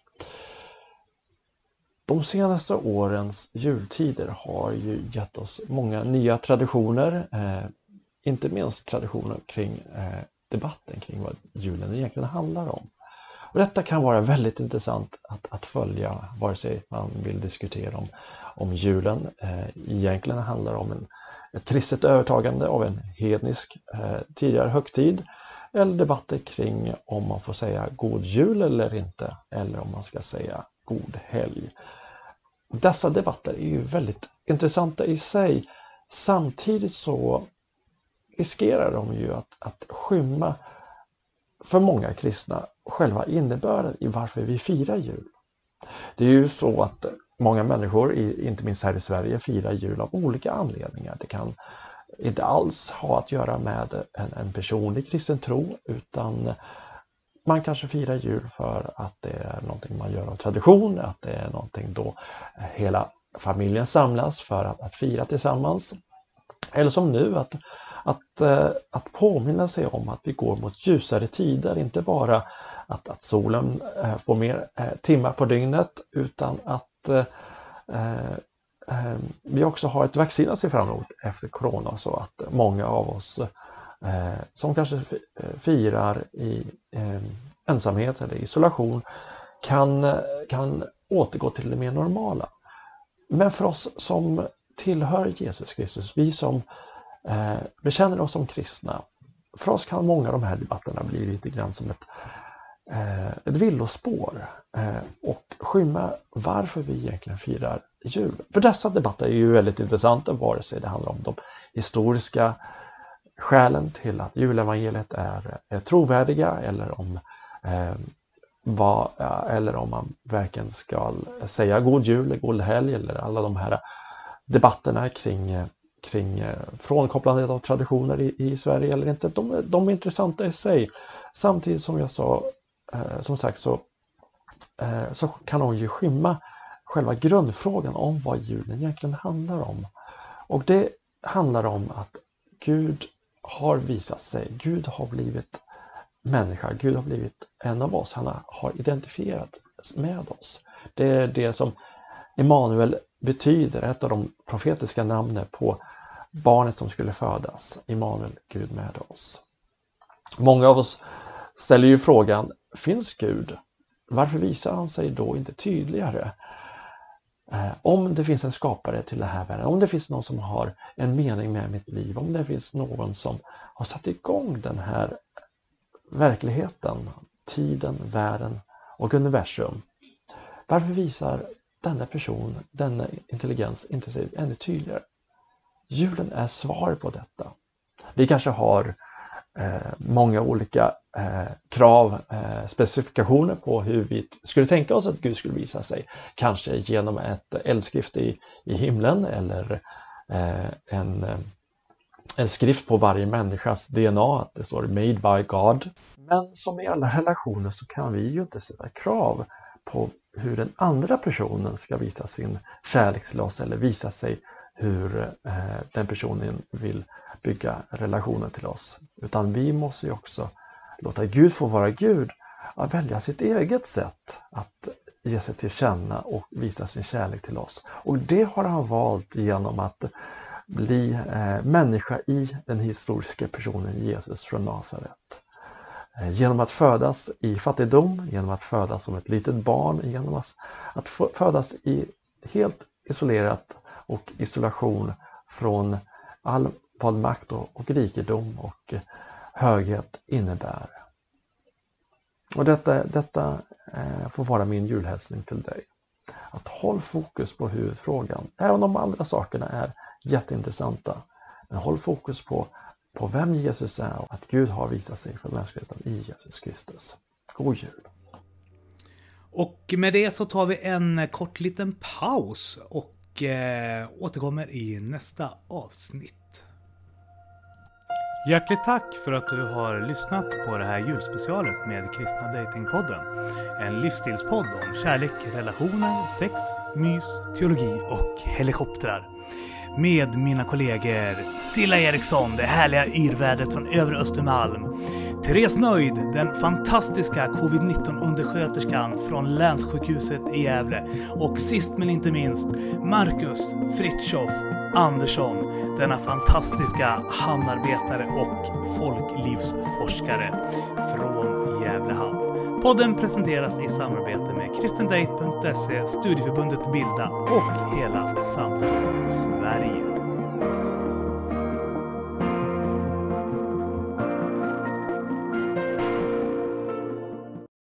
De senaste årens jultider har ju gett oss många nya traditioner, eh, inte minst traditioner kring eh, debatten kring vad julen egentligen handlar om. Och detta kan vara väldigt intressant att, att följa, vare sig man vill diskutera om, om julen eh, egentligen handlar om en, ett kristet övertagande av en hednisk eh, tidigare högtid, eller debatter kring om man får säga god jul eller inte, eller om man ska säga god helg. Dessa debatter är ju väldigt intressanta i sig. Samtidigt så riskerar de ju att, att skymma för många kristna själva innebörden i varför vi firar jul. Det är ju så att många människor, inte minst här i Sverige, firar jul av olika anledningar. Det kan inte alls ha att göra med en, en personlig kristen tro utan man kanske firar jul för att det är någonting man gör av tradition, att det är någonting då eh, hela familjen samlas för att, att fira tillsammans. Eller som nu att, att, eh, att påminna sig om att vi går mot ljusare tider, inte bara att, att solen eh, får mer timmar på dygnet utan att vi också har ett vaccin att se fram emot efter Corona så att många av oss Eh, som kanske eh, firar i eh, ensamhet eller isolation kan, kan återgå till det mer normala. men för oss som tillhör Jesus Kristus, vi som eh, bekänner oss som kristna, för oss kan många av de här debatterna bli lite grann som ett, eh, ett villospår eh, och skymma varför vi egentligen firar jul. För dessa debatter är ju väldigt intressanta vare sig det handlar om de historiska skälen till att julevangeliet är, är trovärdiga eller om eh, vad, eller om man verkligen ska säga god jul, god helg eller alla de här debatterna kring, kring eh, frånkopplandet av traditioner i, i Sverige eller inte. De, de är intressanta i sig. Samtidigt som jag sa, eh, som sagt så, eh, så kan de ju skymma själva grundfrågan om vad julen egentligen handlar om. Och det handlar om att Gud har visat sig, Gud har blivit människa, Gud har blivit en av oss, han har identifierat med oss. Det är det som Emanuel betyder, ett av de profetiska namnen på barnet som skulle födas. Emanuel, Gud med oss. Många av oss ställer ju frågan, finns Gud? Varför visar han sig då inte tydligare? Eh, om det finns en skapare till det här världen, om det finns någon som har en mening med mitt liv, om det finns någon som har satt igång den här verkligheten, tiden, världen och universum. Varför visar denna person, denna intelligens inte sig ännu tydligare? Julen är svar på detta. Vi kanske har eh, Eh, många olika eh, krav, eh, specifikationer på hur vi skulle tänka oss att Gud skulle visa sig. Kanske genom ett eldskrift i, i himlen eller eh, en eh, en skrift på varje människas DNA, att det står Made by God. Men som i alla relationer så kan vi ju inte sätta krav på hur den andra personen ska visa sin kärlek till oss eller visa sig hur eh, den personen vill bygga relationen till oss. Utan vi måste ju också låta Gud få vara Gud, att välja sitt eget sätt att ge sig till känna och visa sin kärlek till oss. Och det har han valt genom att bli eh, människa i den historiska personen Jesus från Nasaret. Eh, genom att födas i fattigdom, genom att födas som ett litet barn, genom att, att födas i helt isolerat och isolation från all vad makt och, och rikedom och eh, höghet innebär. Och detta, detta eh, får vara min julhälsning till dig. Att håll fokus på huvudfrågan, även om de andra sakerna är jätteintressanta. Men håll fokus på, på vem Jesus är och att Gud har visat sig för mänskligheten i Jesus Kristus. God jul! Och med det så tar vi en eh, kort liten paus och eh, återkommer i nästa avsnitt. Hjärtligt tack för att du har lyssnat på det här julspecialet med Kristna Datingpodden. En livsstilspodd om kärlek, relationer, sex, mys, teologi och helikoptrar med mina kollegor Silla Eriksson, det härliga yrvädret från övre Östermalm. Therese Nöjd, den fantastiska covid-19 undersköterskan från länssjukhuset i Gävle. Och sist men inte minst Marcus Fritjof Andersson, denna fantastiska hamnarbetare och folklivsforskare från Gävle hamn. Podden presenteras i samarbete med kristendate.se, Studieförbundet Bilda och hela Samfunds-Sverige.